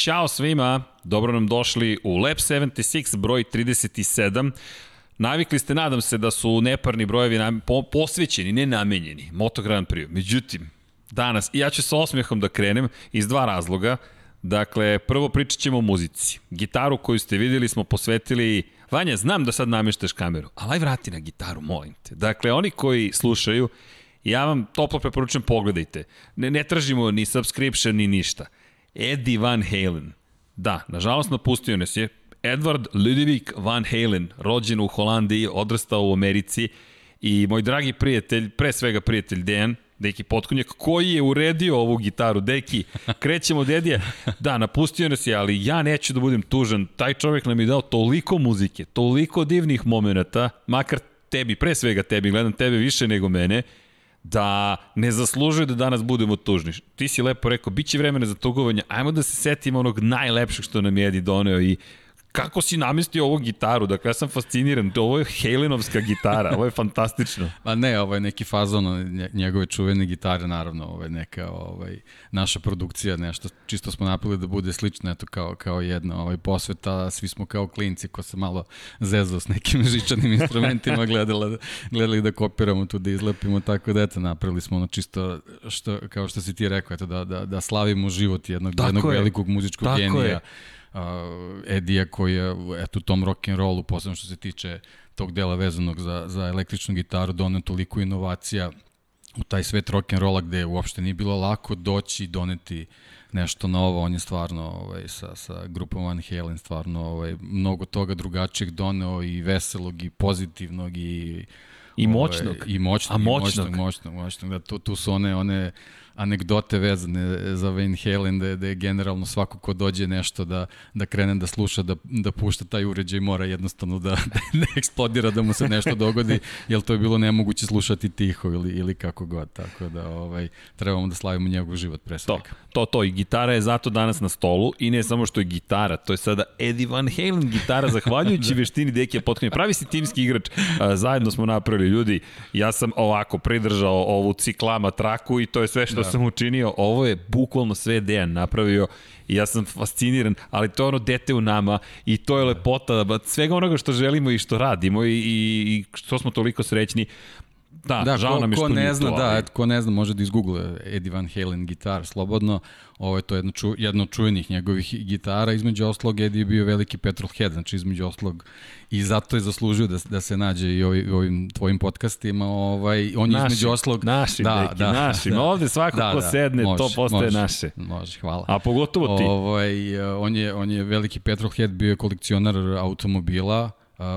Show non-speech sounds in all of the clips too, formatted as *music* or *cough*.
Ćao svima, dobro nam došli u Lab 76, broj 37. Navikli ste, nadam se, da su neparni brojevi nam, po, posvećeni, ne namenjeni, Moto Grand Prix. Međutim, danas, ja ću sa osmehom da krenem iz dva razloga. Dakle, prvo pričat ćemo o muzici. Gitaru koju ste videli smo posvetili Vanja, znam da sad namještaš kameru, ali aj vrati na gitaru, molim te. Dakle, oni koji slušaju, ja vam toplo preporučujem, pogledajte. Ne, ne tražimo ni subscription, ni ništa. Eddie Van Halen. Da, nažalost napustio nas je. Edward Ludwig Van Halen, rođen u Holandiji, odrastao u Americi i moj dragi prijatelj, pre svega prijatelj Dejan, Deki Potkonjak, koji je uredio ovu gitaru. Deki, *laughs* krećemo od Edija. Da, napustio nas je, ali ja neću da budem tužan. Taj čovjek nam je dao toliko muzike, toliko divnih momenta, makar tebi, pre svega tebi, gledam tebe više nego mene, da ne zaslužuje da danas budemo tužni. Ti si lepo rekao, bit će vremena za tugovanje, ajmo da se setimo onog najlepšeg što nam je Edi doneo i kako si namestio ovu gitaru? Dakle, ja sam fasciniran. Ovo je Halenovska gitara. Ovo je fantastično. *laughs* Pa ne, ovo je neki fazon njegove čuvene gitare, naravno. Ovo je neka ovaj, naša produkcija, nešto čisto smo napili da bude slično, eto, kao, kao jedna ovaj, posveta. Svi smo kao klinci ko se malo zezao s nekim *laughs* žičanim instrumentima gledala, gledali da kopiramo tu, da izlepimo, tako da eto, napravili smo ono čisto, što, kao što si ti rekao, eto, da, da, da slavimo život jednog, tako jednog je. velikog muzičkog tako genija. Je uh, Edija koji je eto, tom rock and rollu, posebno što se tiče tog dela vezanog za, za električnu gitaru, donio toliko inovacija u taj svet rock and rolla gde uopšte nije bilo lako doći i doneti nešto novo, on je stvarno ovaj, sa, sa grupom Van Halen stvarno ovaj, mnogo toga drugačijeg doneo i veselog i pozitivnog i I moćnog. Ovaj, I moćnog, A moćnog. i moćnog, moćnog, moćnog. Da, tu, tu su one, one anegdote vezane za Van Halen, da, da je generalno svako ko dođe nešto da, da krene da sluša, da, da pušta taj uređaj, mora jednostavno da, *laughs* da eksplodira, da mu se nešto dogodi, jer to je bilo nemoguće slušati tiho ili, ili kako god. Tako da ovaj, trebamo da slavimo njegov život pre svega. To, to, to. I gitara je zato danas na stolu i ne samo što je gitara, to je sada Eddie Van Halen gitara, zahvaljujući *laughs* da. veštini Dekija Potkonja. Pravi si timski igrač, zajedno smo napravili ljudi. Ja sam ovako pridržao ovu ciklama traku i to je sve što da sam učinio, ovo je bukvalno sve Dejan napravio i ja sam fasciniran, ali to je ono dete u nama i to je lepota svega onoga što želimo i što radimo i, i, i što smo toliko srećni. Da, da žao ko, nam je što ne zna, to, da, ali... ko ne zna može da izgoogle Eddie Van Halen gitar slobodno. Ovo je to jedno, ču, jedno od čuvenih njegovih gitara. Između oslog Eddie je bio veliki petrolhead, znači između oslog i zato je zaslužio da, da se nađe i ovi, ovim tvojim podcastima. Ovaj, on je naši, između oslog... Naši, da, neki, da, naši. Da, *laughs* ovde svako da, ko da, sedne, može, to postaje može, naše. Može, hvala. A pogotovo ti. Ovaj, on, je, on je veliki petrolhead, bio je kolekcionar automobila,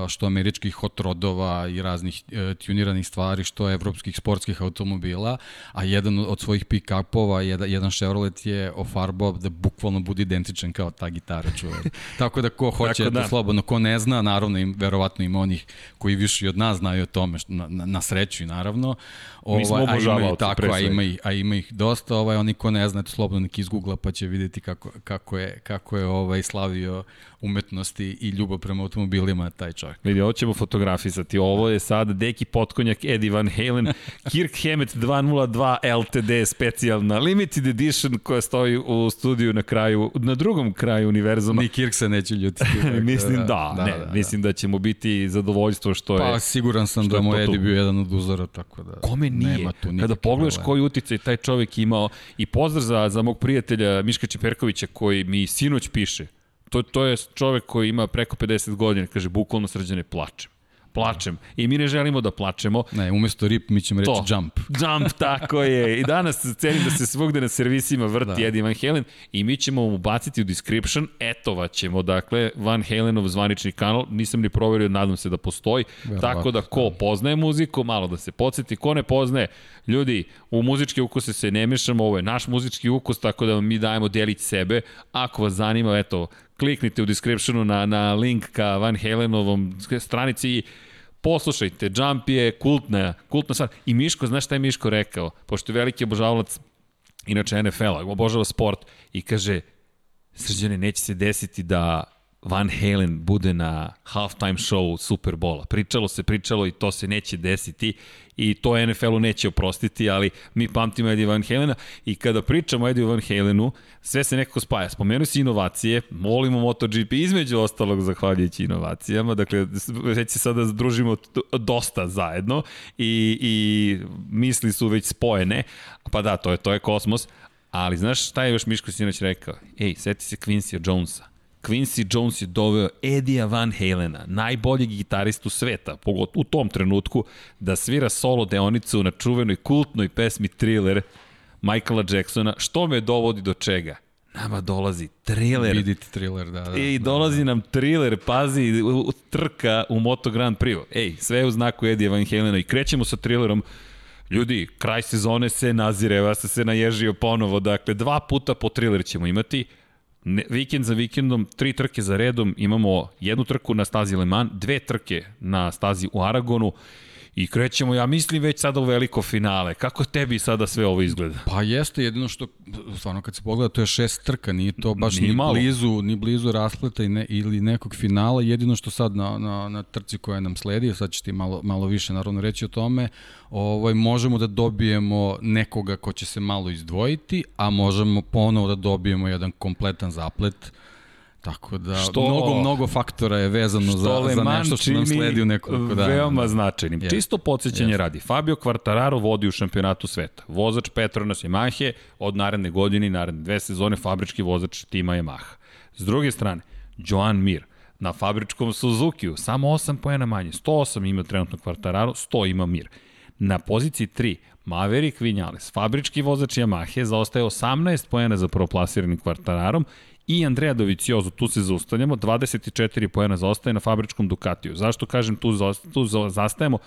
što američkih hot rodova i raznih e, tuniranih stvari, što evropskih sportskih automobila, a jedan od svojih pick-upova, jedan, jedan Chevrolet je ofarbao da bukvalno bude identičan kao ta gitara čuje. *laughs* Tako da ko hoće da. da slobodno, ko ne zna, naravno im, verovatno ima onih koji više od nas znaju o tome, na, na, na sreću i naravno. Ovaj, Mi smo ovaj, ih, tako, a ima, ih, a ima ih dosta, ovaj, oni ko ne zna, to slobodno neki izgoogla pa će videti kako, kako je, kako je ovaj, slavio umetnosti i ljubav prema automobilima taj čovjek. Vidi, ovo ćemo fotografisati. Ovo je sad Deki Potkonjak, Eddie Van Halen, *laughs* Kirk Hammett 202 LTD specijalna limited edition koja stoji u studiju na kraju, na drugom kraju univerzuma. Ni Kirk se neće ljutiti. *laughs* mislim da, da, da, ne, da, da. mislim da će mu biti zadovoljstvo što je... Pa siguran sam da mu Eddie bio jedan od uzora, tako da... Kome nije? Nema tu Kada pogledaš koji uticaj taj čovjek imao i pozdrav za, za mog prijatelja Miška Čeperkovića koji mi sinoć piše to, to je čovek koji ima preko 50 godina, kaže, bukvalno srđane plačem plačem. I mi ne želimo da plačemo. Ne, umesto rip mi ćemo reći to. jump. Jump, *laughs* tako je. I danas cenim da se svugde na servisima vrti da. Eddie Van Halen i mi ćemo mu baciti u description, etovat ćemo, dakle, Van Halenov zvanični kanal, nisam ni proverio, nadam se da postoji, Verovatno, tako da ko poznaje muziku, malo da se podsjeti, ko ne poznaje, ljudi, u muzičke ukuse se ne mešamo, ovo je naš muzički ukus, tako da mi dajemo delić sebe, ako vas zanima, eto, kliknite u descriptionu na, na link ka Van Halenovom stranici i poslušajte, Jump je kultna, kultna stvar. I Miško, znaš šta je Miško rekao? Pošto je veliki obožavalac, inače NFL-a, obožava sport i kaže, srđane, neće se desiti da Van Halen bude na halftime show Superbola. Pričalo se, pričalo i to se neće desiti i to NFL-u neće oprostiti, ali mi pamtimo Eddie Van Halena i kada pričamo Eddie Van Halenu, sve se nekako spaja. Spomenuo si inovacije, molimo MotoGP između ostalog zahvaljujući inovacijama, dakle već se sada združimo dosta zajedno i, i misli su već spojene, pa da, to je, to je kosmos, ali znaš šta je još Miško Sinoć rekao? Ej, seti se Quincy Jonesa Quincy Jones je doveo Edija Van Halena, najboljeg gitaristu sveta, pogotovo u tom trenutku, da svira solo deonicu na čuvenoj kultnoj pesmi Thriller Michaela Jacksona, što me dovodi do čega? Nama dolazi thriller. Vidite thriller, da, da. I da, dolazi da, da. nam thriller, pazi, trka u Moto Grand Prix. Ej, sve je u znaku Edija Van Halena i krećemo sa thrillerom. Ljudi, kraj sezone se nazire, se se naježio ponovo, dakle, dva puta po thriller ćemo imati ne, vikend za vikendom, tri trke za redom, imamo jednu trku na stazi Le Mans, dve trke na stazi u Aragonu I krećemo, ja mislim, već sada u veliko finale. Kako tebi sada sve ovo izgleda? Pa jeste, jedino što, stvarno kad se pogleda, to je šest trka, nije to baš nije ni malo. blizu, ni blizu raspleta i ne, ili nekog finala. Jedino što sad na, na, na trci koja nam sledi, sad ćete malo, malo više naravno reći o tome, ovaj, možemo da dobijemo nekoga ko će se malo izdvojiti, a možemo ponovo da dobijemo jedan kompletan zaplet Tako da, što, mnogo, mnogo faktora je vezano za, za nešto što nam sledi u nekoliko dana. Veoma da. značajnim. Yes. Čisto podsjećanje yes. radi. Fabio Quartararo vodi u šampionatu sveta. Vozač Petronas Yamahe od naredne godine i naredne dve sezone fabrički vozač tima Yamaha. S druge strane, Joan Mir na fabričkom Suzuki-u, samo 8 pojena manje. 108 ima trenutno Quartararo, 100 ima Mir. Na poziciji 3, Maverick Vinales, fabrički vozač Yamahe, zaostaje 18 pojena za proplasiranim Quartararom i Andrea Doviciozo, tu se zaustavljamo, 24 poena zaostaje na fabričkom Ducatiju. Zašto kažem tu, tu zastajemo?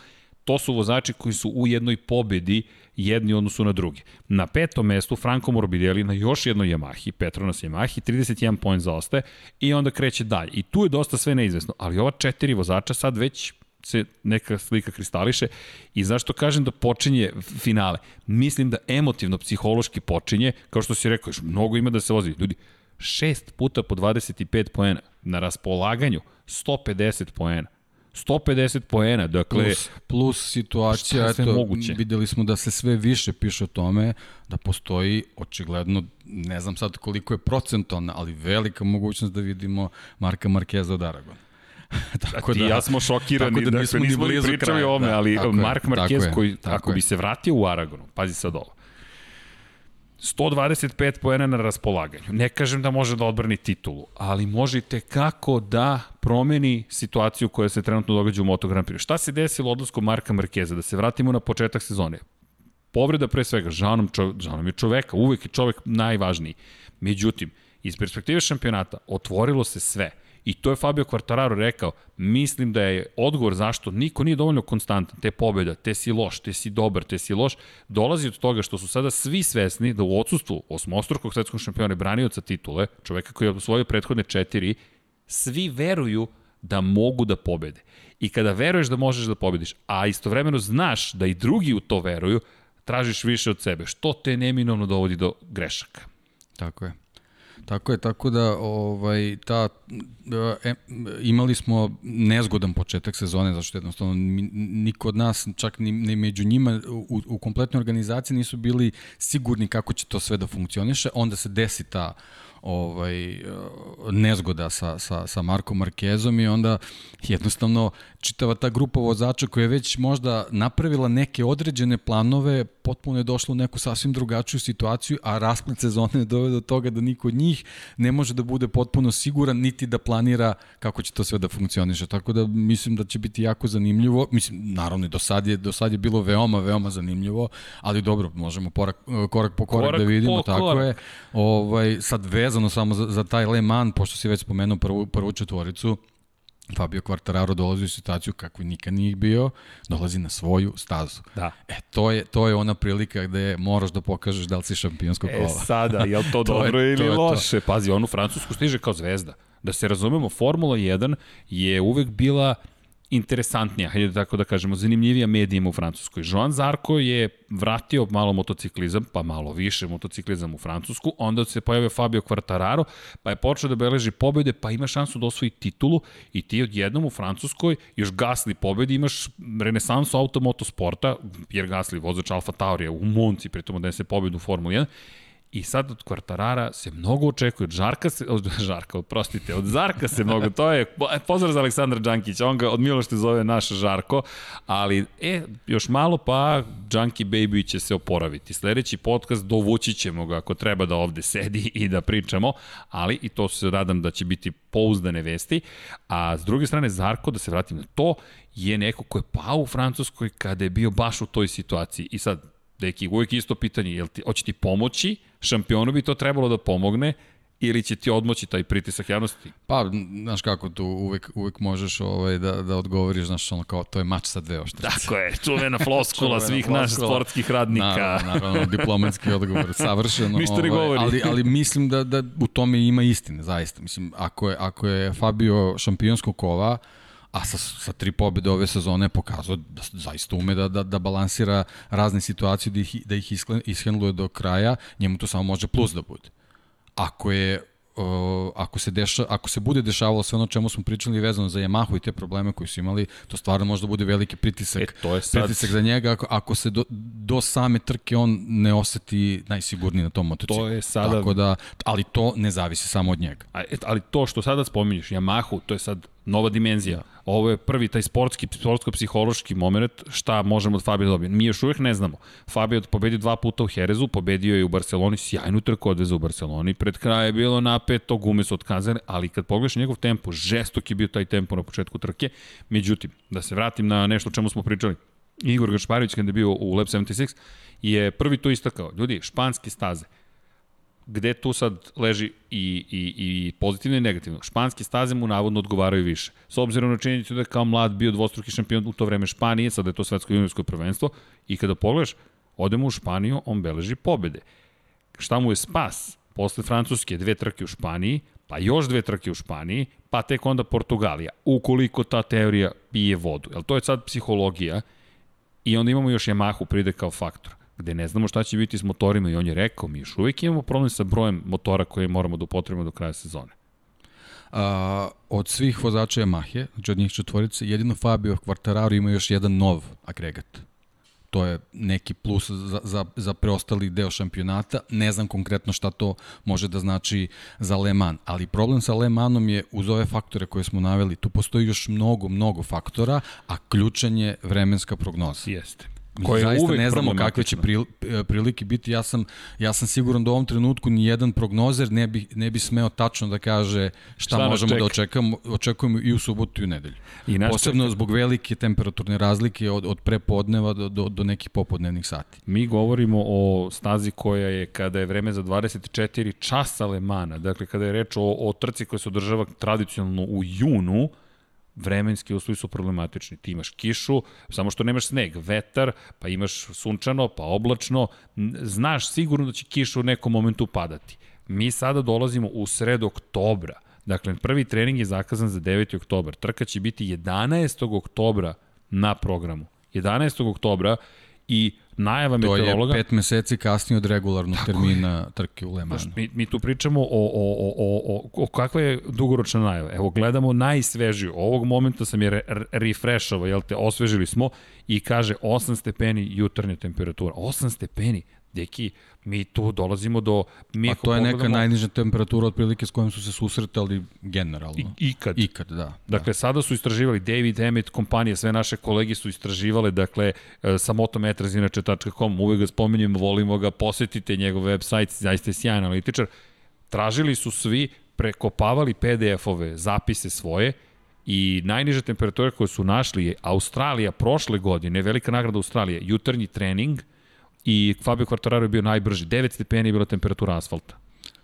To su vozači koji su u jednoj pobedi jedni odnosu na drugi. Na petom mestu Franco Morbidelli na još jednoj Yamahi, Petronas Yamahi, 31 poen zaostaje i onda kreće dalje. I tu je dosta sve neizvesno, ali ova četiri vozača sad već se neka slika kristališe i zašto kažem da počinje finale? Mislim da emotivno, psihološki počinje, kao što si rekao, još mnogo ima da se vozi. Ljudi, 6 puta po 25 poena. Na raspolaganju 150 poena. 150 poena, dakle... Plus, plus situacija, eto, moguće? videli smo da se sve više piše o tome, da postoji očigledno, ne znam sad koliko je procentovna, ali velika mogućnost da vidimo Marka Markeza od Aragona. *laughs* tako da, ja smo šokirani, tako da dakle, nismo, nismo ni pričali o ome, ali da, Mark Marquez koji, tako ako je. bi se vratio u Aragonu, pazi sad ovo, 125 poena na raspolaganju. Ne kažem da može da odbrani titulu, ali možete kako da promeni situaciju koja se trenutno događa u Moto Grand Prix. Šta se desilo odlaskom Marka Markeza? Da se vratimo na početak sezone. Povreda pre svega, žanom, čov, žanom je čoveka, uvek je čovek najvažniji. Međutim, iz perspektive šampionata otvorilo se sve – I to je Fabio Quartararo rekao, mislim da je odgovor zašto niko nije dovoljno konstantan, te pobjeda, te si loš, te si dobar, te si loš, dolazi od toga što su sada svi svesni da u odsustvu osmostrukog svetskog šampiona i branioca titule, čoveka koji je osvojio prethodne četiri, svi veruju da mogu da pobede. I kada veruješ da možeš da pobediš, a istovremeno znaš da i drugi u to veruju, tražiš više od sebe, što te neminovno dovodi do grešaka. Tako je. Tako je, tako da ovaj, ta, e, imali smo nezgodan početak sezone, zašto jednostavno niko od nas, čak ni, ni među njima u, u kompletnoj organizaciji nisu bili sigurni kako će to sve da funkcioniše, onda se desi ta ovaj, nezgoda sa, sa, sa Markom Markezom i onda jednostavno čitava ta grupa vozača koja je već možda napravila neke određene planove, potpuno je došla u neku sasvim drugačiju situaciju, a rasplet sezone je doveo do toga da niko od njih ne može da bude potpuno siguran, niti da planira kako će to sve da funkcioniše. Tako da mislim da će biti jako zanimljivo. Mislim, naravno i do sad je, do sad je bilo veoma, veoma zanimljivo, ali dobro, možemo porak, korak po korak, korak da vidimo, po tako korak. je. Ovaj, sad vezano samo za, za taj Le Mans, pošto si već spomenuo prvu, prvu četvoricu, Fabio Quartararo dolazi u situaciju kakvu nikad nije bio, dolazi na svoju stazu. Da. E, to je, to je ona prilika gde moraš da pokažeš da li si šampionsko kola. E, sada, *laughs* je li to, to dobro je, ili to loše? To. Pazi, on u Francusku stiže kao zvezda. Da se razumemo, Formula 1 je uvek bila interesantnija, hajde tako da kažemo, zanimljivija medijima u Francuskoj. Joan Zarko je vratio malo motociklizam, pa malo više motociklizam u Francusku, onda se pojavio Fabio Quartararo, pa je počeo da beleži pobjede, pa ima šansu da osvoji titulu i ti odjednom u Francuskoj još Gasli pobedi, imaš renesansu automotosporta, Pierre Gasli, vozač Alfa Taurija u Monci, pritom da se pobjedu u Formuli 1, I sad od Kvartarara se mnogo očekuje, od Žarka se, od Žarka, oprostite, od Zarka se mnogo, to je, pozdrav za Aleksandra Đankića, on ga od Milošte zove naš Žarko, ali, e, još malo pa Đanki Baby će se oporaviti. Sledeći podcast dovući ćemo ga ako treba da ovde sedi i da pričamo, ali i to se radam da će biti pouzdane vesti, a s druge strane Zarko, da se vratim na to, je neko ko je pao u Francuskoj kada je bio baš u toj situaciji. I sad, deki, uvijek isto pitanje, jel ti, hoće ti pomoći, šampionu bi to trebalo da pomogne, ili će ti odmoći taj pritisak javnosti? Pa, znaš kako tu uvek, uvek možeš ovaj, da, da odgovoriš, znaš, ono kao, to je mač sa dve oštrice. Tako je, čuvena *laughs* floskula svih naših sportskih radnika. Naravno, naravno, diplomatski odgovor, savršeno. Ništa *laughs* ne ovaj, govori. Ali, ali mislim da, da u tome ima istine, zaista. Mislim, ako je, ako je Fabio šampionsko kova, a sa, sa tri pobjede ove sezone je pokazao da zaista ume da, da, da balansira razne situacije, da ih, da ih ishendluje do kraja, njemu to samo može plus da bude. Ako je uh, ako se deša, ako se bude dešavalo sve ono čemu smo pričali vezano za Yamahu i te probleme koji su imali, to stvarno može da bude veliki pritisak, e, to je sad... pritisak za njega ako, ako se do, do same trke on ne oseti najsigurniji na tom motociklu. To je sada... Tako da, ali to ne zavisi samo od njega. A, ali to što sada spominješ, Yamahu, to je sad nova dimenzija. Ovo je prvi taj sportski, sportsko-psihološki moment šta možemo od Fabio da dobiti. Mi još uvijek ne znamo. Fabio pobedio dva puta u Herezu, pobedio je u Barceloni, sjajnu trku odveza u Barceloni. Pred kraja je bilo napeto, gume su otkazane, ali kad pogledaš njegov tempo, žestok je bio taj tempo na početku trke. Međutim, da se vratim na nešto o čemu smo pričali. Igor Gašparović kada je bio u Lab 76 je prvi to istakao. Ljudi, španske staze gde tu sad leži i, i, i pozitivno i negativno. Španske staze mu navodno odgovaraju više. S obzirom na činjenicu da je kao mlad bio dvostruki šampion u to vreme Španije, sada je to svetsko juniorsko prvenstvo, i kada pogledaš, odemo u Španiju, on beleži pobede. Šta mu je spas? Posle Francuske dve trke u Španiji, pa još dve trke u Španiji, pa tek onda Portugalija, ukoliko ta teorija pije vodu. Jel to je sad psihologija i onda imamo još Yamahu pride kao faktor gde ne znamo šta će biti s motorima i on je rekao, mi još uvijek imamo problem sa brojem motora koje moramo da upotrebimo do kraja sezone. A, od svih vozača Yamahe, znači od njih četvorice, jedino Fabio Quartararo ima još jedan nov agregat. To je neki plus za, za, za preostali deo šampionata. Ne znam konkretno šta to može da znači za Le Mans, ali problem sa Le Mansom je uz ove faktore koje smo naveli, tu postoji još mnogo, mnogo faktora, a ključan je vremenska prognoza. Jeste koje zaista uvek ne znamo kakve će pril, prilike biti. Ja sam, ja sam siguran da u ovom trenutku ni jedan prognozer ne bi, ne bi smeo tačno da kaže šta, šta možemo da očekamo, očekujemo i u subotu i u nedelju. I Posebno čeka. zbog velike temperaturne razlike od, od prepodneva do, do, do nekih popodnevnih sati. Mi govorimo o stazi koja je kada je vreme za 24 časa Lemana, dakle kada je reč o, o trci koja se održava tradicionalno u junu, vremenski uslovi su problematični. Ti imaš kišu, samo što nemaš sneg, vetar, pa imaš sunčano, pa oblačno, znaš sigurno da će kiša u nekom momentu padati. Mi sada dolazimo u sred oktobra, dakle prvi trening je zakazan za 9. oktobar, trka će biti 11. oktobra na programu. 11. oktobra i najava to meteorologa... To je pet meseci kasnije od regularnog termina je. trke u Le Mansu. Mi, mi tu pričamo o, o, o, o, o, o kakva je dugoročna najava. Evo, gledamo najsvežiju. Ovog momenta sam je re, refrešovao, jel te, osvežili smo i kaže 8 stepeni jutarnja temperatura. 8 stepeni. Deki, mi tu dolazimo do... Mi A to je neka najniža temperatura otprilike s kojom su se susretali generalno. I, ikad. Ikad, da. Dakle, da. sada su istraživali, David Emmett, kompanije, sve naše kolegi su istraživale, dakle, e, sa motometrazinače.com, uvek ga spominjemo, volimo ga, posetite njegov website, zaista je sjajan analitičar. Tražili su svi, prekopavali PDF-ove, zapise svoje, I najniža temperatura koju su našli je Australija prošle godine, velika nagrada Australije, jutarnji trening, i Fabio Quartararo je bio najbrži. 9 stepeni je bila temperatura asfalta.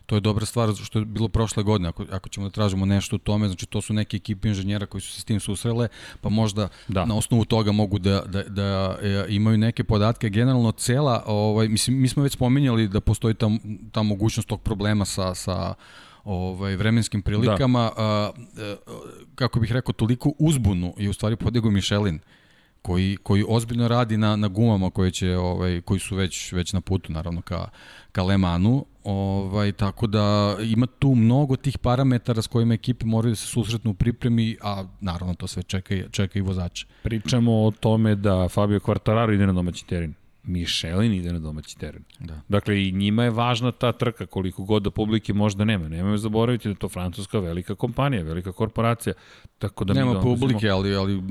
To je dobra stvar što je bilo prošle godine, ako, ako ćemo da tražimo nešto u tome, znači to su neke ekipe inženjera koji su se s tim susrele, pa možda da. na osnovu toga mogu da, da, da e, imaju neke podatke. Generalno cela, ovaj, mislim, mi smo već spominjali da postoji ta, ta mogućnost tog problema sa, sa ovaj, vremenskim prilikama, da. a, a, kako bih rekao, toliko uzbunu i u stvari podigao Michelin koji, koji ozbiljno radi na, na gumama koje će, ovaj, koji su već, već na putu naravno ka, ka Le Manu, ovaj, tako da ima tu mnogo tih parametara s kojima ekipe moraju da se susretnu u pripremi, a naravno to sve čeka, čeka i vozače. Pričamo o tome da Fabio Quartararo ide na domaći teren. Michelin ide na domaći teren. Da. Dakle, i njima je važna ta trka, koliko god da publike možda nema. Nemaju zaboraviti da to francuska velika kompanija, velika korporacija. Tako da nema publike, ali, ali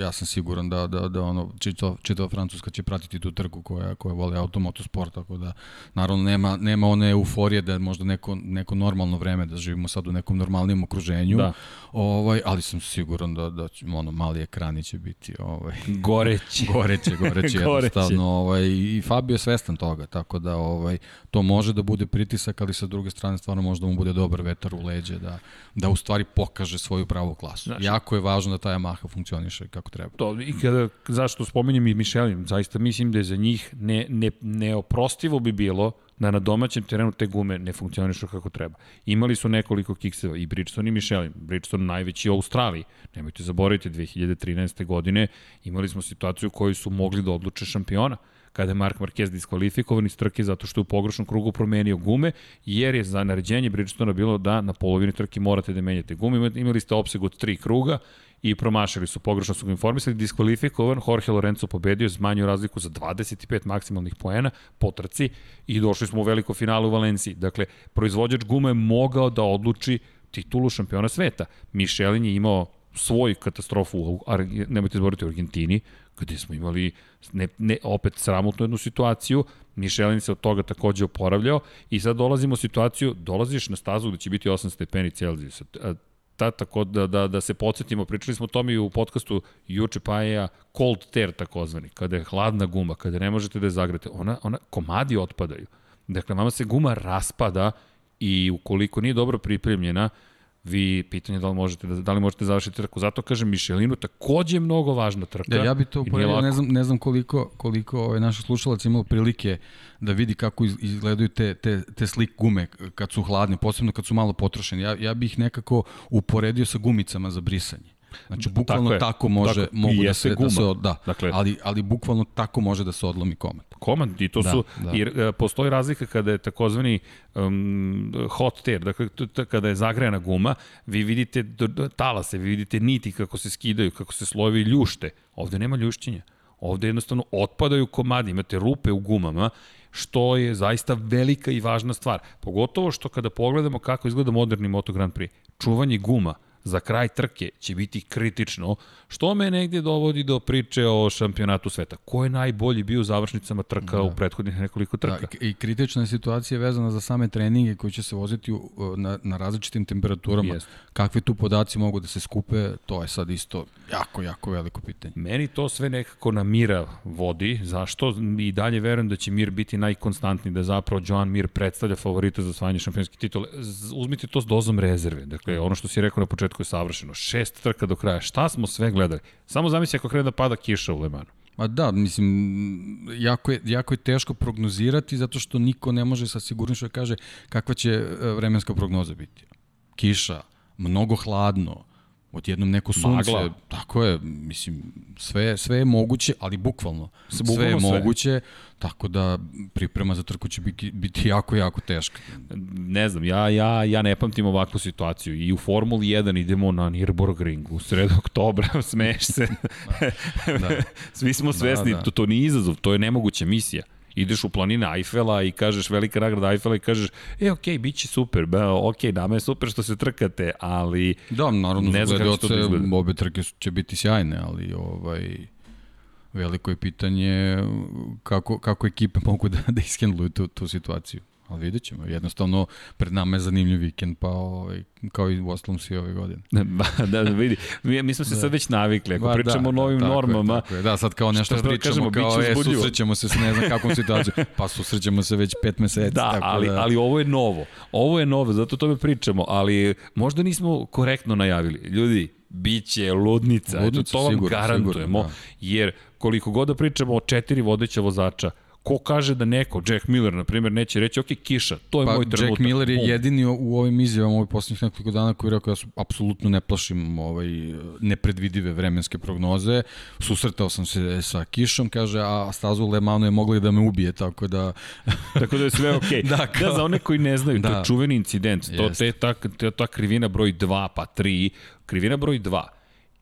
ja sam siguran da, da, da ono, čito, čito Francuska će pratiti tu trku koja, koja vole automotosport, tako da naravno nema, nema one euforije da je možda neko, neko normalno vreme, da živimo sad u nekom normalnijem okruženju, da. ovaj, ali sam siguran da, da će, ono, mali ekrani će biti ovaj, goreći. goreće, goreće, *laughs* jednostavno ovaj, i Fabio je svestan toga, tako da ovaj, to može da bude pritisak, ali sa druge strane stvarno može da mu bude dobar vetar u leđe, da, da u stvari pokaže svoju pravu klasu. Znači, jako je važno da ta Yamaha funkcioniše kako treba. To, i kada, zašto spominjem i Michelin, zaista mislim da je za njih ne, ne, neoprostivo bi bilo da na domaćem terenu te gume ne funkcionišu kako treba. Imali su nekoliko kikseva i Bridgestone i Michelin. Bridgestone najveći u Australiji. Nemojte zaboraviti, 2013. godine imali smo situaciju u kojoj su mogli da odluče šampiona kada je Mark Marquez diskvalifikovan iz trke zato što je u pogrešnom krugu promenio gume, jer je za naređenje Bridgestona bilo da na polovini trke morate da menjate gume. Imali ste opseg od tri kruga i promašili su, pogrešno su ga informisali, diskvalifikovan, Jorge Lorenzo pobedio, zmanjio razliku za 25 maksimalnih poena po trci i došli smo u veliko finalu u Valenciji. Dakle, proizvođač gume je mogao da odluči titulu šampiona sveta. Michelin je imao svoju katastrofu, u, nemojte zboriti u Argentini, gde smo imali ne, ne, opet sramotnu jednu situaciju, Michelin se od toga takođe oporavljao i sad dolazimo u situaciju, dolaziš na stazu gde će biti 8 stepeni Celzijusa. Ta, tako da, da, da se podsjetimo, pričali smo o tome i u podcastu juče pa je cold tear takozvani, kada je hladna guma, kada ne možete da je zagrete, ona, ona komadi otpadaju. Dakle, vama se guma raspada i ukoliko nije dobro pripremljena, vi pitanje da li možete da, da li možete završiti trku. Zato kažem Mišelinu takođe je mnogo važna trka. Ja, ja bih to uporedio, ne znam, ne znam koliko, koliko ovaj, naš slušalac imao prilike da vidi kako izgledaju te, te, te slik gume kad su hladne, posebno kad su malo potrošene. Ja, ja bih nekako uporedio sa gumicama za brisanje. Znači, bukvalno tako, tako može, tako, mogu da se, da se, da, dakle, ali, ali bukvalno tako može da se odlomi komad. Komad, i to da, su, da. jer uh, postoji razlika kada je takozvani um, hot tear, dakle, kada je zagrejana guma, vi vidite talase, vi vidite niti kako se skidaju, kako se slojevi ljušte. Ovde nema ljušćenja. Ovde jednostavno otpadaju komadi, imate rupe u gumama što je zaista velika i važna stvar. Pogotovo što kada pogledamo kako izgleda moderni Moto Grand Prix, čuvanje guma, za kraj trke će biti kritično, što me negdje dovodi do priče o šampionatu sveta. Ko je najbolji bio u završnicama trka da. u prethodnih nekoliko da, trka? Da, I kritična je situacija vezana za same treninge koji će se voziti u, na, na različitim temperaturama. Jest. Kakvi tu podaci mogu da se skupe, to je sad isto jako, jako veliko pitanje. Meni to sve nekako na Mira vodi. Zašto? I dalje verujem da će Mir biti najkonstantniji, da zapravo Joan Mir predstavlja favorita za osvajanje šampionske titule. Uzmite to s dozom rezerve. Dakle, ono što si rekao na početku početku je savršeno. Šest trka do kraja. Šta smo sve gledali? Samo zamisli ako krene da pada kiša u Lemanu. Ma da, mislim, jako je, jako je teško prognozirati zato što niko ne može sa sigurnošću da kaže kakva će e, vremenska prognoza biti. Kiša, mnogo hladno, odjednom neko sunce, Magla. tako je, mislim, sve, sve je moguće, ali bukvalno, sve, sve je sve. moguće, tako da priprema za trku će biti, biti jako, jako teška. Ne znam, ja, ja, ja ne pamtim ovakvu situaciju i u Formuli 1 idemo na Nürburgring u sredu oktobra, *laughs* smeješ se. da, da. Svi smo svesni, da, da. To, to nije izazov, to je nemoguća misija ideš u planine Eiffela i kažeš velika nagrada Eiffela i kažeš, e, okej, okay, bit će super, be, ok, nama je super što se trkate, ali da, naravno, ne znam to da Obe trke će biti sjajne, ali ovaj, veliko je pitanje kako, kako ekipe mogu da, *laughs* da ishendluju tu, tu situaciju. Ali vidjet ćemo. Jednostavno, pred nama je zanimljiv vikend, pa ovaj, kao i u ostalom svi ove godine. *laughs* da, da, vidi. Mi, mi smo se da. sad već navikli. Ako ba, pričamo da, o novim tako normama... Je, tako je. Da, sad kao nešto da pričamo, kažemo, kao, e, susrećemo se s ne znam kakvom situacijom. Pa susrećemo se već pet meseci. Da, tako ali, da... ali ovo je novo. Ovo je novo, zato to me pričamo. Ali možda nismo korektno najavili. Ljudi, biće ludnica. ludnica Eto, to vam sigurno, garantujemo. Sigurno, da. Jer koliko god da pričamo o četiri vodeća vozača, Ko kaže da neko, Jack Miller, na primjer, neće reći, ok, kiša, to je pa, moj trenutak. Jack Miller je jedini u ovim izjavama ovih poslednjih nekoliko dana koji je rekao da su apsolutno ne plašim ovaj, nepredvidive vremenske prognoze. Susretao sam se sa kišom, kaže, a stazu u Le Manu je mogla i da me ubije, tako da... *laughs* Tako da je sve okej. Okay. *laughs* Da, da, kao- da, za one koji ne znaju, da. to Da. je čuveni incident. To, Jeste. te, ta, ta krivina broj 2 pa 3, krivina broj 2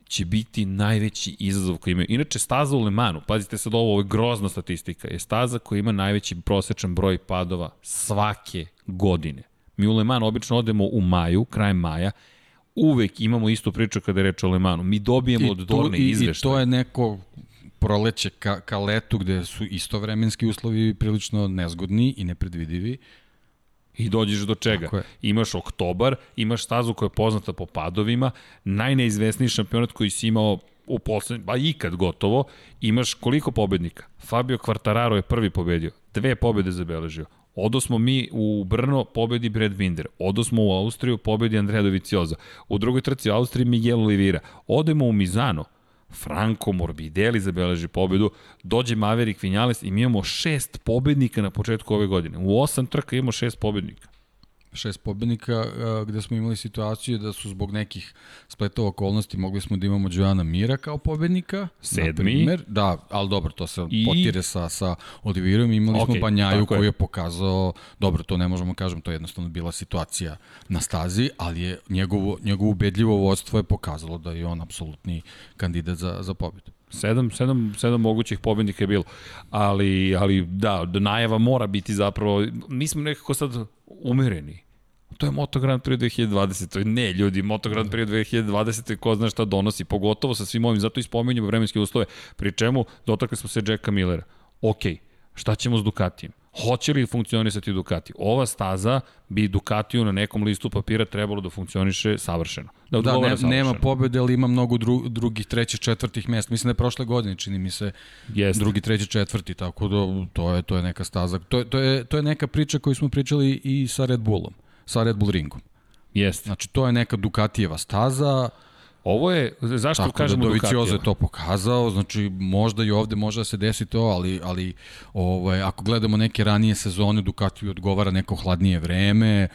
će biti najveći izazov koji imaju. Inače, staza u Lemanu, pazite sad ovo, ovo je grozna statistika, je staza koja ima najveći prosečan broj padova svake godine. Mi u Lemanu obično odemo u maju, krajem maja, uvek imamo istu priču kada je reč o Lemanu. Mi dobijemo od Dorne i, I izveštaje. to je neko proleće ka, ka letu gde su istovremenski uslovi prilično nezgodni i nepredvidivi. I dođeš do čega? Imaš oktobar, imaš stazu koja je poznata po padovima, najneizvesniji šampionat koji si imao u poslednjem, pa ikad gotovo, imaš koliko pobednika? Fabio Quartararo je prvi pobedio, dve pobede zabeležio. Odo smo mi u Brno, pobedi Brad Binder. Odo smo u Austriju, pobedi Andrea Dovicioza. U drugoj trci u Austriji Miguel Oliveira. Odemo u Mizano, Franco Morbidelli zabeleži pobedu, dođe Maverick Vinales i mi imamo šest pobednika na početku ove godine. U osam trka imamo šest pobednika. Šest pobednika a, gde smo imali situaciju da su zbog nekih spletova okolnosti mogli smo da imamo Joana Mira kao pobednika. Sedmi. Primer. Da, ali dobro, to se I- potire sa, sa Olivirom. Imali Okej, smo Banjaju tako je. koji je pokazao, dobro, to ne možemo kažem, to je jednostavno bila situacija na stazi, ali je njegovo, njegovo ubedljivo vodstvo je pokazalo da je on apsolutni kandidat za, za pobedu. Sedam, sedam, sedam mogućih pobednika je bilo. Ali, ali da, da najava mora biti zapravo, mi smo nekako sad umereni. To je Moto Grand Prix 2020. Ne, ljudi, Moto Grand Prix 2020. ko zna šta donosi, pogotovo sa svim ovim, zato i spominjamo vremenske uslove, pri čemu dotakli smo se Jacka Millera. Ok, šta ćemo s Ducatijem? Hoće li funkcionisati Ducati? Ova staza bi Ducatiju na nekom listu papira trebalo da funkcioniše savršeno. Da, Da, ne, savršeno. nema pobede, ali ima mnogo dru, drugih, trećih, četvrtih mesta. Mislim da je prošle godine, čini mi se, Jeste. drugi, treći, četvrti, tako da to je, to je neka staza. To, je- to, je, to je neka priča koju smo pričali i sa Red Bullom, sa Red Bull ringom. Jeste. Znači, to je neka Ducatijeva staza, Ovo je, zašto tako da kažemo Doviciozo Ducatijeva? je to pokazao, znači možda i ovde može da se desi to, ali, ali ovaj, ako gledamo neke ranije sezone, Ducatiju odgovara neko hladnije vreme,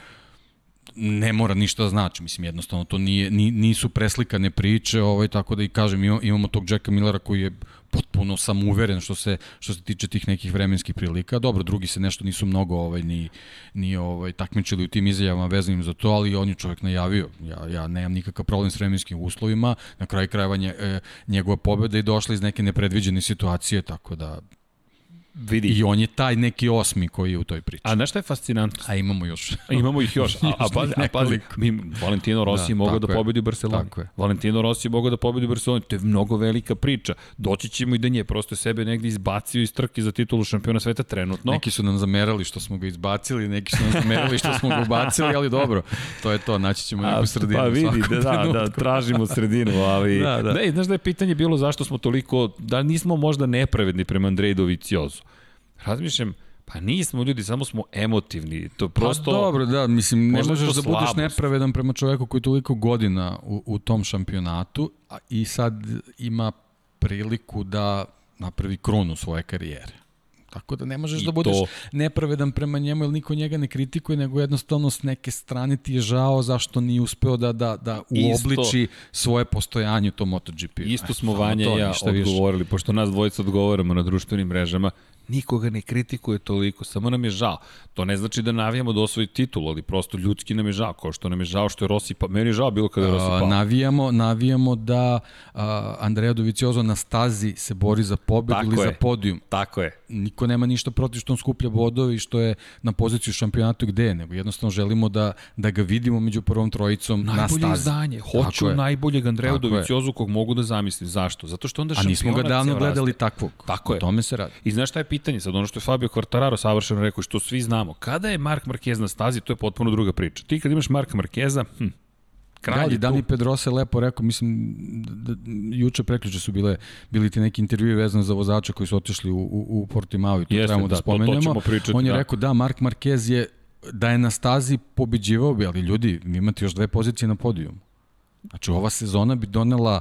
ne mora ništa da znači, mislim jednostavno to nije ni, nisu preslikane priče, ovaj tako da i kažem imamo tog Jacka Millera koji je potpuno samouveren što se što se tiče tih nekih vremenskih prilika. Dobro, drugi se nešto nisu mnogo ovaj ni ni ovaj takmičili u tim izjavama vezanim za to, ali on je čovjek najavio. Ja ja nemam nikakav problem s vremenskim uslovima. Na kraju krajeva nje, e, njegova pobeda je došla iz neke nepredviđene situacije, tako da Vidi. i on je taj neki osmi koji je u toj priči. A znaš šta je fascinantno? A imamo još. *laughs* A imamo ih još. A, a, pazi, a pazi, mi, Valentino Rossi Da, je mogao da pobedi u Barceloni. Tako je. Valentino Rossi je mogao da pobedi u Barceloni. To je mnogo velika priča. Doći ćemo i da nje. Prosto je sebe negdje izbacio iz trke za titulu šampiona sveta trenutno. Neki su nam zamerali što smo ga izbacili, neki su nam zamerali što smo ga ubacili, ali dobro, to je to, naći ćemo neku sredinu. Pa vidi, da, da, da, tražimo sredinu, ali... Da, da. Ne, znaš da je pitanje bilo zašto smo toliko, da nismo možda nepravedni prema Andreju Doviciozu. Razmišljam, pa nismo ljudi, samo smo emotivni. To prosto... Pa dobro, da, mislim, ne je možeš da budeš nepravedan prema čoveku koji je toliko godina u, u tom šampionatu a, i sad ima priliku da napravi krunu svoje karijere. Tako da ne možeš I da budeš to- nepravedan prema njemu, jer niko njega ne kritikuje, nego jednostavno s neke strane ti je žao zašto nije uspeo da, da, da Isto- uobliči svoje postojanje u tom MotoGP. Isto smo E, Vanja i ja odgovorili, pošto nas dvojica odgovaramo na društvenim mrežama, nikoga ne kritikuje toliko, samo nam je žao. To ne znači da navijamo da osvoji titul, ali prosto ljudski nam je žao, kao što nam je žao što je Rossi pa meni je žao bilo kada je Rossi pao. navijamo, navijamo da a, Andrea Doviciozo na stazi se bori za pobedu ili je. za podijum. Tako je. Niko nema ništa protiv što on skuplja bodove i što je na poziciju šampionatu gde je, nego jednostavno želimo da, da ga vidimo među prvom trojicom na Najbolje stazi. izdanje. Tako Hoću je. najboljeg Andreja Tako. Doviciozu kog mogu da zamislim. Zašto? Zato što onda A nismo ga šampionat davno gledali takvog. Tako je. O tome se radi. I znaš šta je pitanje? Sad ono što je Fabio Quartararo savršeno rekao, što svi znamo. Kada je Mark Marquez na stazi, to je potpuno druga priča. Ti kad imaš Marka Markeza, hm, kralj Da, tu. Dani Pedrosa je lepo rekao, mislim, da, da, juče preključe su bile, bili ti neki intervjui vezani za vozača koji su otišli u, u, u Portimao i to Jeste, trebamo da, da, to- to spomenemo. ćemo pričati, On je da. rekao, da, Mark Marquez je, da je na stazi pobeđivao bi, ali ljudi, vi imate još dve pozicije na podijumu. Znači, ova sezona bi donela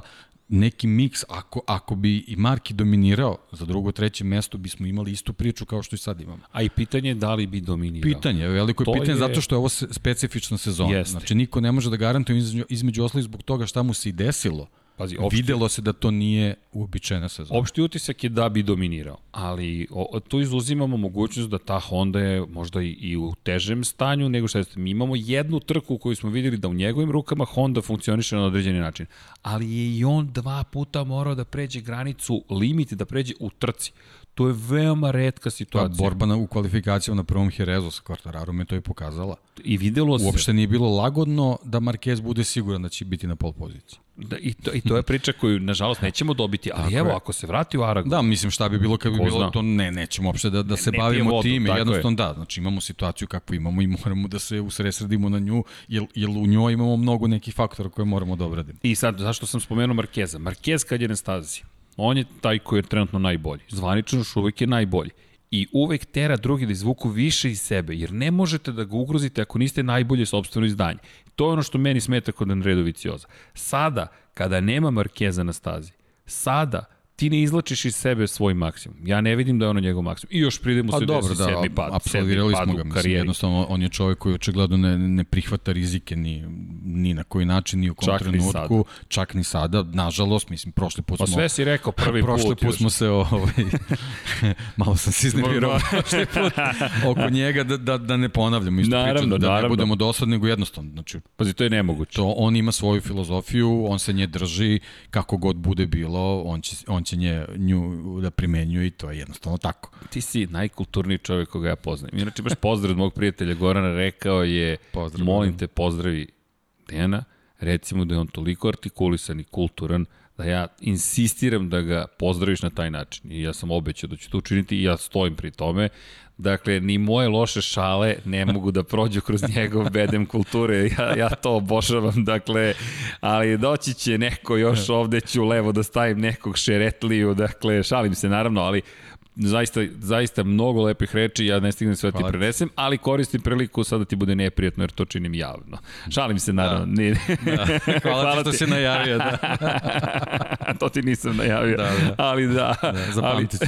neki miks, ako, ako bi i Marki dominirao za drugo, treće mesto, bismo imali istu priču kao što i sad imamo. A i pitanje je da li bi dominirao. Pitanje, veliko je To pitanje je- zato što je ovo specifična sezona. Jeste. Znači, niko ne može da garantuje između, između ostalih zbog toga šta mu se i desilo. Pazi, opšti, Videlo se da to nije uobičajena sezona. opšti utisak je da bi dominirao, ali o, o- tu izuzimamo mogućnost da ta Honda je možda i, i u težem stanju nego što jeste. Mi imamo jednu trku koju smo videli da u njegovim rukama Honda funkcioniše na određeni način, ali je i on dva puta morao da pređe granicu, limit da pređe u trci. To je veoma redka Ta situacija. borba na, u kvalifikacijama na prvom Herezu sa Quartararom je to i pokazala. I videlo se... Uopšte nije bilo lagodno da Marquez bude siguran da će biti na pol poziciji. Da, i, to, I to je priča koju, nažalost, nećemo dobiti, ali Tako evo, je. ako se vrati u Aragon, Da, mislim šta bi bilo kad bi bilo zna. to, ne, nećemo uopšte da, da se ne bavimo vodu, time, jednostavno da, znači imamo situaciju kakvu imamo i moramo da se usresredimo na nju, jer, jer u njoj imamo mnogo nekih faktora koje moramo da obradimo. I sad, zašto sam spomenuo Markeza? Markez kad je na stazi, on je taj koji je trenutno najbolji. Zvanično još uvek je najbolji. I uvek tera drugi da izvuku više iz sebe, jer ne možete da ga ugrozite ako niste najbolje sobstveno izdanje. To je ono što meni smeta kod Andredo Vicioza. Sada, kada nema Markeza na stazi, sada ti ne izlačiš iz sebe svoj maksimum. Ja ne vidim da je ono njegov maksimum. I još pridemo Pa se dobro, da, sedmi pad. pad smo ga, mislim, jednostavno on je čovjek koji očigledno ne, ne prihvata rizike ni, ni na koji način, ni u kom Čak ni trenutku, čak ni sada, nažalost, mislim, prošli put Pa smo... sve si rekao prvi *laughs* prošli put. put, još. smo se ovaj *laughs* malo sam se iznervirao *laughs* prošli put oko njega da da da ne ponavljamo isto Naravno, priču da naravno. ne budemo dosadni nego jednostavno znači Pazi, to je nemoguće. to on ima svoju filozofiju, on se nje drži kako god bude bilo, on će on će nje nju da primenjuje i to je jednostavno tako. Ti si najkulturniji čovjek koga ja poznajem. Inače, baš pozdrav od mog prijatelja Gorana rekao je, Pozdrav, molim te, pozdravi Dejana, recimo da je on toliko artikulisan i kulturan, da ja insistiram da ga pozdraviš na taj način. I ja sam obećao da ću to učiniti i ja stojim pri tome. Dakle, ni moje loše šale ne mogu da prođu kroz njegov bedem kulture. Ja, ja to obožavam, dakle, ali doći će neko još ovde ću levo da stavim nekog šeretliju, dakle, šalim se naravno, ali zaista, zaista mnogo lepih reči, ja ne stignem sve da ti Hvala ti. prenesem, ali koristim priliku sada ti bude neprijatno jer to činim javno. Šalim se naravno. Da. Ne, Da. Hvala, ti što si najavio da. *laughs* to ti nisam najavio. Da, da. Ali da. da zapamtit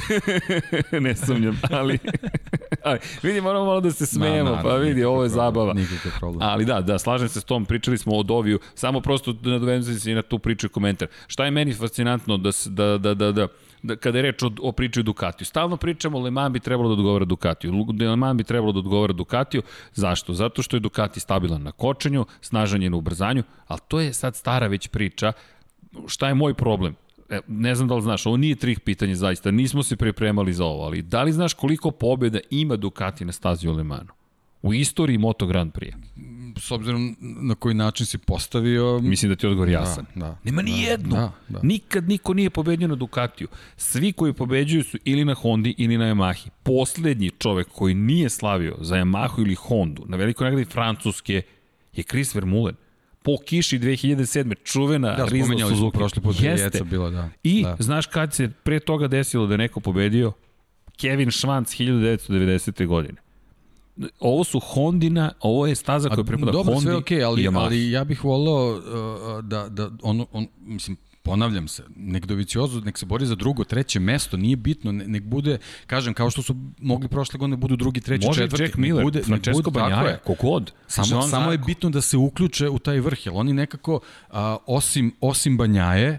ali, *laughs* ne sumnjam, ali, *laughs* ali vidi, moramo malo da se smejemo, Ma, pa vidi, ovo je problem, zabava. Nikakav problem. Ali da, da, slažem se s tom, pričali smo o Doviju, samo prosto da nadovezujem se i na tu priču i komentar. Šta je meni fascinantno da, da, da, da, da, da kada je reč o, o priči o Ducatiju. Stalno pričamo Le Mans bi trebalo da odgovara Ducatiju. Le Mans bi trebalo da odgovara Ducatiju. Zašto? Zato što je Ducati stabilan na kočenju, snažan je na ubrzanju, ali to je sad stara već priča. Šta je moj problem? E, ne znam da li znaš, ovo nije trih pitanje zaista, nismo se pripremali za ovo, ali da li znaš koliko pobjeda ima Ducati na stazi u Le Mansu? U istoriji Moto Grand Prix. S obzirom na koji način si postavio, Mislim da ti je odgovor jasan. da, Nema ni jednu. da, da. Nikad niko nije pobedio na Ducatiju. Svi koji pobeđuju su ili na Hondi ili na Yamahi. Poslednji čovek koji nije slavio za Yamahu ili Hondu na velikoj nagradi Francuske je Chris Vermeulen. Po kiši 2007. čuvena Da, Rizla Suzuki. prošli put da je Jeste. Bila, da. I da. znaš kad se pre toga desilo da neko pobedio? Kevin Schwantz 1990. godine. Ovo su Hondina, ovo je staza koja pripada Dobro, Hondi sve okej, i ali, ali ja bih volao uh, da, da ono, on, mislim, ponavljam se, nek Doviciozu, nek se bori za drugo, treće mesto, nije bitno, ne, nek bude, kažem, kao što su mogli prošle godine, budu drugi, treći, Može četvrti. Jack nek Miller, bude, Francesco bude, Banjaja, kogod. Samo, samo je bitno da se uključe u taj vrh, jer oni nekako, a, osim, osim Banjaje,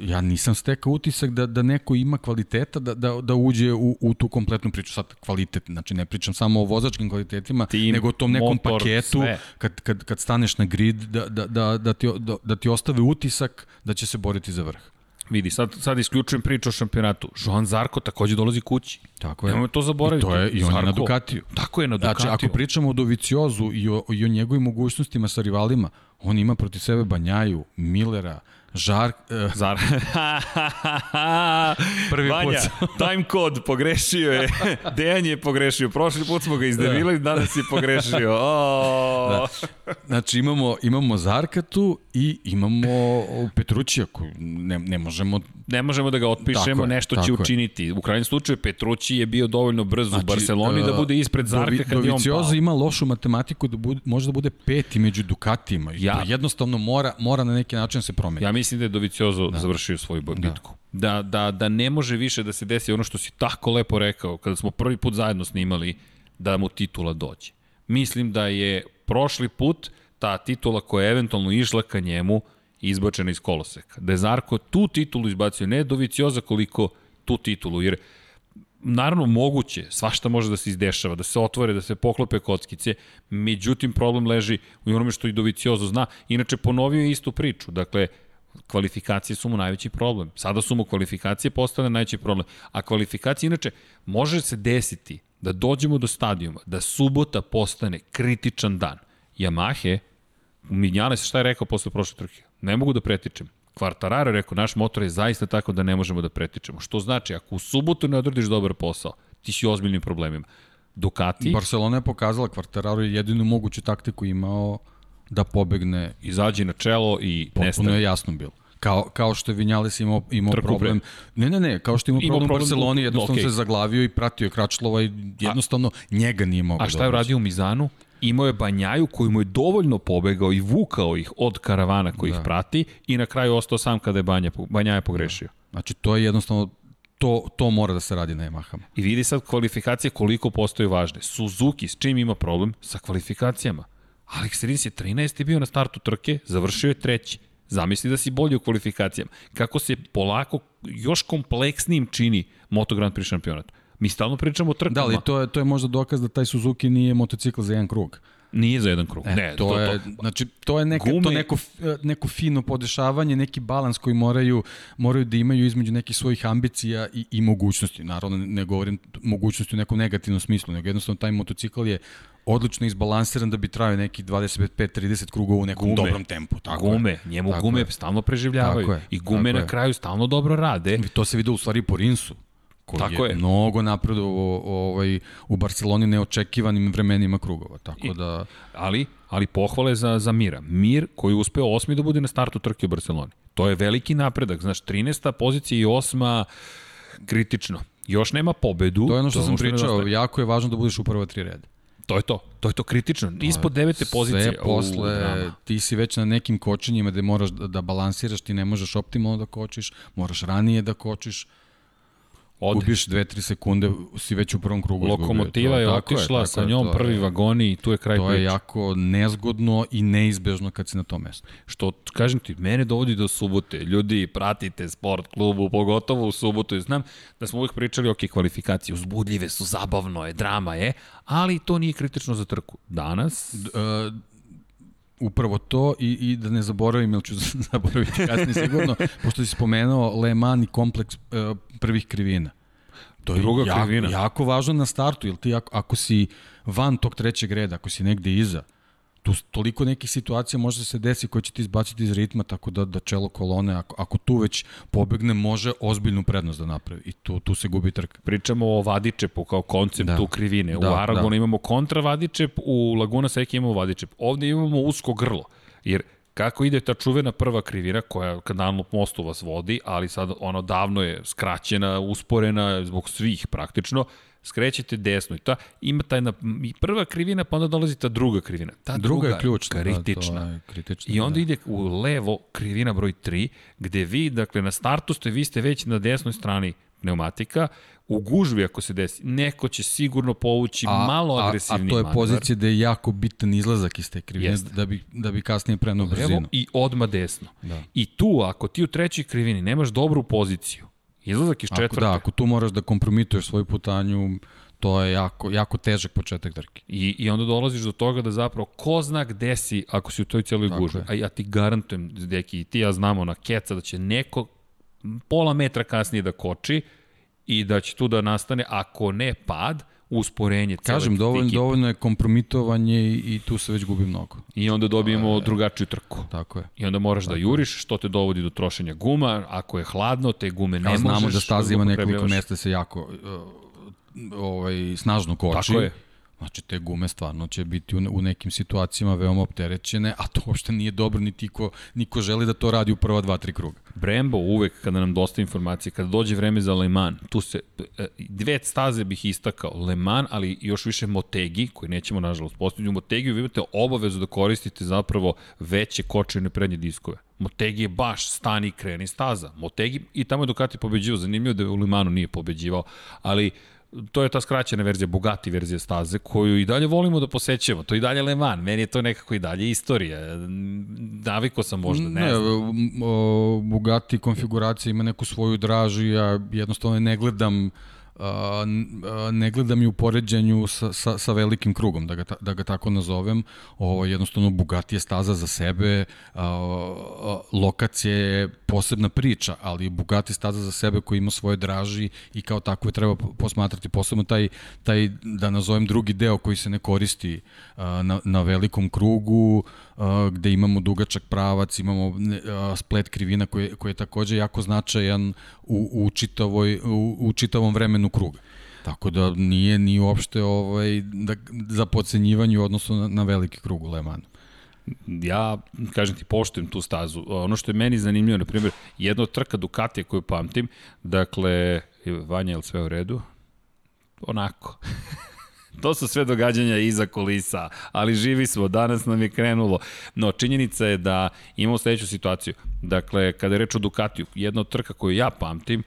ja nisam stekao utisak da, da neko ima kvaliteta da, da, da uđe u, u tu kompletnu priču. Sad kvalitet, znači ne pričam samo o vozačkim kvalitetima, Tim, nego o tom nekom motor, paketu sve. kad, kad, kad staneš na grid da, da, da, da, ti, da, da ti ostave utisak da će se boriti za vrh. Vidi, sad, sad isključujem priču o šampionatu. Joan Zarko takođe dolazi kući. Tako je. Nemoj to zaboraviti. I, to je, i on je na Zarko. Ducatiju. Tako je na Ducatiju. Znači, ako pričamo o Doviciozu i o, i o njegovim mogućnostima sa rivalima, on ima protiv sebe Banjaju, Millera, Žar, eh, *laughs* Zar... *laughs* Prvi put Vanja, *laughs* time kod, pogrešio je. Dejan je pogrešio. Prošli put smo ga izdevili, danas je pogrešio. O, Da. Znači imamo, imamo Zarka tu i imamo Petrućija koju ne, ne možemo ne možemo da ga otpišemo, je, nešto će je. učiniti. U krajnjem slučaju Petrući je bio dovoljno brz znači, u Barceloni da e, bude ispred Zarka Dovi- kad je on pao. ima lošu matematiku da bude, može da bude peti među Dukatima. Ja- to jednostavno mora, mora na neki način da se promeni. Ja mislim da je Doviciozo da. završio svoju bitku. Da. da, da, da ne može više da se desi ono što si tako lepo rekao kada smo prvi put zajedno snimali da mu titula dođe. Mislim da je prošli put ta titula koja je eventualno išla ka njemu izbačena iz koloseka. Da je Zarko tu titulu izbacio, ne Dovicioza koliko tu titulu, jer naravno moguće, svašta može da se izdešava, da se otvore, da se poklope kockice, međutim problem leži u onome što i Doviciozo zna. Inače ponovio je istu priču, dakle kvalifikacije su mu najveći problem. Sada su mu kvalifikacije postale najveći problem. A kvalifikacije, inače, može se desiti da dođemo do stadijuma, da subota postane kritičan dan. Yamahe, Minjales šta je rekao posle prošle trke? Ne mogu da pretičem. Kvartararo je rekao, naš motor je zaista tako da ne možemo da pretičemo. Što znači, ako u subotu ne odradiš dobar posao, ti si u ozbiljnim problemima. Ducati, Barcelona je pokazala Quartararo je jedinu moguću taktiku imao da pobegne izađi na čelo i Potpuno nestane. je jasno bilo. Kao, kao što je Vinjales imao, imao Trku problem. Ne, ne, ne, kao što je imao, Imao problem u problem Barceloni, u- jednostavno okej. se zaglavio i pratio je Kračlova i jednostavno njega nije mogao A šta je uradio u Mizanu? Imao je Banjaju koji mu je dovoljno pobegao i vukao ih od karavana koji da. ih prati i na kraju ostao sam kada je Banja, Banjaja pogrešio. Znači, to je jednostavno, to, to mora da se radi na Yamahama. I vidi sad kvalifikacije koliko postaju važne. Suzuki s čim ima problem? Sa kvalifikacijama. Alex Rins je 13. bio na startu trke, završio je treći. Zamisli da si bolji u kvalifikacijama. Kako se polako još kompleksnijim čini Moto Grand Prix šampionat. Mi stalno pričamo o trkama. Da, ali to je, to je možda dokaz da taj Suzuki nije motocikl za jedan krug. Nije za jedan krug. E, ne, to, je, znači, to je neka, Gume- to neko, f- neko fino podešavanje, neki balans koji moraju, moraju da imaju između nekih svojih ambicija i, i mogućnosti. Naravno, ne govorim mogućnosti u nekom negativnom smislu, nego jednostavno taj motocikl je odlično izbalansiran da bi trajao neki 25-30 krugova u nekom Gume. dobrom tempu. Tako gume, je. njemu Tako gume je. stalno preživljavaju. Tako I gume tako na je. kraju stalno dobro rade. To se vidi u stvari po Rinsu koji Tako je, je. mnogo napredo ovaj, u Barceloni neočekivanim vremenima krugova. Tako I- da, Ali, ali pohvale za, za Mira. Mir koji je uspeo osmi da bude na startu trke u Barceloni. To je veliki napredak. Znaš, 13. pozicija i osma kritično. Još nema pobedu. to je ono što sam što pričao, jako je važno da budeš u prva tri reda. To je to. To je to kritično. Ispod devete pozicije. Sve posle, U, ti si već na nekim kočenjima gde moraš da, da balansiraš, ti ne možeš optimalno da kočiš, moraš ranije da kočiš, Ode. gubiš 2-3 sekunde, si već u prvom krugu. Lokomotiva je tako otišla, tako sa njom je- prvi vagoni i tu je kraj To je priče. jako nezgodno i neizbežno kad si na tom mestu. Što, kažem ti, mene dovodi do subote. Ljudi, pratite sport klubu, pogotovo u subotu. Znam da smo uvijek pričali, ok, kvalifikacije uzbudljive su, zabavno je, drama je, ali to nije kritično za trku. Danas, Uh, upravo to i, i da ne zaboravim, ili ću *laughs* zaboraviti kasnije sigurno, pošto si spomenuo Le Mans i kompleks uh, prvih krivina. To je Druga jako, krivina. jako važno na startu, jer ti ako, ako si van tog trećeg reda, ako si negde iza, tu toliko nekih situacija može da se desi koje će ti izbaciti iz ritma, tako da, da čelo kolone, ako, ako tu već pobegne, može ozbiljnu prednost da napravi. I tu, tu se gubi trka. pričamo o Vadičepu kao konceptu Da. krivine. Da, u Aragonu da. imamo kontra Vadičep, u Laguna Seca imamo Vadičep. Ovde imamo usko grlo. Jer kako ide ta čuvena prva krivina koja ka Dunlop mostu vas vodi, ali sad ono davno je skraćena, usporena zbog svih praktično, skrećete desno i ta ima taj na, prva krivina pa onda dolazi ta druga krivina. Ta Druga je ključna. kritična. Da, je kritična I onda da. ide u levo krivina broj 3, gde vi, dakle, na startu ste, vi ste već na desnoj strani pneumatika, u gužvi ako se desi, neko će sigurno povući malo agresivniji A, a to je manevar. pozicija da je jako bitan izlazak iz te krivine, Jeste. da bi, da bi kasnije prenuo brzinu. i odma desno. Da. I tu, ako ti u trećoj krivini nemaš dobru poziciju, izlazak iz Ako, četvrte, da, ako tu moraš da kompromituješ svoju putanju, to je jako, jako težak početak trke. I, I onda dolaziš do toga da zapravo ko zna gde si ako si u toj gužvi. je. A ja ti garantujem, deki, i ti ja znamo na keca da će neko pola metra kasnije da koči i da će tu da nastane, ako ne pad, usporenje Kažem, dovoljno, dovoljno je kompromitovanje i, i tu se već gubi mnogo. I onda dobijemo drugačiju trku. Tako je. I onda moraš da juriš, što te dovodi do trošenja guma. Ako je hladno, te gume ne možeš. znamo da staza ima nekoliko mesta se jako uh, ovaj, snažno koči. Tako je. Znači, te gume stvarno će biti u, nekim situacijama veoma opterećene, a to uopšte nije dobro, niti ko, niko želi da to radi u prva dva, tri kruga. Brembo uvek kada nam dosta informacije, kada dođe vreme za Le Mans, tu se, e, dve staze bih istakao, Le Mans, ali još više Motegi, koji nećemo nažalost postaviti. U Motegi vi imate obavezu da koristite zapravo veće kočene prednje diskove. Motegi je baš stani kreni staza. Motegi i tamo je Ducati pobeđivao, zanimljivo da u Limanu nije pobeđivao, ali to je ta skraćena verzija, Bugatti verzija staze, koju i dalje volimo da posećemo. To je i dalje Le Mans, meni je to nekako i dalje istorija. Naviko sam možda, ne, ne znam. Bugatti konfiguracija ima neku svoju dražu, ja jednostavno ne gledam ne gledam i u poređenju sa, sa, sa velikim krugom, da ga, da ga tako nazovem. Ovo, jednostavno, Bugatti je staza za sebe, lokacija je posebna priča, ali Bugatti staza za sebe koji ima svoje draži i kao takve treba posmatrati. Posebno taj, taj, da nazovem drugi deo koji se ne koristi na, na velikom krugu, gde imamo dugačak pravac, imamo splet krivina koji, koji je takođe jako značajan u, u, čitavoj, u, u čitavom vremenu kruga. Tako da nije ni uopšte ovaj, da, za pocenjivanje u odnosu na, na veliki krug u Le ja, kažem ti, poštujem tu stazu. Ono što je meni zanimljivo, na primjer, jedna od trka Ducatija koju pamtim, dakle, Vanja, je li sve u redu? Onako. *laughs* To su sve događanja iza kulisa, ali živi smo, danas nam je krenulo. No, činjenica je da imamo sledeću situaciju. Dakle, kada je reč o Ducatiju, jedna od trka koju ja pamtim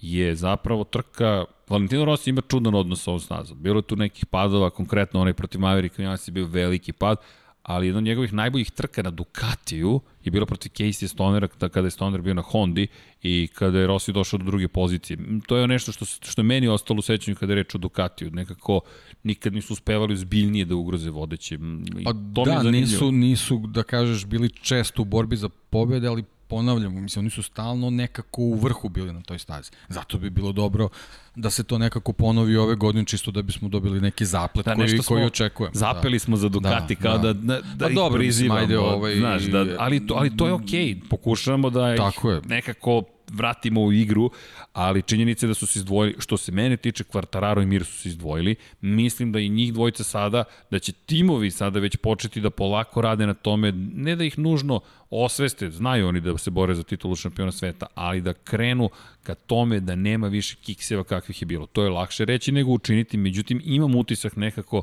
je zapravo trka Valentino Rossi ima čudan odnos sa ovom snazom. Bilo je tu nekih padova, konkretno onaj protiv Mavericka, ja je bio veliki pad, ali jedan od njegovih najboljih trka na Ducatiju bilo protiv Casey Stonera kada je Stoner bio na Hondi i kada je Rossi došao do druge pozicije. To je nešto što, što je meni ostalo u sećanju kada je reč o Ducatiju. Nekako nikad nisu uspevali zbiljnije da ugroze vodeće. pa to da, nisu, nisu, da kažeš, bili često u borbi za pobede, ali ponavljam, mislim, oni su stalno nekako u vrhu bili na toj stazi. Zato bi bilo dobro da se to nekako ponovi ove godine, čisto da bismo dobili neki zaplet da, koji, koji očekujemo. Da. Zapeli da. smo za Ducati da, kao da, da, da, da pa dobro, prizivamo. Ajde, ovaj, znaš, da, ali, to, ali to je okej. Okay. Pokušavamo da Tako je. nekako vratimo u igru, ali činjenica je da su se izdvojili, što se mene tiče, Kvartararo i Mir su se izdvojili, mislim da i njih dvojica sada, da će timovi sada već početi da polako rade na tome, ne da ih nužno osveste, znaju oni da se bore za titulu šampiona sveta, ali da krenu ka tome da nema više kikseva kakvih je bilo. To je lakše reći nego učiniti, međutim imam utisak nekako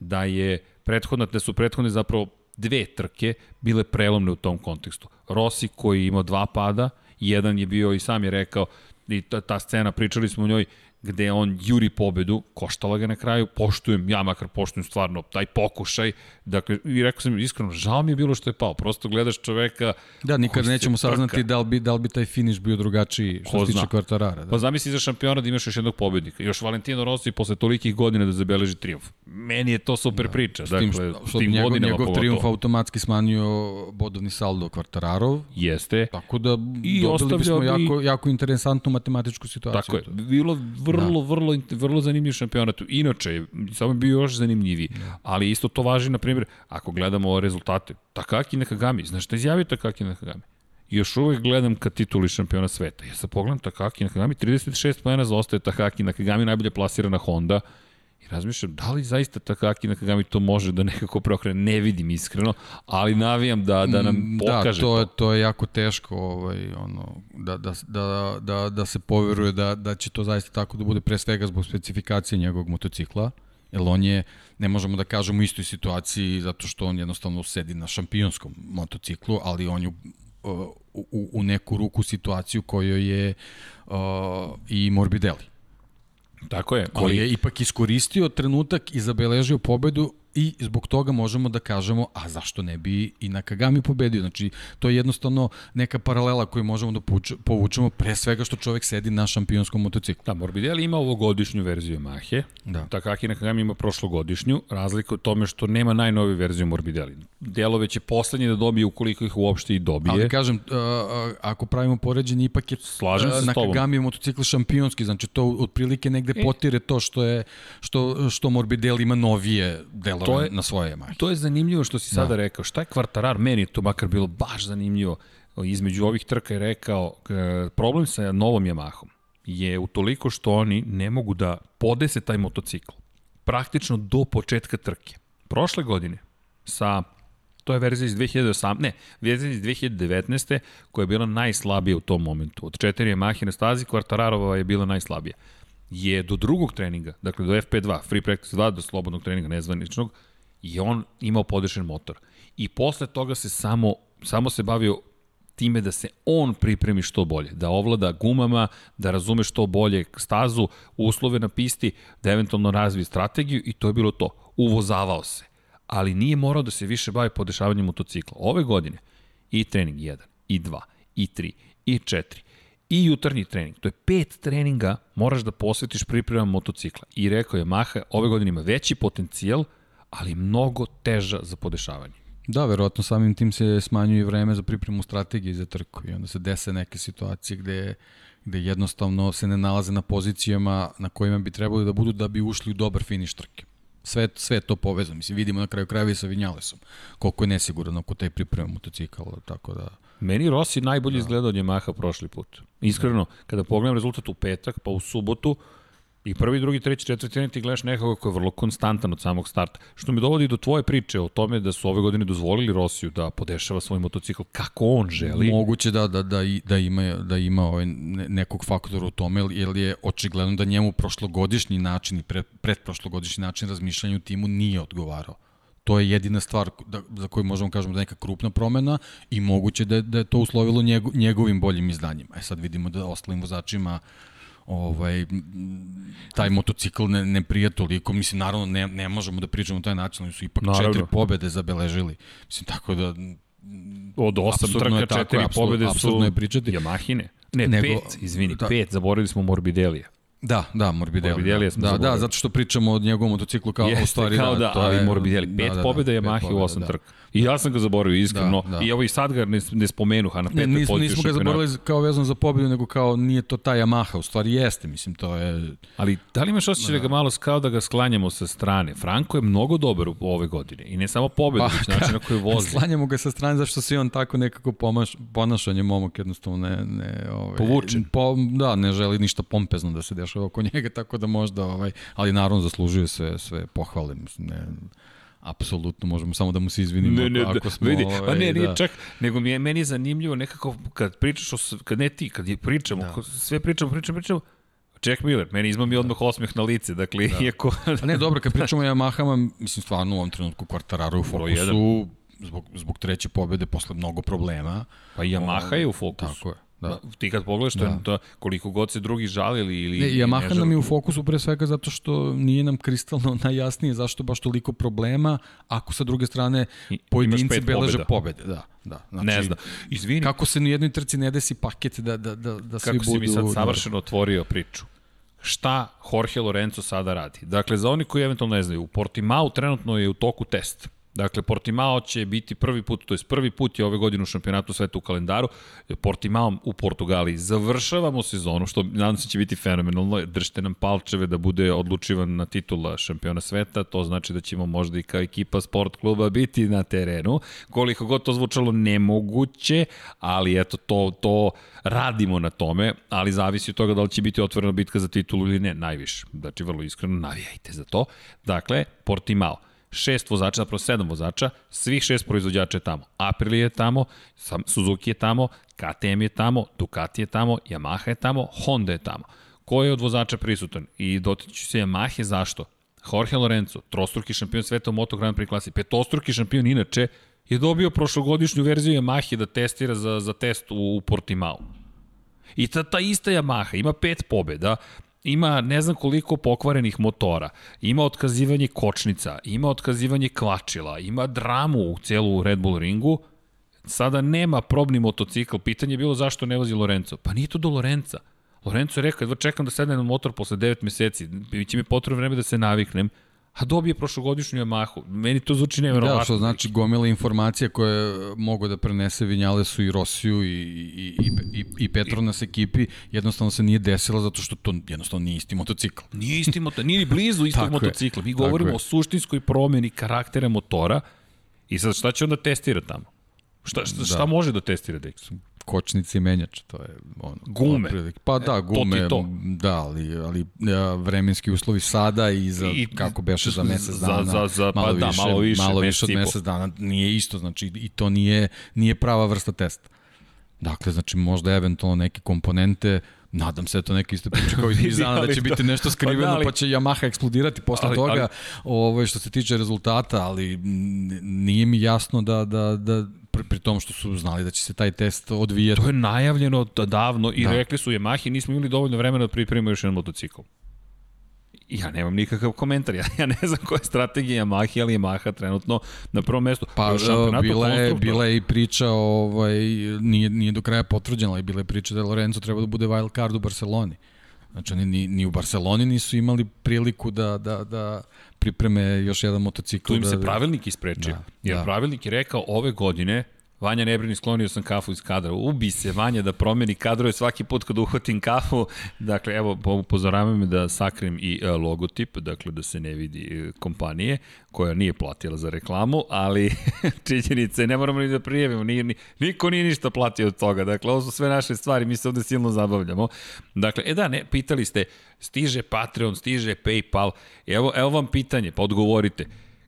da je prethodna, da su prethodne zapravo dve trke bile prelomne u tom kontekstu. Rossi koji ima dva pada, Jedan je bio i sam je rekao, i ta, ta scena, pričali smo o njoj, gde on juri pobedu, koštala ga na kraju, poštujem, ja makar poštujem stvarno taj pokušaj, dakle, i rekao sam iskreno, žao mi je bilo što je pao, prosto gledaš čoveka... Da, nikad nećemo saznati da li, bi, da li bi taj finish bio drugačiji što se tiče kvartarara. Da. Pa zamisli za šampiona da imaš još jednog pobednika, još Valentino Rossi posle tolikih godina da zabeleži triumf. Meni je to super da. priča, s tim, dakle, što, tim njegov, godinama njegov triumf automatski smanjio bodovni saldo kvartararov. Jeste. Tako da I dobili bismo bi... jako, jako interesantnu matematičku situaciju. Tako je, bilo vrlo, da. vrlo, vrlo zanimljiv šampionat. Inače, samo je bio još zanimljiviji. Da. Ali isto to važi, na primjer, ako gledamo rezultate. Takaki Nakagami, znaš šta izjavio Takaki Nakagami? još uvek gledam ka tituli šampiona sveta. Ja sad pogledam Takaki Nakagami, 36 pojena zaostaje Takaki Nakagami, najbolje plasirana Honda. I razmišljam, da li zaista Takaki Nakagami to može da nekako preokrene, ne vidim iskreno, ali navijam da, da nam mm, da, pokaže da, to. Je, to je jako teško ovaj, ono, da, da, da, da, da se poveruje da, da će to zaista tako da bude pre svega zbog specifikacije njegovog motocikla, jer on je, ne možemo da kažemo u istoj situaciji zato što on jednostavno sedi na šampionskom motociklu, ali on je u, u, u neku ruku situaciju kojoj je uh, i Morbidelli Tako je. Koji ali... je ipak iskoristio trenutak i zabeležio pobedu i zbog toga možemo da kažemo, a zašto ne bi i Nakagami pobedio? Znači, to je jednostavno neka paralela koju možemo da povučemo pre svega što čovek sedi na šampionskom motociklu. Da, Morbidelli ima ovogodišnju verziju Mahe, da. Takaki Nakagami ima prošlogodišnju, razlika u tome što nema najnoviju verziju Morbidelli. Delove će poslednje da dobije ukoliko ih uopšte i dobije. Ali kažem, ako pravimo poređenje, ipak je Slažem se Nakagami motocikl šampionski, znači to otprilike negde potire to što je što, što Morbidelli ima novije delove to je, na svoje Yamahe. To je zanimljivo što si sada da. rekao. Šta je kvartarar? Meni je to makar bilo baš zanimljivo. Između ovih trka je rekao, problem sa novom Yamahom je u toliko što oni ne mogu da podese taj motocikl. praktično do početka trke. Prošle godine sa to je verzija iz 2018, ne, verzija iz 2019. koja je bila najslabija u tom momentu. Od četiri Yamahe na stazi, Quartararova je bila najslabija. Je do drugog treninga, dakle do FP2, Free Practice 2, do slobodnog treninga nezvaničnog, je on imao podešen motor. I posle toga se samo, samo se bavio time da se on pripremi što bolje, da ovlada gumama, da razume što bolje stazu, uslove na pisti, da eventualno razvije strategiju i to je bilo to. Uvozavao se ali nije morao da se više bavi podešavanjem motocikla. Ove godine i trening 1, i 2, i 3, i 4, i jutarnji trening. To je pet treninga moraš da posvetiš pripremama motocikla. I rekao je Maha, ove godine ima veći potencijal, ali mnogo teža za podešavanje. Da, verovatno samim tim se smanjuje vreme za pripremu strategije za trku i onda se dese neke situacije gde, gde jednostavno se ne nalaze na pozicijama na kojima bi trebali da budu da bi ušli u dobar finiš trke sve, sve to povezano. Mislim, vidimo na kraju krajeva i sa Vinjalesom, koliko je nesiguran oko te pripreme motocikala, tako da... Meni Rossi najbolje da. izgledao od Yamaha prošli put. Iskreno, da. kada pogledam rezultat u petak, pa u subotu, I prvi, drugi, treći, četvrti ti gledaš nekoga ko je vrlo konstantan od samog starta. Što mi dovodi do tvoje priče o tome da su ove godine dozvolili Rosiju da podešava svoj motocikl kako on želi. Moguće da, da, da, da ima, da ima ovaj nekog faktora u tome, jer je očigledno da njemu prošlogodišnji način i pre, predprošlogodišnji način razmišljanja u timu nije odgovarao. To je jedina stvar da, za koju možemo kažemo da je neka krupna promena i moguće da je, da je to uslovilo njego, njegovim boljim izdanjima. E sad vidimo da ostalim vozačima ovaj, taj motocikl ne, ne prija toliko. Mislim, naravno, ne, ne možemo da pričamo o taj način, ali su ipak naravno. četiri pobede zabeležili. Mislim, tako da... Od osam trka, četiri pobede su je pričati. Yamahine. Ne, Nego, pet, izvini, da. pet, zaboravili smo Morbidelija. Da, da, Morbidelli. Morbidelli da, da, da, zato što pričamo o njegovom motociklu kao Jeste, u stvari kao da, da to ali je Morbidelli. Pet da, da, pobjeda je Yamaha u osam da. trka. I ja sam ga zaboravio iskreno. Da, da. I evo i sad ga ne, ne spomenuh, a na petoj nismo, nismo ga zaboravili kao vezano za pobjedu, nego kao nije to ta Yamaha, u stvari jeste, mislim, to je... Ali da li imaš osjećaj da. da ga malo kao da ga sklanjamo sa strane? Franko je mnogo dobar u ove godine i ne samo pobedu, pa, već način na koji *laughs* vozi. Sklanjamo ga sa strane zašto se on tako nekako pomaš, ponašanje momak jednostavno ne... ne ovaj, Povučen. Po, da, ne želi ništa pompezno da se dešava oko njega, tako da možda, ovaj, ali naravno zaslužuje sve, sve pohvale, mislim, ne, apsolutno možemo samo da mu se izvinimo ne, ne, ako da, smo... Vidi, ovaj, pa ne, nije da. čak, nego mi je meni zanimljivo nekako kad pričaš o, kad ne ti, kad je pričamo, da. sve pričamo, pričamo, pričamo, Jack Miller, meni izma mi odmah osmeh na lice, dakle, da. iako... A ne, dobro, kad pričamo o Yamahama, mislim, stvarno u ovom trenutku Quartararo u fokusu, zbog, zbog treće pobede posle mnogo problema. Pa i Yamaha je u fokusu. Tako je. Da. Ti kad pogledaš da. to, koliko god se drugi žalili ili... Ne, Yamaha nam je u fokusu pre svega zato što nije nam kristalno *laughs* najjasnije zašto baš toliko problema ako sa druge strane pojedinci beleže pobede. Da, da. Znači, ne znam. Izvini. Kako se ni jednoj trci ne desi paket da, da, da, da svi budu... Kako si mi sad savršeno otvorio priču šta Jorge Lorenzo sada radi. Dakle, za oni koji eventualno ne znaju, u Portimao trenutno je u toku test. Dakle, Portimao će biti prvi put, to je prvi put je ove godine u šampionatu sveta u kalendaru, Portimao u Portugaliji. Završavamo sezonu, što nadam se će biti fenomenalno, držite nam palčeve da bude odlučivan na titula šampiona sveta, to znači da ćemo možda i kao ekipa sport kluba biti na terenu. Koliko god to zvučalo nemoguće, ali eto, to, to radimo na tome, ali zavisi od toga da li će biti otvorena bitka za titulu ili ne, najviše. Znači, vrlo iskreno, navijajte za to. Dakle, Portimao šest vozača, zapravo sedam vozača, svih šest proizvođača je tamo. Aprilia je tamo, Suzuki je tamo, KTM je tamo, Ducati je tamo, Yamaha je tamo, Honda je tamo. Ko je od vozača prisutan? I dotiču se Yamaha, zašto? Jorge Lorenzo, trostruki šampion sveta u Moto Grand Prix klasi, petostruki šampion inače, je dobio prošlogodišnju verziju Yamaha da testira za, za test u, u Portimao. I ta, ta ista Yamaha ima pet pobeda, ima ne znam koliko pokvarenih motora, ima otkazivanje kočnica, ima otkazivanje kvačila, ima dramu u celu Red Bull ringu, sada nema probni motocikl. Pitanje je bilo zašto ne vozi Lorenzo. Pa nije to do Lorenza. Lorenzo je rekao, jedva čekam da sednem na motor posle 9 meseci, biće mi potrebno vreme da se naviknem a dobije prošlogodišnju Yamahu. Meni to zvuči nevjerovatno. Da, što znači gomila informacija koje mogu da prenese Vinjalesu i Rosiju i, i, i, i, i Petronas ekipi, jednostavno se nije desilo zato što to jednostavno nije isti motocikl. Nije isti motocikl, nije ni blizu *laughs* istog motocikla. Mi govorimo o suštinskoj promeni karaktera motora i sad šta će onda testira tamo? Šta, šta, šta da. može da testira Dexo? kočnice i menjač, to je ono. Gume. Pa da, gume, to ti to. da, ali, ali vremenski uslovi sada i za, I- kako beše za mesec za- dana, za- za- pa malo, da, više, malo više, malo više i od mesec dana, nije isto, znači i to nije, nije prava vrsta testa. Dakle, znači možda eventualno neke komponente, nadam se da to neke isto priče kao iz *laughs* dana, da će biti nešto pa da, skriveno, ali- pa će Yamaha eksplodirati posle Ali- toga, ali- ovo, što se tiče rezultata, ali nije mi jasno da, da, da pri, pri tom što su znali da će se taj test odvijati. To je najavljeno da davno i Da. rekli su Yamahi nismo imali dovoljno vremena da pripremimo još jedan motocikl. Ja nemam nikakav komentar, ja, ja ne znam koja je strategija Yamahi, ali Yamaha trenutno na prvom mestu. Pa bila je, bila je i priča, ovaj, nije, nije do kraja potvrđena, ali bila je priča da Lorenzo treba da bude wild card u Barceloni. Znači oni ni, ni u Barceloni nisu imali priliku da, da, da pripreme još jedan motocikl. Tu im da, se pravilnik isprečio. Da, jer da. pravilnik je rekao ove godine Vanja Nebrini sklonio sam kafu iz kadra. Ubi se Vanja da promeni kadrove svaki put kad uhvatim kafu. Dakle, evo, upozoravam me da sakrim i e, logotip, dakle da se ne vidi e, kompanije koja nije platila za reklamu, ali *laughs* činjenica je, ne moramo ni da prijavimo, nije, ni, niko nije ništa platio od toga. Dakle, ovo su sve naše stvari, mi se ovde silno zabavljamo. Dakle, e da, ne, pitali ste, stiže Patreon, stiže Paypal, evo, evo vam pitanje, pa odgovorite.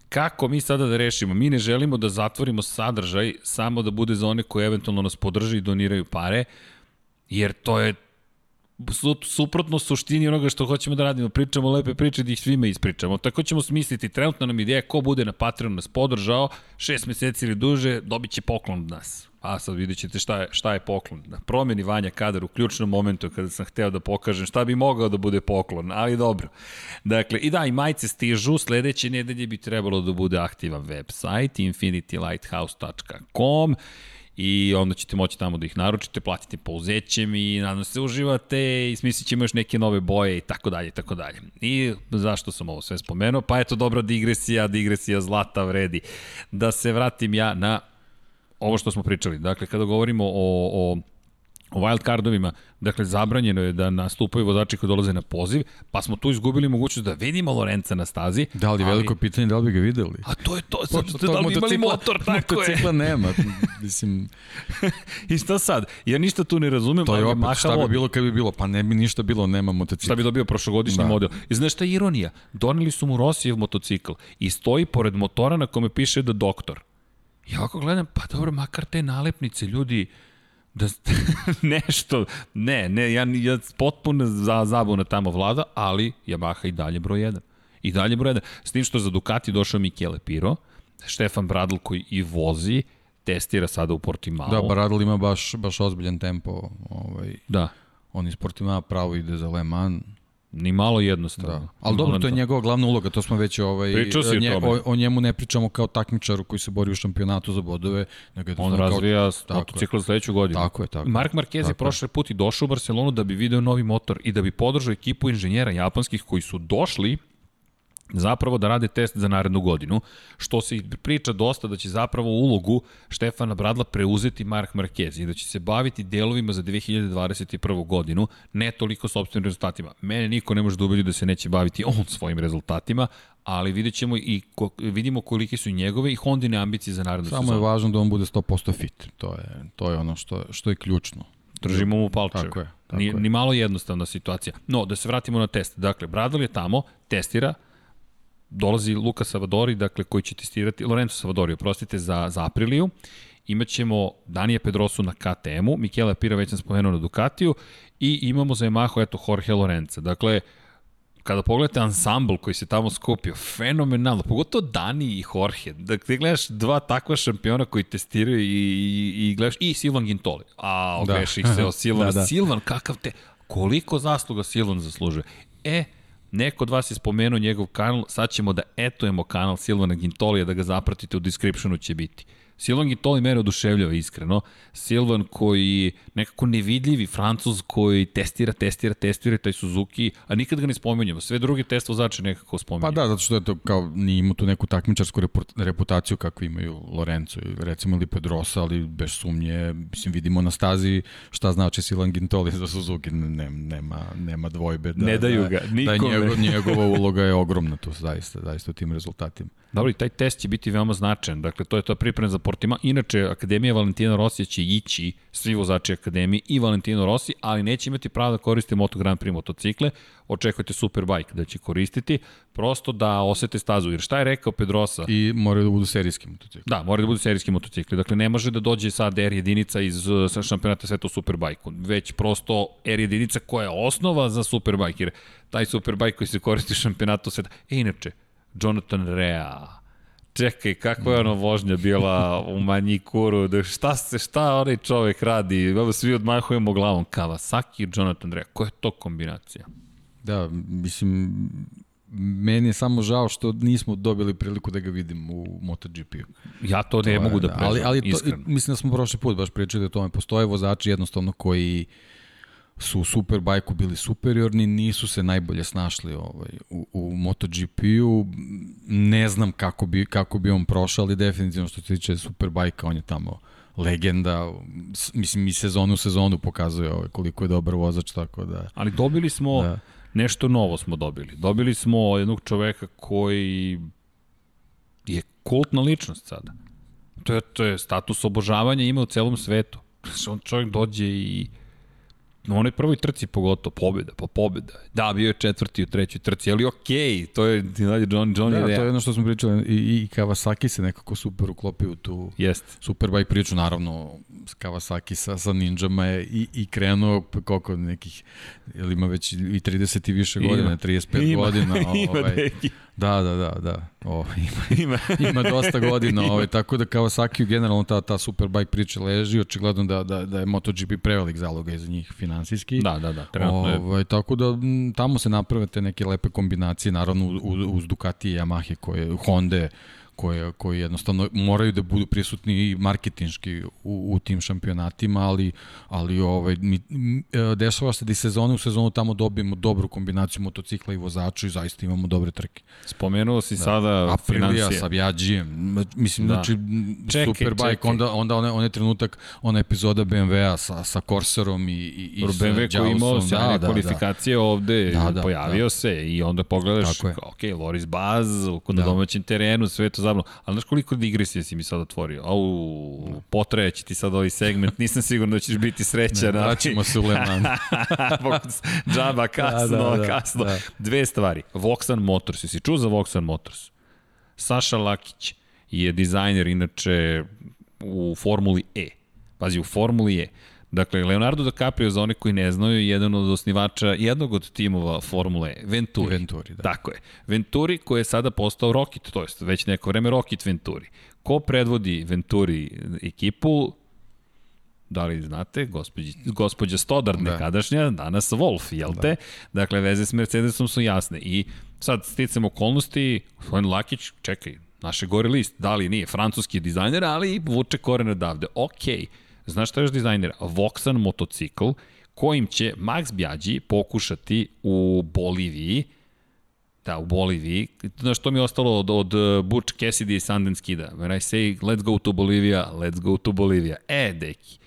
Kako mi sada da rešimo? Mi ne želimo da zatvorimo sadržaj samo da bude za one koji eventualno nas podrže i doniraju pare, jer to je suprotno suštini onoga što hoćemo da radimo. Pričamo lepe priče da ih svima ispričamo. Tako ćemo smisliti. Trenutno nam ideja ko bude na Patreonu nas podržao, šest meseci ili duže, dobit će poklon od nas. A sad vidjet ćete šta je, šta je poklon. Na promeni Vanja kadar u ključnom momentu kada sam hteo da pokažem šta bi mogao da bude poklon, ali dobro. Dakle, i da, i majice stižu, sledeće nedelje bi trebalo da bude aktivan website infinitylighthouse.com i onda ćete moći tamo da ih naručite, platite pouzećem i nadam se uživate i smislit ćemo još neke nove boje i tako dalje i tako dalje. I zašto sam ovo sve spomenuo? Pa eto dobra digresija, digresija zlata vredi. Da se vratim ja na ovo što smo pričali. Dakle, kada govorimo o, o o wild cardovima, dakle, zabranjeno je da nastupaju vozači koji dolaze na poziv, pa smo tu izgubili mogućnost da vidimo Lorenca na stazi. Da li veliko pitanje da li bi ga videli? A to je to, sad, Pošto da li bi imali motor, tako je. motocikla nema. Mislim, *laughs* I šta sad? Ja ništa tu ne razumem, to je ali opet, Maha šta bi vodi. bilo kad bi bilo? Pa ne bi ništa bilo, nema motocikla. Šta bi dobio prošlogodišnji Da. model? I znaš šta je ironija? Doneli su mu Rosijev motocikl i stoji pored motora na kome piše da doktor. Ja ovako gledam, pa dobro, makar te nalepnice, ljudi, da *laughs* nešto, ne, ne, ja, ja potpuno za, zabuna tamo vlada, ali Yamaha i dalje broj 1. I dalje broj 1. S tim što za Ducati došao Michele Piro, Štefan Bradl koji i vozi, testira sada u Portimao. Da, Baradl ima baš, baš ozbiljan tempo. Ovaj, da. on iz Portimao pravo ide za Le Mans. Ni malo jednostavno. Da. Ali dobro, to je njegova glavna uloga, to smo već ovaj, nje, o, o, njemu ne pričamo kao takmičaru koji se bori u šampionatu za bodove, nego je On kao- razvija motocikl za sledeću godinu. Tako je, tako je. Mark Marquez je Tako je. prošle put i došao u Barcelonu da bi video novi motor i da bi podržao ekipu inženjera japanskih koji su došli zapravo da rade test za narednu godinu, što se priča dosta da će zapravo ulogu Štefana Bradla preuzeti Mark Marquez i da će se baviti delovima za 2021. godinu, ne toliko sobstvenim rezultatima. Mene niko ne može da ubedi da se neće baviti on svojim rezultatima, ali vidjet ćemo i ko, vidimo kolike su njegove i Hondine ambicije za narednu Samo je sezonu. važno da on bude 100% fit. To je, to je ono što, što je ključno. Držimo mu palčeve. Tako je, tako ni, je. ni malo jednostavna situacija. No, da se vratimo na test. Dakle, Bradal je tamo, testira, dolazi Luka Savadori, dakle, koji će testirati, Lorenzo Savadori, oprostite, za, za Apriliju. Imaćemo Danija Pedrosu na KTM-u, Mikela Pira već sam spomenuo na Ducatiju i imamo za Yamaha, eto, Jorge Lorenza. Dakle, kada pogledate ansambl koji se tamo skupio, fenomenalno, pogotovo Dani i Jorge. Dakle, ti gledaš dva takva šampiona koji testiraju i, i, i gledaš, i Silvan Gintoli. A, Da. ogreših se o *laughs* Silvana. Da, da. Silvan, kakav te, koliko zasluga Silvan zaslužuje. E, neko od vas je spomenuo njegov kanal, sad ćemo da etujemo kanal Silvana Gintolija, da ga zapratite u descriptionu će biti. Silvan Gintoli mene oduševljava iskreno. Silvan koji nekako nevidljivi francuz koji testira, testira, testira taj Suzuki, a nikad ga ne spomenjamo. Sve druge test vozače nekako spomenjamo. Pa da, zato što je to kao, nije imao tu neku takmičarsku reput- reputaciju kakvu imaju Lorenzo recimo ili Pedrosa, ali bez sumnje, mislim, vidimo na stazi šta znači Silan Gintoli za Suzuki, ne, nema, nema dvojbe. Da, Ne daju da, ga, Da nikome. njegov, njegova uloga je ogromna tu, zaista, zaista u tim rezultatima. Dobro, i taj test će biti veoma značajan. Dakle, to je to priprema za Portima. Inače, Akademija Valentina Rosija će ići, svi vozači Akademije i Valentino Rossi, ali neće imati pravo da koriste Moto Grand Prix motocikle. Očekujte Superbike da će koristiti, prosto da osete stazu. Jer šta je rekao Pedrosa? I moraju da budu serijski motocikli. Da, moraju da budu serijski motocikli. Dakle, ne može da dođe sad R jedinica iz sa šampionata sveta u Superbike-u, već prosto R jedinica koja je osnova za Superbike, jer taj Superbike koji se koristi u šampionatu sveta. E, inače, Jonathan Rea, čekaj, kakva je ono vožnja bila u Manjikuru, da šta se, šta onaj čovek radi, evo svi odmahujemo glavom, Kawasaki i Jonathan Rea, koja je to kombinacija? Da, mislim, meni je samo žao što nismo dobili priliku da ga vidim u MotoGP-u. Ja to ne to mogu da prežem, ali, ali to, iskreno. mislim da smo prošli put baš pričali o tome. Postoje vozači jednostavno koji su u Superbajku bili superiorni, nisu se najbolje snašli ovaj, u, u MotoGP-u. Ne znam kako bi, kako bi on prošao, ali definitivno što se tiče Superbajka, on je tamo legenda, mislim i sezonu u sezonu pokazuje ovaj, koliko je dobar vozač, tako da... Ali dobili smo, da. nešto novo smo dobili. Dobili smo jednog čoveka koji je kultna ličnost sada. To je, to je status obožavanja ima u celom svetu. *laughs* On čovjek dođe i Na onoj prvoj trci pogotovo, pobjeda, pa pobjeda. Da, bio je četvrti u trećoj trci, ali okej, okay, to je dalje John, John da, to je jedno što smo pričali, i, i Kawasaki se nekako super uklopio u tu Jest. superbike priču, naravno Kawasaki sa, sa ninjama je i, i krenuo koliko nekih, ili ima već i 30 i više godina, 35 ima, godina. *laughs* Ovaj, neki. Da, da, da, da. O, *laughs* ima, ima. *laughs* ima dosta godina, ovaj, tako da Kawasaki generalno ta, ta superbike priča leži, očigledno da, da, da je MotoGP prevelik zaloga za njih finansijski. Da, da, da, trenutno je. Ovaj, tako da m, tamo se naprave te neke lepe kombinacije, naravno uz, uz Ducati i Yamahe, koje, Honda, koje, koji jednostavno moraju da budu prisutni i marketinški u, u tim šampionatima, ali, ali ovaj, mi, e, dešava se da i sezone u sezonu tamo dobijemo dobru kombinaciju motocikla i vozača i zaista imamo dobre trke. Spomenuo si da. sada Aprilia financije. sa Bjađijem, mislim, da. znači, čekaj, Superbike, čekaj. onda, onda one, one trenutak, ona epizoda BMW-a sa, sa Corsarom i, i, i sa BMW koji imao sjajne da, da, kvalifikacije da. ovde, da, da, pojavio da. se i onda pogledaš, ok, Loris Baz, na da. domaćem terenu, sve to zabavno. Ali znaš koliko digresija si mi sad otvorio? Au, potreće ti sad ovaj segment, nisam siguran da ćeš biti srećan. Ne, vraćamo se u Le Mans. *laughs* Džaba, kasno, da, da, da, kasno. Da. Dve stvari. Voxan Motors, jesi čuo za Voxan Motors? Saša Lakić je dizajner inače u Formuli E. Pazi, u Formuli E. Dakle, Leonardo DiCaprio, za one koji ne znaju, je jedan od osnivača jednog od timova Formule Venturi. Venturi, da. Tako je. Venturi koji je sada postao Rocket, to jest već neko vreme Rocket Venturi. Ko predvodi Venturi ekipu? Da li znate, gospođa, gospođa Stodar da. nekadašnja, danas Wolf, jel te? Da. Dakle, veze s Mercedesom su jasne. I sad sticam okolnosti, gospodin Lakić, čekaj, naše gore list, da li nije, francuski dizajner, ali vuče koren odavde. Okej. Okay Znaš šta još dizajnera? Voxan motocikl kojim će Max Bjađi pokušati u Boliviji Da, u Boliviji. Znaš što mi je ostalo od, od Butch Cassidy i Sundance Kida? When I say let's go to Bolivia, let's go to Bolivia. E, deki.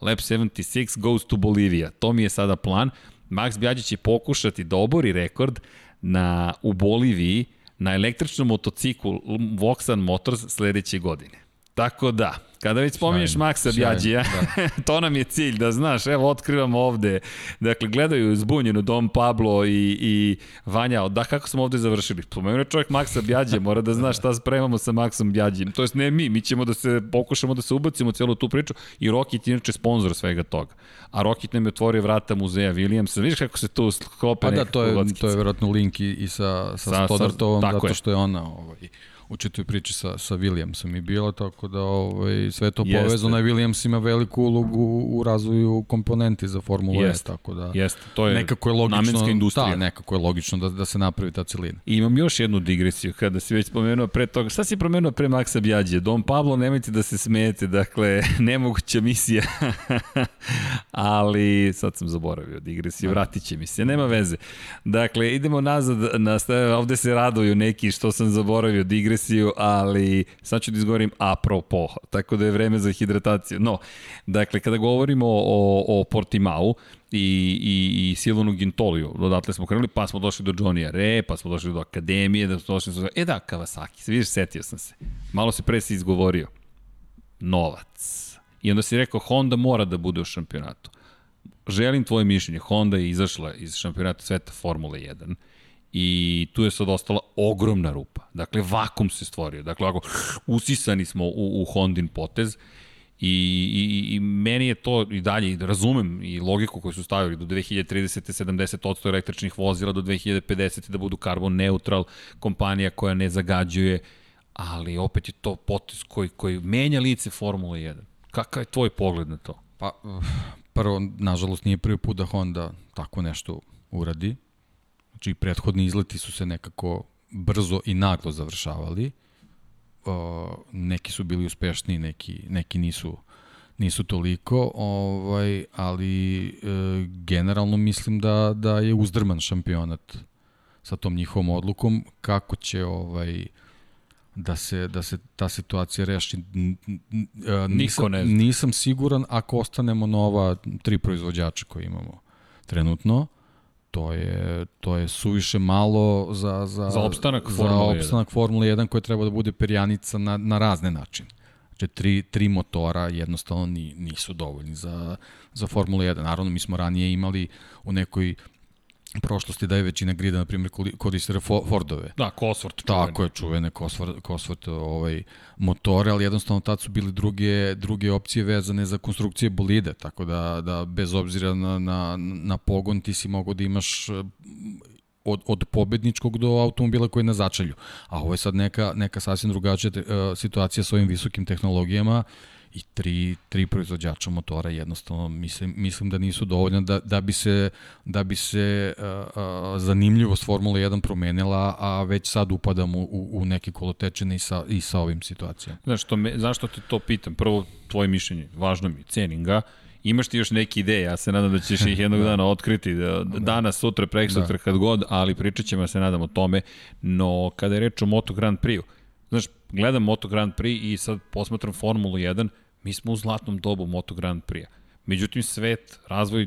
Lab 76 goes to Bolivia. To mi je sada plan. Max Bjađi će pokušati da obori rekord na, u Boliviji na električnom motociklu Voxan Motors sledeće godine. Tako da, Kada već spominješ Maksa Bjađija, da. *laughs* to nam je cilj, da znaš, evo otkrivamo ovde, dakle, gledaju zbunjeno Dom Pablo i, i Vanja, da kako smo ovde završili? Spomenuo je čovjek Maksa Bjađija, mora da zna šta spremamo sa Maksom Bjađijem. To jest ne mi, mi ćemo da se pokušamo da se ubacimo u celu tu priču i Rocket je inače sponsor svega toga. A Rocket nam je otvorio vrata muzeja Williamsa. Vidiš kako se tu sklope Pa da, to je, to je vjerojatno link i, i sa, sa, sa Stodartovom, zato što je ona ovaj, u čitoj priči sa, sa Williamsom i bila, tako da ovaj, sve to Jeste. povezano. Williams ima veliku ulogu u razvoju komponenti za Formulu E, tako da Jeste. to je nekako je logično, industrija. Da, nekako je logično da, da se napravi ta celina. I imam još jednu digresiju, kada si već spomenuo pre toga, šta si promenuo pre Maksa Bjađe? Dom Pablo, nemojte da se smijete, dakle, *laughs* nemoguća misija, *laughs* ali sad sam zaboravio digresiju, vratit će mi se, nema veze. Dakle, idemo nazad, na, ovde se raduju neki što sam zaboravio digresiju, digresiju, ali sad ću da izgovorim apropo, tako da je vreme za hidrataciju. No, dakle, kada govorimo o, o Portimao, i, i, i Silvanu Gintoliju. Odatle smo krenuli, pa smo došli do Johnny Re, pa smo došli do Akademije, da smo došli do... E da, Kawasaki, se vidiš, setio sam se. Malo se pre si izgovorio. novac. I onda si rekao, Honda mora da bude u šampionatu. Želim tvoje mišljenje. Honda je izašla iz šampionata sveta Formule 1 i tu je sad ostala ogromna rupa. Dakle, vakum se stvorio. Dakle, ako usisani smo u, u Hondin potez I, i, I meni je to i dalje, razumem i logiku koju su stavili do 2030. 70% električnih vozila, do 2050. da budu karbon neutral, kompanija koja ne zagađuje, ali opet je to potez koji, koji menja lice Formule 1. Kakav je tvoj pogled na to? Pa, prvo, nažalost, nije prvi put da Honda tako nešto uradi. Znači, prethodni izleti su se nekako brzo i naglo završavali uh, neki su bili uspešni, neki, neki nisu nisu toliko, ovaj, ali e, generalno mislim da, da je uzdrman šampionat sa tom njihovom odlukom, kako će ovaj, da se, da se ta situacija reši. Nisam, ne zna. nisam siguran ako ostanemo na ova tri proizvođača koje imamo trenutno to je, to je suviše malo za, za, za opstanak Formule, za opstanak 1. Formule 1 koja treba da bude perjanica na, na razne načine. Znači, tri, tri motora jednostavno ni, nisu dovoljni za, za Formulu 1. Naravno, mi smo ranije imali u nekoj prošlosti da je većina grida, na primjer, koristila Fordove. Da, Cosworth. Čuvene. Tako je, čuvene Cosworth, Cosworth ovaj, motore, ali jednostavno tad su bili druge, druge opcije vezane za konstrukcije bolide, tako da, da bez obzira na, na, na pogon ti si mogo da imaš eh, od, od pobedničkog do automobila koji je na začelju. A ovo je sad neka, neka sasvim drugačija te, uh, situacija sa ovim visokim tehnologijama i tri, tri proizvođača motora jednostavno mislim, mislim da nisu dovoljna da, da bi se, da bi se uh, uh, zanimljivost Formula 1 promenila, a već sad upadamo u, u neke kolotečine i sa, i sa ovim situacijama. Znaš, što me, zašto te to pitam? Prvo, tvoje mišljenje, važno mi, cenim ga, imaš ti još neke ideje, ja se nadam da ćeš ih jednog *laughs* da. dana otkriti, da, da. danas, sutra, prek sutra, da. kad god, ali pričat ćemo, ja se nadam o tome, no kada je reč o Moto Grand Prix-u, znaš, gledam Moto Grand Prix i sad posmatram Formulu 1, Mi smo u zlatnom dobu Moto Grand Prix-a. Međutim, svet, razvoj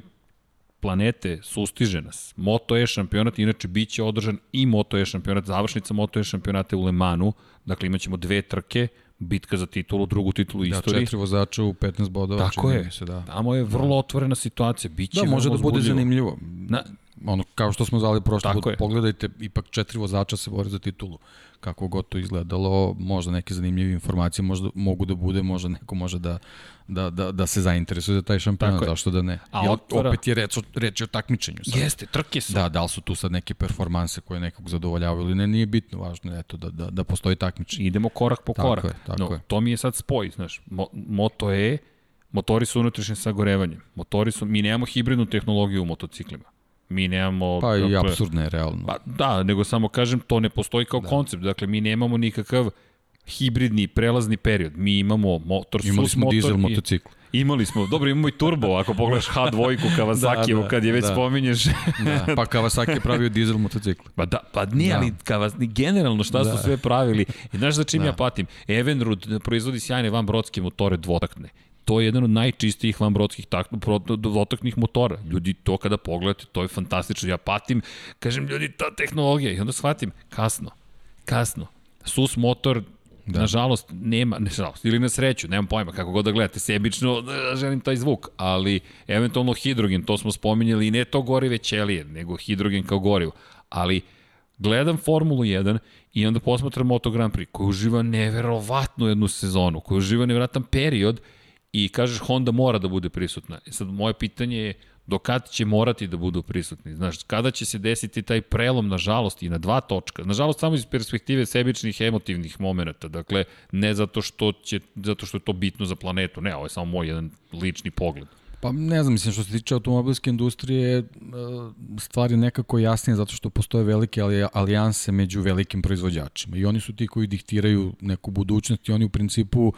planete sustiže nas. Moto E šampionat, inače bit će održan i Moto E šampionat, završnica Moto E šampionata u Le Manu, dakle imaćemo dve trke, bitka za titulu, drugu titulu da, istoriji. Da, četiri vozača u 15 bodova. Tako je, se, da. tamo je vrlo otvorena situacija. Biće da, može da bude zanimljivo. Na, ono, kao što smo zvali prošlo, put, pogledajte, ipak četiri vozača se bore za titulu kako god to izgledalo, možda neke zanimljive informacije možda mogu da bude, možda neko može da, da, da, da se zainteresuje za taj šampionat, zašto da ne. A otvara... opet je reč, reč o takmičenju. Sad. Jeste, trke su. Da, da li su tu sad neke performanse koje nekog zadovoljavaju ili ne, nije bitno, važno je eto, da, da, da postoji takmičenje. Idemo korak po tako korak. Je, tako no, je. To mi je sad spoj, znaš, Mo, Moto E, motori su unutrašnje sagorevanjem. Motori su, mi nemamo hibridnu tehnologiju u motociklima. Mi nemamo... Pa i dakle, absurdno je, realno. Pa, da, nego samo kažem, to ne postoji kao da. koncept. Dakle, mi nemamo nikakav hibridni prelazni period. Mi imamo motor, Imali smo motor dizel i, motocikl. Imali smo, dobro, imamo i turbo, ako pogledaš *laughs* H2 Kawasaki, da, da, kad je već da. spominješ. da, pa Kawasaki je pravio dizel motocikl. Pa da, pa nije, da. ali Kawasaki, generalno šta da. su sve pravili. I znaš za čim da. ja patim? Evenrud proizvodi sjajne van brodske motore dvotakne to je jedan od najčistijih vanbrodskih dvotaknih motora. Ljudi, to kada pogledate, to je fantastično. Ja patim, kažem, ljudi, ta tehnologija. I onda shvatim, kasno, kasno. SUS motor Da. Nažalost, nema, nažalost, ili na sreću, nemam pojma, kako god da gledate, sebično da želim taj zvuk, ali eventualno hidrogen, to smo spominjali, i ne to gorive ćelije, nego hidrogen kao gorivo. Ali gledam Formulu 1 i onda posmatram Moto Grand Prix, koji uživa neverovatnu jednu sezonu, koji uživa neverovatan period, i kažeš Honda mora da bude prisutna. E sad moje pitanje je do kad će morati da budu prisutni. Znaš, kada će se desiti taj prelom, nažalost, i na dva točka. Nažalost, samo iz perspektive sebičnih emotivnih momenta. Dakle, ne zato što, će, zato što je to bitno za planetu. Ne, ovo je samo moj jedan lični pogled. Pa ne znam, mislim što se tiče automobilske industrije, e, stvari nekako jasnije zato što postoje velike alijanse među velikim proizvođačima i oni su ti koji diktiraju neku budućnost i oni u principu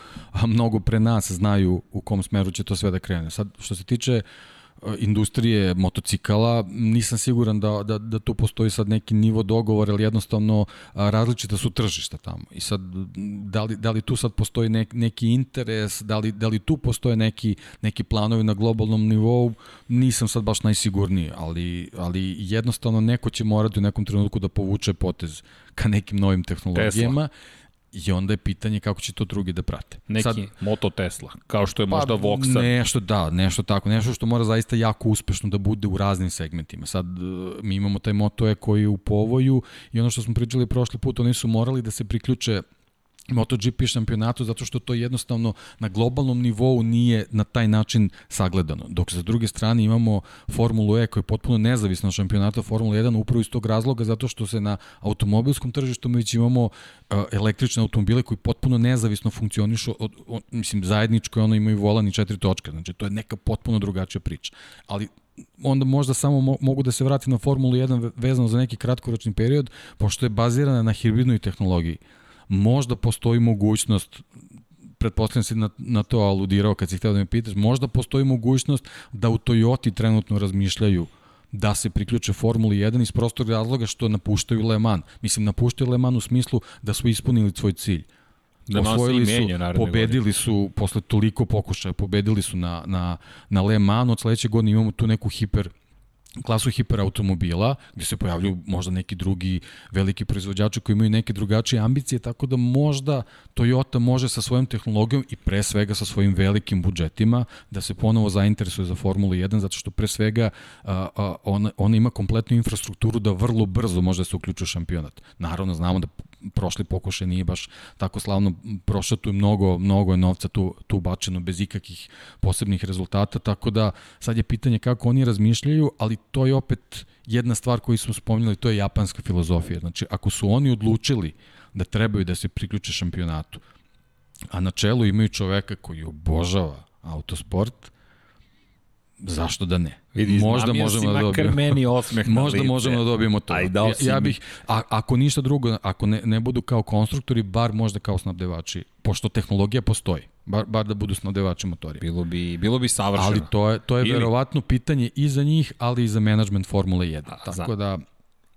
mnogo pre nas znaju u kom smeru će to sve da krene. Sad, što se tiče uh, industrije motocikala, nisam siguran da, da, da tu postoji sad neki nivo dogovora, ali jednostavno različita su tržišta tamo. I sad, da li, da li tu sad postoji nek, neki interes, da li, da li tu postoje neki, neki planovi na globalnom nivou, nisam sad baš najsigurniji, ali, ali jednostavno neko će morati u nekom trenutku da povuče potez ka nekim novim tehnologijama. Tesla I onda je pitanje kako će to drugi da prate. Neki Sad, Moto Tesla, kao što je pa, možda Voxa. Nešto, da, nešto tako, nešto što mora zaista jako uspešno da bude u raznim segmentima. Sad, e, mi imamo taj Moto E koji je u povoju i ono što smo pričali prošli put, oni su morali da se priključe MotoGP šampionatu zato što to jednostavno na globalnom nivou nije na taj način sagledano. Dok sa druge strane imamo Formulu E koja je potpuno nezavisna od šampionata Formula 1 upravo iz tog razloga zato što se na automobilskom tržištu mi već imamo električne automobile koji potpuno nezavisno funkcionišu, od, od, mislim zajedničko je ono imaju volan i četiri točke, znači to je neka potpuno drugačija priča. Ali onda možda samo mo mogu da se vratim na Formulu 1 vezano za neki kratkoročni period, pošto je bazirana na hibridnoj tehnologiji možda postoji mogućnost pretpostavljam si na, na to aludirao kad si htio da me pitaš, možda postoji mogućnost da u Toyoti trenutno razmišljaju da se priključe Formuli 1 iz prostog razloga što napuštaju Le Mans. Mislim, napuštaju Le Mans u smislu da su ispunili svoj cilj. Da Osvojili su, pobedili godine. su, posle toliko pokušaja, pobedili su na, na, na Le Mans, od sledeće godine imamo tu neku hiper klasu hiperautomobila, gde se pojavljuju možda neki drugi veliki proizvođači koji imaju neke drugačije ambicije, tako da možda Toyota može sa svojom tehnologijom i pre svega sa svojim velikim budžetima da se ponovo zainteresuje za Formulu 1, zato što pre svega a, a, ona, ona ima kompletnu infrastrukturu da vrlo brzo može da se uključuje u šampionat. Naravno, znamo da prošli pokušaj nije baš tako slavno prošao tu mnogo, mnogo je novca tu, tu bačeno bez ikakih posebnih rezultata, tako da sad je pitanje kako oni razmišljaju, ali to je opet jedna stvar koju smo spominjali, to je japanska filozofija. Znači, ako su oni odlučili da trebaju da se priključe šampionatu, a na čelu imaju čoveka koji obožava autosport, zašto da ne? Vidi, možda možemo da dobijemo. meni osmeh Možda lice. možemo da dobijemo to. Aj, ja, ja bih, a, ako ništa drugo, ako ne, ne budu kao konstruktori, bar možda kao snabdevači, pošto tehnologija postoji. Bar, bar da budu snabdevači motorima. Bilo bi, bilo bi savršeno. Ali to je, to je Ili... verovatno pitanje i za njih, ali i za management Formule 1. A, Tako za, da...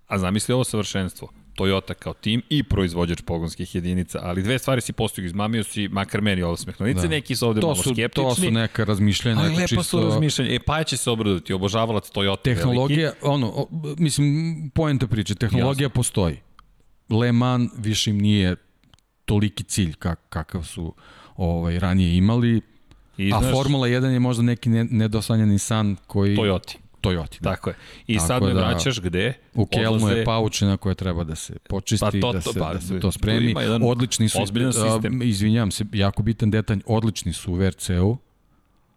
A zamisli ovo savršenstvo. Toyota kao tim i proizvođač pogonskih jedinica, ali dve stvari si postigao, izmamio si makar meni ovo smehnulice, da. neki su ovde to malo su, skeptični. To su neka razmišljenja. Ali lepo čisto... su razmišljenja. E, pa će se obradati, obožavalac Toyota Tehnologija, veliki. ono, o, mislim, pojenta priče, tehnologija Jasno. postoji. Le Mans više im nije toliki cilj kak, kakav su ovaj, ranije imali, I, a Formula 1 je možda neki nedosanjani san koji... Toyota. Toyota. Da. Tako je. I Tako sad me da, vraćaš gde? U Kelmu Odlaze... je paučina koja treba da se počisti, pa to, da, se, pa, da se to spremi. Odlični su, sistem. izvinjam se, jako bitan detalj, odlični su u VRC-u,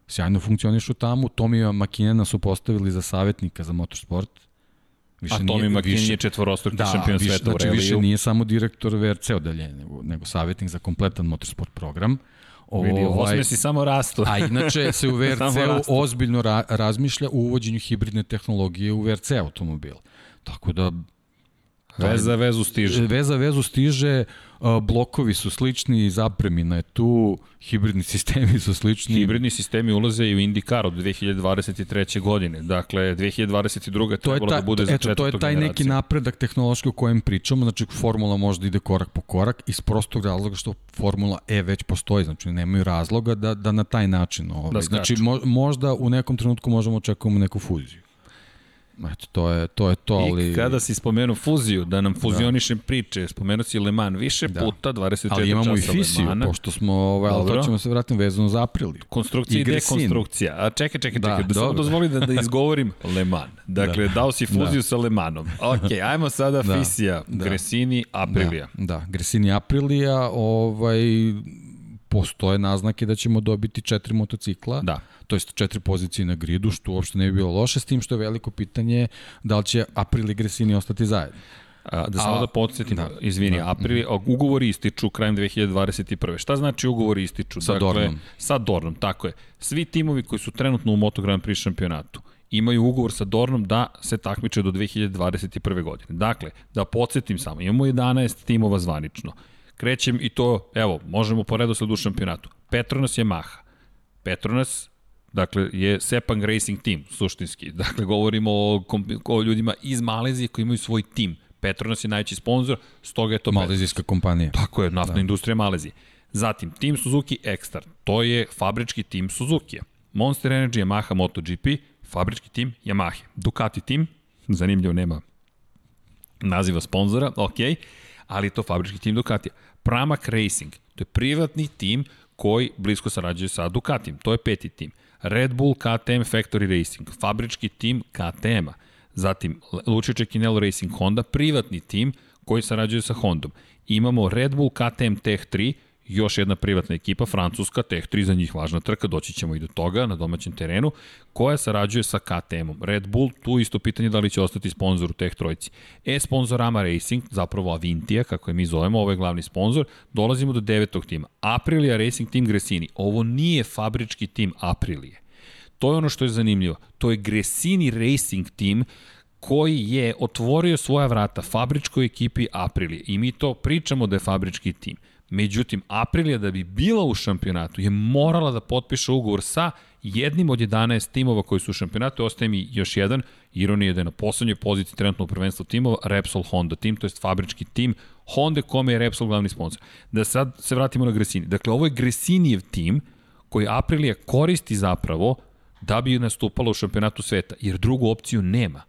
sjajno funkcionišu tamo, Tomija Makinena su postavili za savjetnika za motorsport, Više A Tomi Makinen je četvorostruki da, šampion više, sveta znači, u reliju. Više nije samo direktor VRC odeljenja, nego, nego savjetnik za kompletan motorsport program. O, Vidi, ovaj, si samo rastu. a inače *laughs* se u VRC-u ozbiljno ra razmišlja u uvođenju hibridne tehnologije u VRC automobil. Tako da Vez za vezu stiže. Vez za vezu stiže, blokovi su slični, zapremina je tu, hibridni *laughs* sistemi su slični. Hibridni sistemi ulaze i u IndyCar od 2023. godine. Dakle, 2022. je trebalo da bude za eto, To je taj generacije. neki napredak tehnološki o kojem pričamo, znači formula možda ide korak po korak iz prostog razloga što formula E već postoji, znači nemaju razloga da, da na taj način. Ovaj. Da znači mo, možda u nekom trenutku možemo očekujemo neku fuziju. Eto, to je to, je to ali... I kada si spomenuo fuziju, da nam fuzionišem da. priče, spomenuo si Le Mans više da. puta, 24 časa Ali imamo i fisiju, pošto smo, ovaj, ali to ćemo se vratiti vezano za april. Konstrukcija i, i dekonstrukcija. A čekaj, čekaj, čekaj, da, da samo dozvoli da, da izgovorim *laughs* Le Mans. Dakle, da. dao si fuziju da. sa Le Mansom. Ok, ajmo sada da. fisija, da. Gresini, Aprilija. Da, da. Gresini, Aprilija, ovaj, postoje naznake da ćemo dobiti četiri motocikla. Da to jest četiri pozicije na gridu, što uopšte ne bi bilo loše, s tim što je veliko pitanje da li će April i Gresini ostati zajedno. A, da samo da podsjetim, da, izvini, da, aprili, ugovori ističu krajem 2021. Šta znači ugovori ističu? Sa dakle, Dornom. Sa Dornom, tako je. Svi timovi koji su trenutno u Moto Grand Prix šampionatu imaju ugovor sa Dornom da se takmiče do 2021. godine. Dakle, da podsjetim samo, imamo 11 timova zvanično. Krećem i to, evo, možemo po redosledu u šampionatu. Petronas je Maha. Petronas Dakle, je Sepang Racing Team, suštinski. Dakle, govorimo o, o ljudima iz Malezije koji imaju svoj tim. Petronas je najveći sponsor, stoga je to... Malezijska kompanija. Tako je, naftna da. industrija Malezije. Zatim, tim Suzuki Extar, to je fabrički tim Suzuki. Monster Energy, Yamaha MotoGP, fabrički tim Yamaha. Ducati tim, zanimljivo, nema naziva sponzora, ok, ali je to fabrički tim Ducatija. Pramac Racing, to je privatni tim koji blisko sarađuje sa Ducatim, to je peti tim. Red Bull KTM Factory Racing, fabrički tim KTM-a. Zatim Lučiće Kinelo Racing Honda, privatni tim koji sarađuje sa Hondom. Imamo Red Bull KTM Tech 3, još jedna privatna ekipa, francuska, Tech 3 za njih važna trka, doći ćemo i do toga na domaćem terenu, koja sarađuje sa KTM-om. Red Bull, tu isto pitanje da li će ostati sponsor u Tech trojci. E-sponsorama Racing, zapravo Avintija, kako je mi zovemo, ovo je glavni sponsor, dolazimo do devetog tima. Aprilia Racing Team Gresini. Ovo nije fabrički tim Aprilije. To je ono što je zanimljivo. To je Gresini Racing Team koji je otvorio svoja vrata fabričkoj ekipi Aprilije. I mi to pričamo da je fabrički tim. Međutim, Aprilija da bi bila u šampionatu je morala da potpiše ugovor sa jednim od 11 timova koji su u šampionatu. Ostaje mi još jedan. Ironija da je na poslednjoj poziciji trenutno u prvenstvu timova Repsol Honda tim, to je fabrički tim Honda kome je Repsol glavni sponsor. Da sad se vratimo na Gresini. Dakle, ovo je Gresinijev tim koji Aprilija koristi zapravo da bi nastupala u šampionatu sveta, jer drugu opciju nema.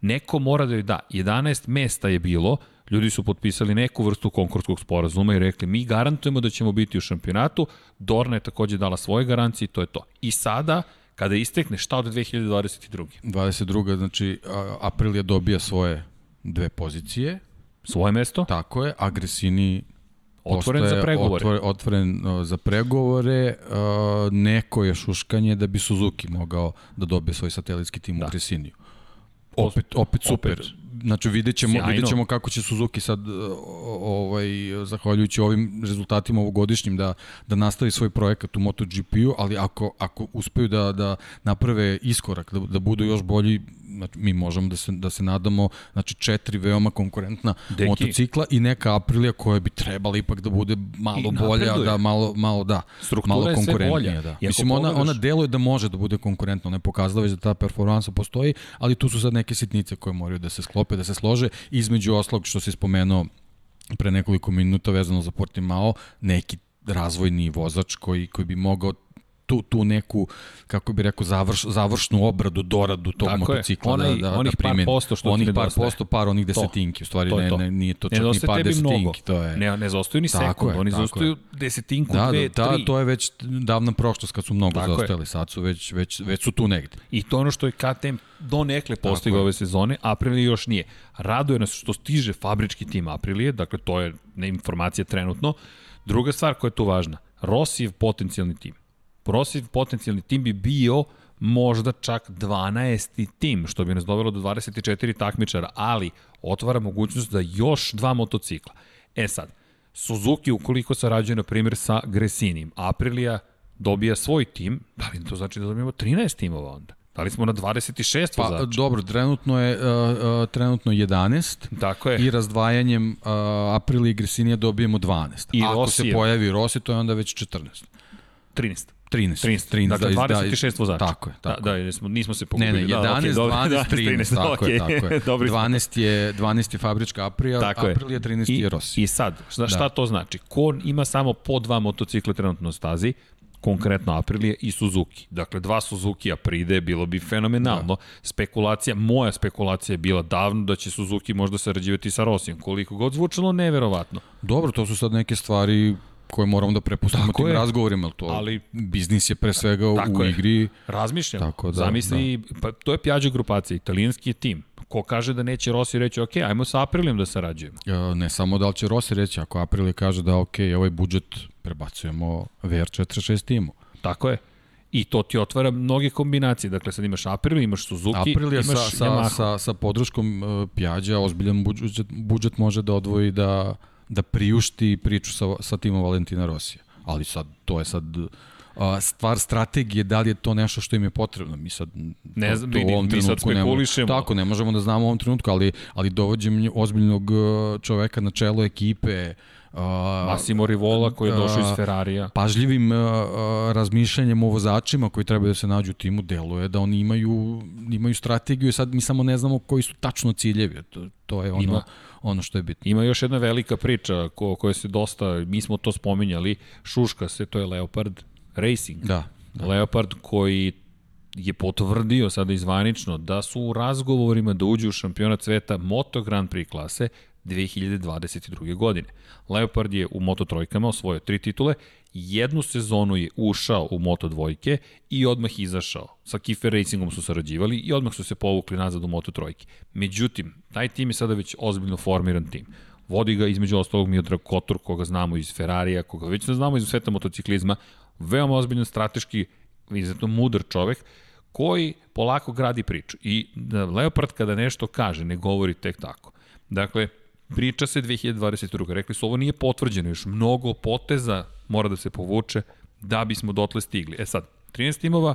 Neko mora da je da. 11 mesta je bilo, ljudi su potpisali neku vrstu konkurskog sporazuma i rekli mi garantujemo da ćemo biti u šampionatu, Dorna je takođe dala svoje garancije i to je to. I sada, kada istekne, šta od 2022. 22. znači Aprilija dobija svoje dve pozicije. Svoje mesto? Tako je, Agresini Otvoren za pregovore. Otvoren, otvoren uh, za pregovore, uh, neko je šuškanje da bi Suzuki mogao da dobije svoj satelitski tim da. u Gresiniju. Opet, opet super. Opet znači vidjet ćemo, Sjajno. vidjet ćemo kako će Suzuki sad ovaj, zahvaljujući ovim rezultatima ovogodišnjim da, da nastavi svoj projekat u MotoGP-u, ali ako, ako uspeju da, da naprave iskorak, da, da budu još bolji, znači, mi možemo da se, da se nadamo, znači četiri veoma konkurentna Deki. motocikla i neka Aprilija koja bi trebala ipak da bude malo bolja, da malo, malo da, Struktura malo konkurentnija. Da. Mislim, ona, ona deluje da može da bude konkurentna, ona je pokazala već da ta performansa postoji, ali tu su sad neke sitnice koje moraju da se sklope, da se slože, između oslog što se spomenuo pre nekoliko minuta vezano za Portimao, neki razvojni vozač koji, koji bi mogao tu, tu neku, kako bi rekao, završ, završnu obradu, doradu tog Tako motocikla onaj, da, da, onih da par posto što onih par posto, par onih desetinki, u stvari to ne, ne, nije to čak ni par desetinki. Mnogo. To je... Ne, ne zostaju ni sekund, oni zostaju desetinku, da, dve, da, tri. Da, to je već davna prošlost kad su mnogo tako zaostajali, sad su već, već, već su tu negde. I to ono što je KTM do nekle postigao ove sezone, Aprilia još nije. Raduje nas što stiže fabrički tim Aprilije, dakle to je informacija trenutno. Druga stvar koja je tu važna, Rossijev potencijalni tim Rosiv potencijalni tim bi bio možda čak 12. tim, što bi nas dovelo do 24 takmičara, ali otvara mogućnost da još dva motocikla. E sad, Suzuki ukoliko sarađuje na primjer sa Gresinim, Aprilia dobija svoj tim, da li to znači da dobijemo 13 timova onda? Da li smo na 26 pa, vozača? Dobro, trenutno je uh, uh, trenutno 11. Tako je. I razdvajanjem uh, Aprilia i Gresinija dobijemo 12. I Ako Rosijev. se pojavi Rossi, to je onda već 14. 13. 13. 13, 13 dakle, 26 da, vozača. Tako je. Tako. Da, da, nismo, nismo se pogubili. Ne, ne, 11, da, okay, 12, 13, 13, tako okay. je, tako je. 12 je, *laughs* 12 je fabrička April, tako April je 13 I, je Rossi. I sad, šta, da. šta to znači? Ko ima samo po dva motocikla trenutno na stazi, konkretno Aprilije i Suzuki. Dakle, dva Suzuki Apride bilo bi fenomenalno. Da. Spekulacija, moja spekulacija je bila davno da će Suzuki možda sarađivati sa Rosijem. Koliko god zvučalo, neverovatno. Dobro, to su sad neke stvari koje moramo da prepustimo tako tim je. razgovorima, to ali biznis je pre svega u je. igri. Razmišljam. Tako da, Zamisli, da. pa to je Piaggio grupacija, italijanski je tim. Ko kaže da neće Rossi reći, ok, ajmo sa Aprilijem da sarađujemo. Ne samo da li će Rossi reći, ako Aprilia kaže da ok, ovaj budžet prebacujemo VR46 timu. Tako je. I to ti otvara mnoge kombinacije. Dakle, sad imaš Aprilia, imaš Suzuki, Aprilia imaš sa, sa, sa, sa podrškom uh, Piađa, ozbiljan budžet, budžet može da odvoji da da priušti priču sa, sa timom Valentina Rosija. Ali sad, to je sad stvar strategije, da li je to nešto što im je potrebno. Mi sad, ne znam, to, to mi sad spekulišemo. Tako, ne možemo da znamo u ovom trenutku, ali, ali dovođem ozbiljnog čoveka na čelo ekipe, Uh, Massimo Rivola koji je došao iz Ferrarija. Pažljivim uh, razmišljanjem o vozačima koji treba da se nađu u timu deluje da oni imaju, imaju strategiju i sad mi samo ne znamo koji su tačno ciljevi. To, to je ono, Ima, ono što je bitno. Ima još jedna velika priča ko, koja se dosta, mi smo to spominjali, šuška se, to je Leopard Racing. Da. da. Leopard koji je potvrdio sada izvanično da su u razgovorima da uđu u šampionat sveta Moto Grand Prix klase 2022. godine. Leopard je u Moto trojkama osvojio tri titule, jednu sezonu je ušao u Moto dvojke i odmah izašao. Sa Kiefer Racingom su sarađivali i odmah su se povukli nazad u Moto trojke. Međutim, taj tim je sada već ozbiljno formiran tim. Vodi ga između ostalog Miodrag Kotor, koga znamo iz Ferrarija, koga već ne znamo iz sveta motociklizma, veoma ozbiljan strateški, izuzetno mudar čovek, koji polako gradi priču. I Leopard kada nešto kaže, ne govori tek tako. Dakle, priča se 2022. Rekli su, ovo nije potvrđeno, još mnogo poteza mora da se povuče da bismo dotle stigli. E sad, 13 timova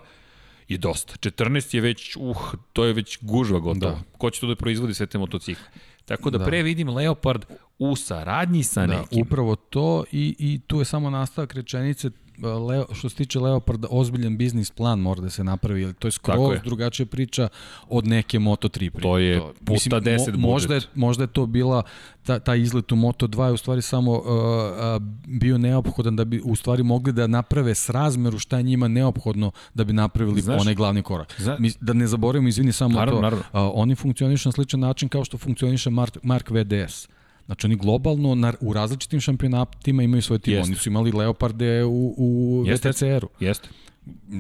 je dosta. 14 je već, uh, to je već gužva gotovo. Da. Ko će to da proizvodi sve te motocikle? Tako da, da. pre vidim Leopard u saradnji sa da, nekim. Upravo to i, i tu je samo nastavak rečenice Leo, što se tiče Leoparda, ozbiljan biznis plan mora da se napravi, to je skroz je. drugačija priča od neke Moto3 priče. To je puta mislim, 10 mo, možda je, možda je to bila ta, ta izlet u Moto2 je u stvari samo uh, uh, bio neophodan da bi u stvari mogli da naprave srazmeru šta je njima neophodno da bi napravili Znaš, onaj glavni korak. Zna... Mi, da ne zaboravimo, izvini samo naravno, to, naravno. Uh, oni funkcionišu na sličan način kao što funkcioniše Mark, Mark VDS. Znači oni globalno na, u različitim šampionatima imaju svoj tim. Jeste. Oni su imali Leoparde u, u VTCR-u. Jeste.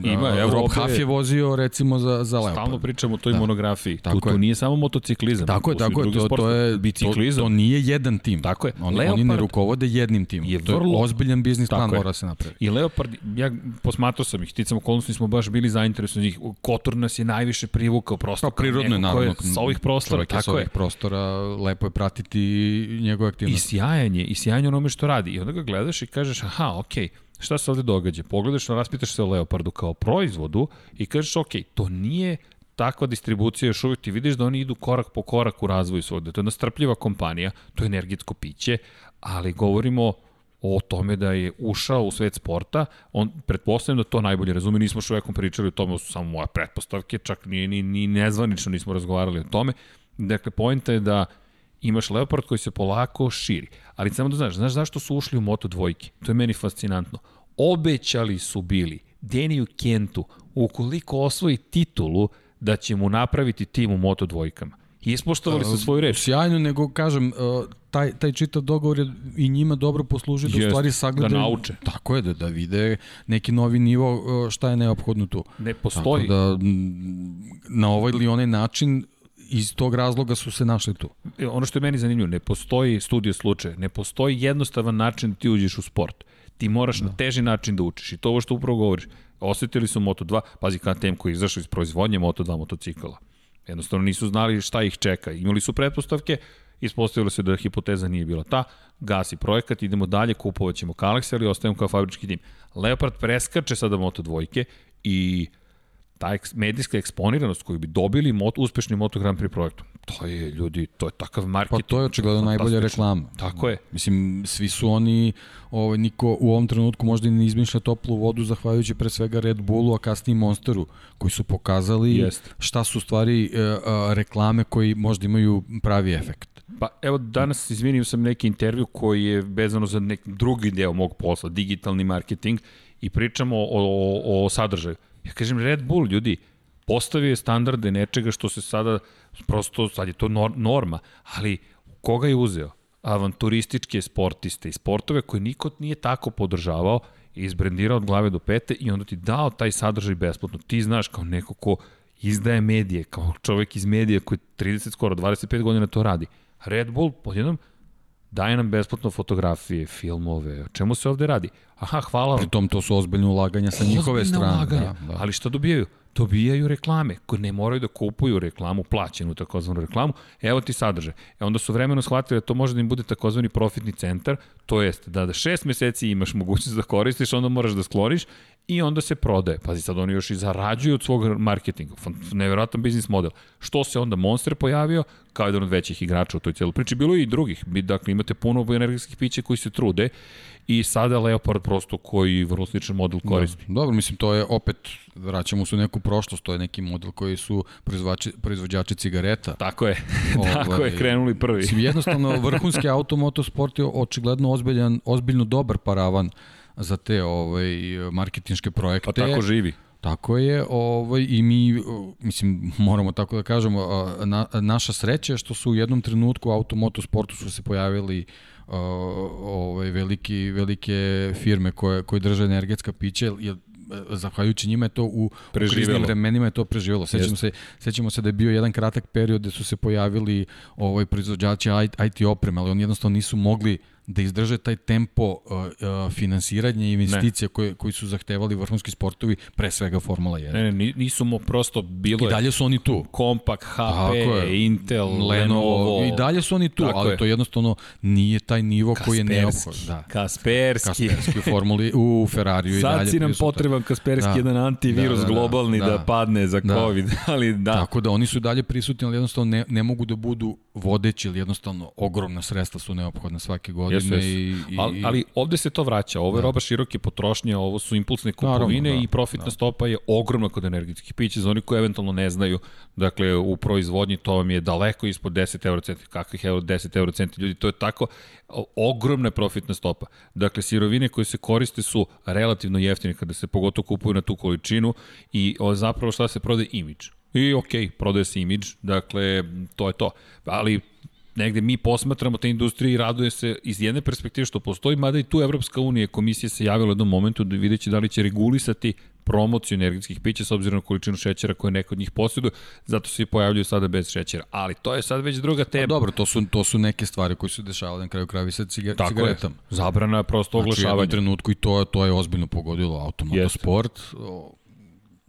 Ima, evo, Rob Huff je vozio recimo za, za Leopard. Stalno pričamo o toj da. monografiji. Tako tu, tu nije samo motociklizam. Tako je, tako je. To, to, je biciklizam. To, to nije jedan tim. Tako je. Oni, Leopard oni ne rukovode jednim timom. Je vrlo, to je ozbiljan biznis plan mora da se napraviti. I Leopard, ja posmatrao sam ih, ticam okolnosti smo baš bili zainteresovani njih. Kotor nas je najviše privukao prosto. Pa prirodno je, naravno. Sa ovih prostora, tako je. Sa ovih prostora, lepo je pratiti njegove aktivnosti. I sjajanje, i sjajanje onome što radi. I onda ga gledaš i kažeš, aha, okej, okay, šta se ovde događa? Pogledaš, raspitaš se o Leopardu kao proizvodu i kažeš, ok, to nije takva distribucija još uvijek ti vidiš da oni idu korak po korak u razvoju svog, to je jedna strpljiva kompanija, to je energetsko piće, ali govorimo o tome da je ušao u svet sporta, on pretpostavljam da to najbolje razume, nismo čovekom pričali o tome, su samo moje pretpostavke, čak ni, ni, ni nezvanično nismo razgovarali o tome. Dakle, pojenta je da imaš Leopard koji se polako širi. Ali samo da znaš, znaš zašto su ušli u Moto dvojke? To je meni fascinantno. Obećali su bili Deniju Kentu, ukoliko osvoji titulu, da će mu napraviti tim u Moto dvojkama. Ispoštovali su svoju reč. Sjajno, nego kažem, taj, taj čitav dogovor je i njima dobro posluži da u stvari sagledaju... Da nauče. Tako je, da, da vide neki novi nivo šta je neophodno tu. Ne postoji. Tako da na ovaj ili onaj način iz tog razloga su se našli tu. E, ono što je meni zanimljivo, ne postoji studija slučaja, ne postoji jednostavan način da ti uđeš u sport. Ti moraš da. na teži način da učiš i to ovo što upravo govoriš. Osetili su Moto2, pazi KTM koji je izašao iz proizvodnje Moto2 motocikala. Jednostavno nisu znali šta ih čeka. Imali su pretpostavke, ispostavilo se da hipoteza nije bila ta, gasi projekat, idemo dalje, kupovat ćemo Galaxy, ali ostajemo kao fabrički tim. Leopard preskače sada Moto dvojke i ta eks, medijska eksponiranost koju bi dobili mot, uspešni Moto Grand Prix projektom, to je ljudi, to je takav marketing. Pa to je očigledno najbolja reklama. Tako je. Mislim, svi su oni, ovaj, niko u ovom trenutku možda i ne izmišlja toplu vodu zahvaljujući pre svega Red Bullu, a kasnije Monsteru, koji su pokazali Jest. šta su stvari e, a, reklame koji možda imaju pravi efekt. Pa evo danas izvinio sam neki intervju koji je vezano za neki drugi deo mog posla, digitalni marketing i pričamo o, o, o sadržaju Ja kažem, Red Bull, ljudi, postavio je standarde nečega što se sada, prosto, sad je to norma, ali koga je uzeo? Avanturističke sportiste i sportove koje niko nije tako podržavao, izbrendirao od glave do pete i onda ti dao taj sadržaj besplatno. Ti znaš kao neko ko izdaje medije, kao čovek iz medija koji 30, skoro 25 godina to radi. Red Bull, podjednom, daje nam besplatno fotografije, filmove, o čemu se ovde radi? Aha, hvala vam. tom to su ozbiljne ulaganja sa njihove strane. Ulaganja. Da, da. Ali šta dobijaju? Dobijaju reklame, koje ne moraju da kupuju reklamu, plaćenu takozvanu reklamu, evo ti sadržaj. E onda su vremeno shvatili da to može da im bude takozvani profitni centar, to jest da da šest meseci imaš mogućnost da koristiš, onda moraš da skloniš i onda se prodaje. Pazi, sad oni još i zarađuju od svog marketinga. Nevjerojatan biznis model. Što se onda Monster pojavio, kao jedan od većih igrača u toj cijeloj priči. Bilo je i drugih. Dakle, imate puno energetskih pića koji se trude i sada Leopard prosto koji vrlo sličan model da. koristi. Da, dobro, mislim, to je opet, vraćamo se u neku prošlost, to je neki model koji su proizvođači cigareta. Tako je, *laughs* ovaj, tako je, krenuli prvi. Mislim, jednostavno, vrhunski auto motosport je očigledno ozbiljan, ozbiljno dobar paravan za te ovaj, marketinške projekte. Pa tako živi. Tako je, ovaj, i mi, mislim, moramo tako da kažemo, na, naša sreća je što su u jednom trenutku u automotosportu su se pojavili ovaj, veliki, velike firme koje, koje drže energetska pića, jer zahvaljujući njima je to u, u kriznim vremenima je to preživelo. Sećamo se, sećamo se da je bio jedan kratak period gde su se pojavili ovaj proizvođači IT opreme, ali oni jednostavno nisu mogli da izdrže taj tempo uh, uh, finansiranja i investicija koje, koji su zahtevali vrhunski sportovi, pre svega Formula 1. Ne, ne, nisu mu prosto bilo... I dalje su oni tu. Compaq, HP, Intel, Lenovo, Lenovo. I dalje su oni tu, ali je. to jednostavno nije taj nivo Kasperski, koji je neophodan. Da. Kasperski. Kasperski u Formuli, u Ferrariju i dalje. Sad si nam potreban Kasperski, da. jedan antivirus da, da, da, globalni da, da padne za da. COVID, *laughs* ali da. Tako da oni su dalje prisutni, ali jednostavno ne, ne mogu da budu vodeći, ili jednostavno ogromna sredstva su neophodna svake godine godine. Jesu, jesu. I, i, ali, ali ovde se to vraća. Ovo je da. roba široke potrošnje, ovo su impulsne kupovine Naravno, da, i profitna da. stopa je ogromna kod energetskih pića za oni koji eventualno ne znaju. Dakle, u proizvodnji to vam je daleko ispod 10 eurocenti. Kakvih euro, 10 eurocenti ljudi? To je tako ogromna profitna stopa. Dakle, sirovine koje se koriste su relativno jeftine kada se pogotovo kupuju na tu količinu i o, zapravo šta se prodaje? Imidž. I okej, okay, prodaje se imidž, dakle, to je to. Ali negde mi posmatramo te industrije i raduje se iz jedne perspektive što postoji, mada i tu Evropska unija komisija se javila u jednom momentu da videći da li će regulisati promociju energetskih pića s obzirom na količinu šećera koje neko od njih posjeduje, zato se i pojavljuju sada bez šećera. Ali to je sad već druga tema. A dobro, to su, to su neke stvari koje su dešavale na kraju kraja sa ciga, Tako cigaretama. Je. Zabrana prosto oglašavanja. Znači, u trenutku i to, to je ozbiljno pogodilo automotosport.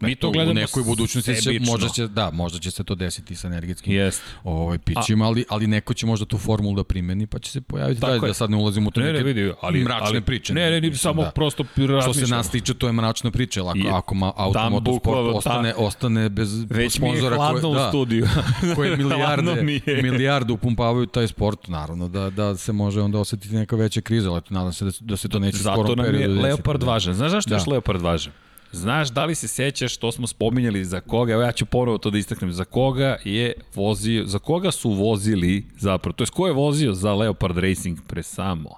Mi to gledamo u nekoj budućnosti će, možda će, da, možda će se to desiti sa energetskim Jest. ovaj, pićima, ali, ali neko će možda tu formulu da primeni, pa će se pojaviti da, da sad ne ulazimo u to ne, neke ne, vidi, ali, mračne ali, priče. Ne, ne, ne, samo da. prosto Što se nas tiče, to je mračna priča, ako, I, ako ma, automotosport ostane, ta, ostane bez već sponzora koje, da, studiju. *laughs* koje *laughs* milijarde, milijarde upumpavaju taj sport, naravno, da, da se može onda osetiti neka veća kriza, ali nadam se da, da se to neće Zato skorom periodu. Zato nam je Leopard važan. Znaš zašto da. je Leopard važan? Znaš, da li se sećaš što smo spominjali za koga, evo ja ću ponovo to da istaknem, za koga je vozio, za koga su vozili zapravo, to je ko je vozio za Leopard Racing pre samo,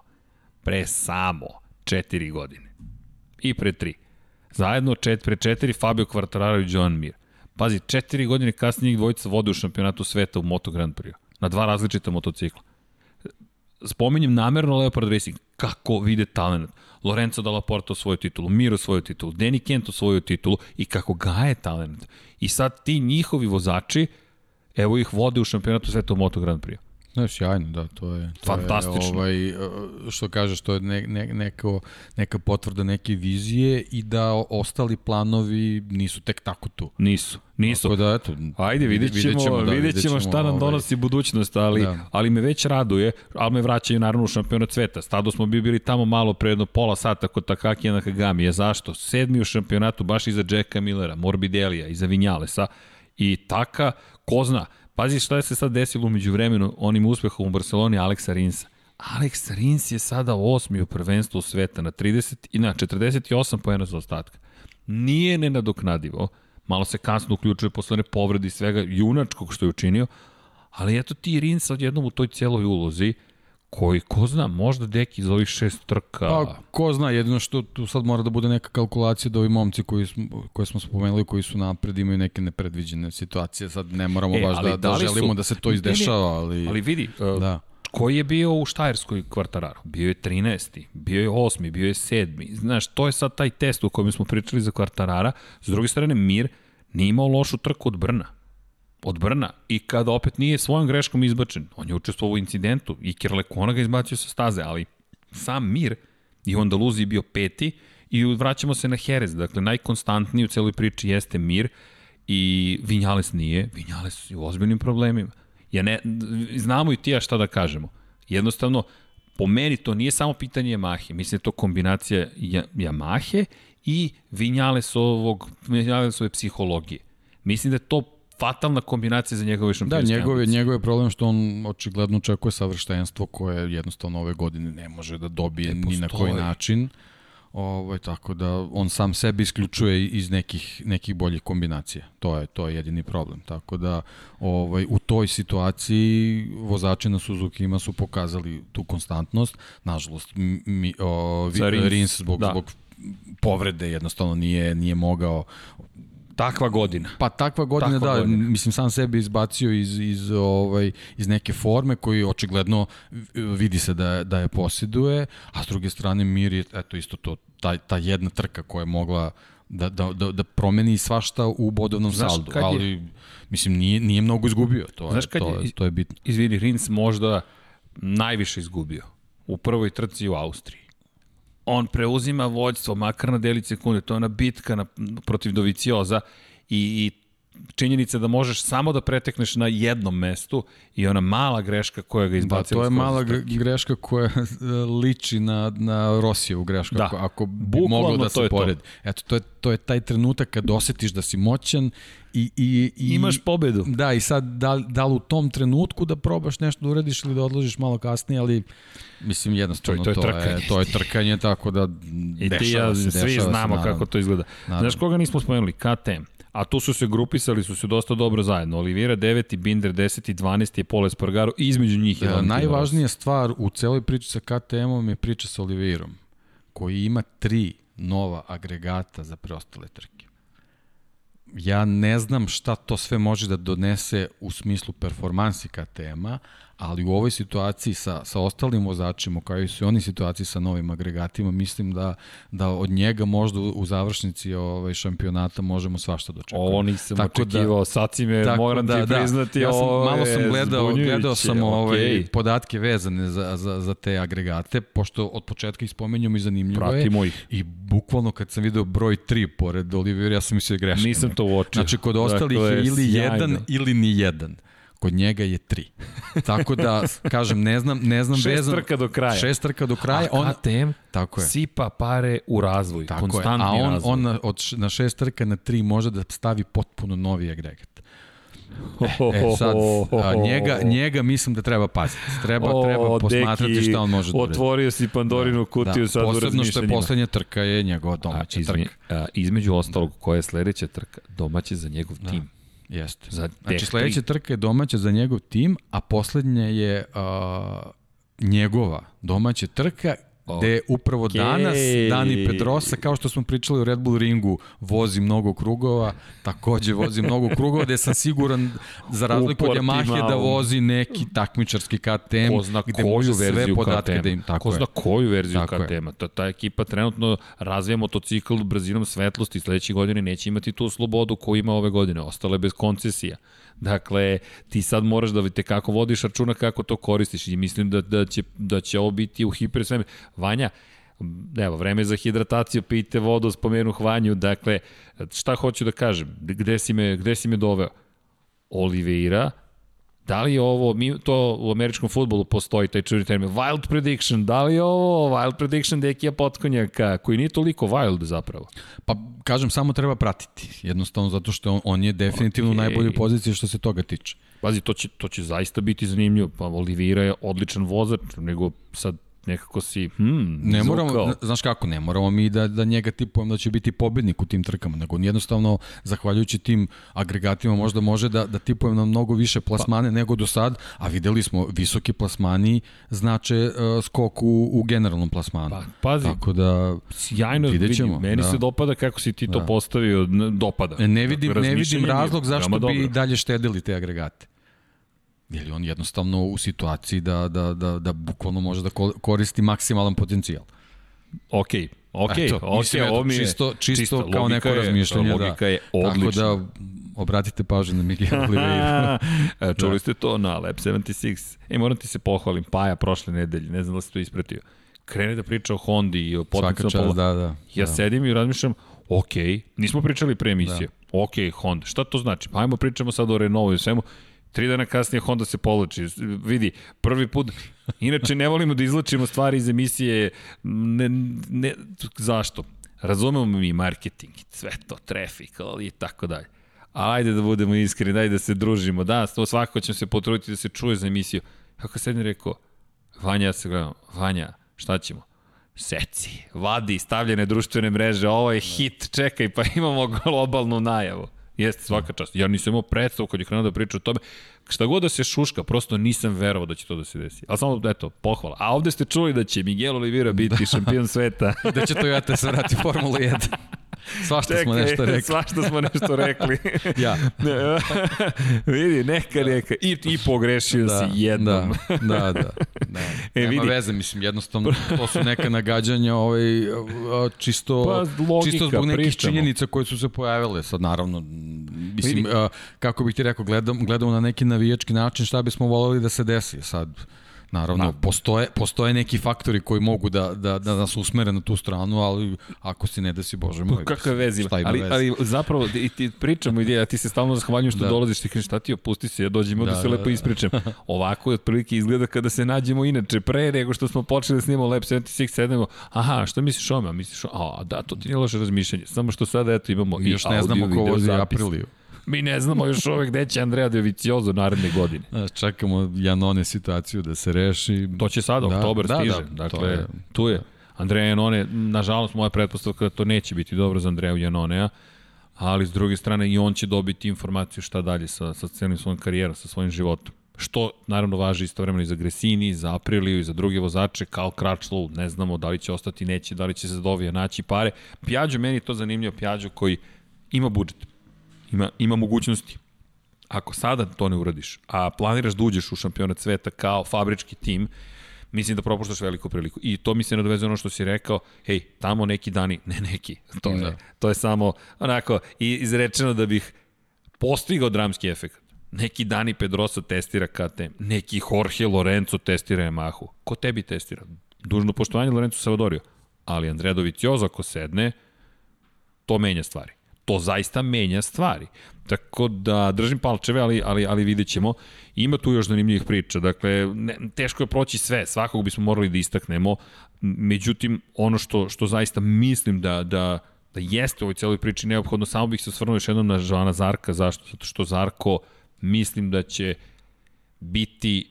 pre samo četiri godine. I pre tri. Zajedno čet, pre četiri Fabio Quartararo i Joan Mir. Pazi, četiri godine kasnije njih dvojica vode u šampionatu sveta u Moto Grand Prix. Na dva različita motocikla. Spominjem namerno Leopard Racing. Kako vide talent. Lorenzo Dalla Porta svoju titulu, Miro svoju titulu, Danny Kento svoju titulu i kako gaje talent. I sad ti njihovi vozači, evo ih vode u šampionatu sveta u Moto Grand Prix. Ne, sjajno, da, to je... To Fantastično. Je, ovaj, što kažeš, to je ne, ne, neko, neka potvrda neke vizije i da ostali planovi nisu tek tako tu. Nisu, nisu. Tako da, eto, Ajde, vidjet ćemo, vidjet ćemo, da, vidjet ćemo šta nam ovaj, donosi budućnost, ali, da. ali me već raduje, ali me vraćaju naravno u šampionat sveta. Stado smo bi bili tamo malo pre jedno pola sata kod Takakija na Kagami. Je zašto? Sedmi u šampionatu, baš iza Jacka Millera, Morbidelija, iza Vinjalesa. I taka, ko zna, Pazi šta se sad desilo umeđu vremenu onim uspehom u Barceloni Aleksa Rinsa. Alex Rins je sada osmi u prvenstvu sveta na 30 i na 48 pojena za ostatka. Nije nenadoknadivo, malo se kasno uključuje posle one povredi svega junačkog što je učinio, ali eto ti Rins odjednom u toj cijeloj ulozi, koji, ko zna, možda deki iz ovih šest trka... Pa, ko zna, jedino što tu sad mora da bude neka kalkulacija da ovi momci koji smo, koje smo spomenuli, koji su napred, imaju neke nepredviđene situacije, sad ne moramo e, baš da, da, da želimo su, da se to izdešava, ali... Ali vidi, uh, da. koji je bio u Štajerskoj kvartararu? Bio je 13. Bio je 8. Bio je 7. Znaš, to je sad taj test u kojem smo pričali za kvartarara. S druge strane, Mir nije imao lošu trku od Brna od Brna i kada opet nije svojom greškom izbačen, on je učestvovao u incidentu i Kirlekona ga izbacio sa staze, ali sam Mir i onda Luzi bio peti i vraćamo se na Jerez, dakle najkonstantniji u celoj priči jeste Mir i Vinjales nije, Vinjales je u ozbiljnim problemima. Ja ne, znamo i ti ja šta da kažemo. Jednostavno, po meni to nije samo pitanje Yamahe, mislim da je to kombinacija Yamahe i Vinjalesovog, Vinjalesove psihologije. Mislim da je to fatalna kombinacija za njegove šampionske Da, njegov je, njegov je problem što on očigledno očekuje savrštenstvo koje jednostavno ove godine ne može da dobije ni na koji način. Ovaj tako da on sam sebe isključuje iz nekih nekih boljih kombinacija. To je to je jedini problem. Tako da ovaj u toj situaciji vozači na Suzuki ima su pokazali tu konstantnost. Nažalost mi o, Rins zbog da. zbog povrede, jednostavno nije, nije mogao Takva godina. Pa takva godina, Takva da, godina. mislim sam sebe izbacio iz, iz, ovaj, iz neke forme koji očigledno vidi se da, da je posjeduje, a s druge strane Mir je, eto isto to, ta, ta jedna trka koja je mogla da, da, da, da promeni svašta u bodovnom Znaš, saldu, je- ali mislim nije, nije mnogo izgubio, to, Znaš, je, to, je, to je bitno. Izvini, Rins možda najviše izgubio u prvoj trci u Austriji. On preuzima vođstvo, makar na delić sekunde, to je ona bitka na, protiv Dovicioza i, i činjenica da možeš samo da pretekneš na jednom mestu i ona mala greška koja ga Da, izbacila. to je mala greška koja *laughs* liči na, na Rosijevu grešku, Da. ako, ako bi moglo da to se je to. poredi. Eto, to je, to je taj trenutak kad osetiš da si moćan i, i, i Imaš pobedu. Da, i sad da, da li u tom trenutku da probaš nešto da uradiš ili da odložiš malo kasnije, ali mislim jednostavno To je- to, to je je, trkanje. to je trkanje, tako da I ti ja, se, svi se, znamo naravno. kako to izgleda. Naravno. Znaš koga nismo spomenuli? KTM. A tu su se grupisali, su se dosta dobro zajedno. Olivira 9, Binder 10 i 12 je Pole Spargaro i između njih je Rossi. najvažnija stvar u celoj priči sa KTM-om je priča sa Oliveirom, koji ima tri nova agregata za preostale trke. Ja ne znam šta to sve može da donese u smislu performansi KTM-a, ali u ovoj situaciji sa, sa ostalim vozačima, kao i su oni situaciji sa novim agregatima, mislim da, da od njega možda u, završnici ovaj, šampionata možemo svašta da očekujemo. Ovo nisam Tako da- očekivao, sad si me, moram ti priznati, ja sam, malo sam gledao, gledao sam ovaj, okej. podatke vezane za, za, za te agregate, pošto od početka ih spomenjamo i zanimljivo Pratimo je. ih. I bukvalno kad sam video broj 3 pored Olivera, ja sam mislio da greška. Nisam to uočio. Znači, kod ostalih Dakle, je ili sjajno. jedan ili ni jedan. Kod njega je tri. Tako da, kažem, ne znam, ne znam Šest vezan... trka do kraja. Šest trka do kraja. A On, KTM tako je. sipa pare u razvoj, Tako konstantni A on, razvoj. on na, od, na šest trka na tri može da stavi potpuno novi agregat. E sad, a, njega, *laughs* njega mislim da treba paziti. Treba, O, treba posmatrati deki, šta on može da. Otvorio si Pandorinu kutiju da, sad u posebno što je poslednja trka je njegova domaća A, izme, trka. a, između ostalog, koja je sledeća trka? Domaće za njegov tim. Jeste. Za Znači sledeća trka je domaća za njegov tim, a poslednja je a, njegova domaća trka gde upravo Okej. danas Dani Pedrosa, kao što smo pričali u Red Bull ringu, vozi mnogo krugova, takođe vozi mnogo krugova, gde sam siguran, za razliku od. Yamahe, da vozi neki takmičarski KTM, Ko zna gde koju može sve podatke KTM-a. da im... Tako Ko je. zna koju verziju Tako. KTM-a. Ta, ta ekipa trenutno razvija motocikl brzinom svetlosti. Sledeće godine neće imati tu slobodu koju ima ove godine. Ostale bez koncesija. Dakle, ti sad moraš da vidite kako vodiš računa kako to koristiš i mislim da, da, će, da će ovo biti u hiper sveme. Vanja, evo, vreme za hidrataciju, pijte vodu, spomenu hvanju, dakle, šta hoću da kažem, gde si me, gde si me doveo? Oliveira, Da li je ovo, mi, to u američkom futbolu postoji taj čuveni termin, wild prediction, da li je ovo wild prediction Dekija Potkonjaka, koji nije toliko wild zapravo? Pa, kažem, samo treba pratiti. Jednostavno zato što on, on je definitivno okay. u najboljoj poziciji što se toga tiče. Pazi, to će, to će zaista biti zanimljivo, pa Olivira je odličan vozač, nego sad nekako si, hmm, Ne moramo, znaš kako, ne moramo mi da, da njega tipujemo da će biti pobednik u tim trkama, nego jednostavno, zahvaljujući tim agregatima, možda može da, da tipujemo na mnogo više plasmane pa. nego do sad, a videli smo, visoki plasmani znače uh, skok u, u generalnom plasmanu. Pa, pazi, Tako da, sjajno, vidjet vidim, ćemo, meni da. se dopada kako si ti to Da. postavio, dopada. ne vidim, ne vidim razlog zašto bi dobro. dalje štedili te agregate. Je on jednostavno u situaciji da, da, da, da bukvalno može da ko- koristi maksimalan potencijal. Ok, ok, Eto, ok, mislim, ovo mi je čisto, čisto čista, kao neko je- razmišljanje. Logika da. je odlična. Tako da obratite pažnju na Miguel *laughs* Oliveira. E, Čuli ste to na Lab 76. E, moram ti se pohvalim, Paja prošle nedelje, ne znam da li si to ispratio. Krene da priča o Hondi i o Svaka potencijalnom čast, da, da. Ja da. sedim i razmišljam, ok, nismo pričali pre emisije. Da. Ok, Honda, šta to znači? Pa ajmo pričamo sad o Renaultu i svemu. Tri dana kasnije Honda se povlači. Vidi, prvi put, inače ne volimo da izlačimo stvari iz emisije, ne, ne, zašto? Razumemo mi marketing, sve to, traffic ali i tako dalje. Ajde da budemo iskreni, daj da se družimo. Da, to svakako ćemo se potruditi da se čuje za emisiju. Kako sedim rekao, Vanja, ja se gledam, Vanja, šta ćemo? Seci, vadi, stavljene društvene mreže, ovo je hit, čekaj, pa imamo globalnu najavu. Jeste, svaka čast. Ja nisam imao predstavu kad je krenuo da priča o tome. Šta god da se šuška, prosto nisam verovao da će to da se desi. Ali samo, eto, pohvala. A ovde ste čuli da će Miguel Oliveira biti da. šampion sveta. *laughs* da će Toyota se vrati Formulu 1. *laughs* Svašta Čekaj, smo nešto rekli. Svašta smo nešto rekli. *laughs* ja. *laughs* Vidi, neka, da. neka. I, i pogrešio da, si jednom. Da, da, da. da. *laughs* E, Nema vidi. veze, mislim, jednostavno, to su neka nagađanja ovaj, čisto, pa, logika, čisto zbog nekih pričamo. činjenica koje su se pojavile. Sad, naravno, mislim, vidi. kako bih ti rekao, gledam, gledamo na neki navijački način šta bismo voleli da se desi. Sad, Naravno, da. postoje, postoje neki faktori koji mogu da, da, da nas usmere na tu stranu, ali ako si ne desi, bože moj. *laughs* Kakve veze ima? Ali, vezi? ali zapravo, i ti pričamo ideja, ti se stalno zahvaljujem što da. dolaziš, ti kažeš šta ti opusti se, ja dođem da, da se da, lepo da. ispričam. *laughs* Ovako je otprilike izgleda kada se nađemo inače, pre nego što smo počeli da snimamo Lab 76, sedemo, aha, šta misliš o me? Misliš o, a da, to ti nije loše razmišljanje, samo što sada eto imamo i, i još ne znamo ko vozi Apriliju. Mi ne znamo još uvek gde će Andrea Doviciozo naredne godine. Čekamo Janone situaciju da se reši. To će sada, da, oktober da, stiže. Da, dakle, je, tu je. Andrea Janone, nažalost, moja pretpostavka da to neće biti dobro za Andreju Janonea, ali s druge strane i on će dobiti informaciju šta dalje sa, sa celim svojom karijerom, sa svojim životom. Što naravno važi istovremeno i za Gresini, za Apriliju i za druge vozače, kao Kračlow, ne znamo da li će ostati, neće, da li će se dovija naći pare. Pjađo, meni je to zanimljivo, Pjađo koji ima budžet Ima, ima mogućnosti. Ako sada to ne uradiš, a planiraš da uđeš u šampionat sveta kao fabrički tim, mislim da propuštaš veliku priliku. I to mi se nadoveze ono što si rekao, hej, tamo neki dani, *laughs* ne neki, to, da. je, to je samo onako izrečeno da bih postigao dramski efekt. Neki dani Pedrosa testira KTM, neki Jorge Lorenzo testira Yamahu. Ko tebi testira? Dužno poštovanje Lorenzo Savadorio. Ali Andrea Doviciozo ako sedne, to menja stvari to zaista menja stvari. Tako da držim palčeve, ali, ali, ali vidjet ćemo. Ima tu još zanimljivih priča. Dakle, ne, teško je proći sve, svakog bismo morali da istaknemo. Međutim, ono što, što zaista mislim da, da, da jeste u ovoj celoj priči neophodno, samo bih se osvrnuo još jednom na Žana Zarka. Zašto? Zato što Zarko mislim da će biti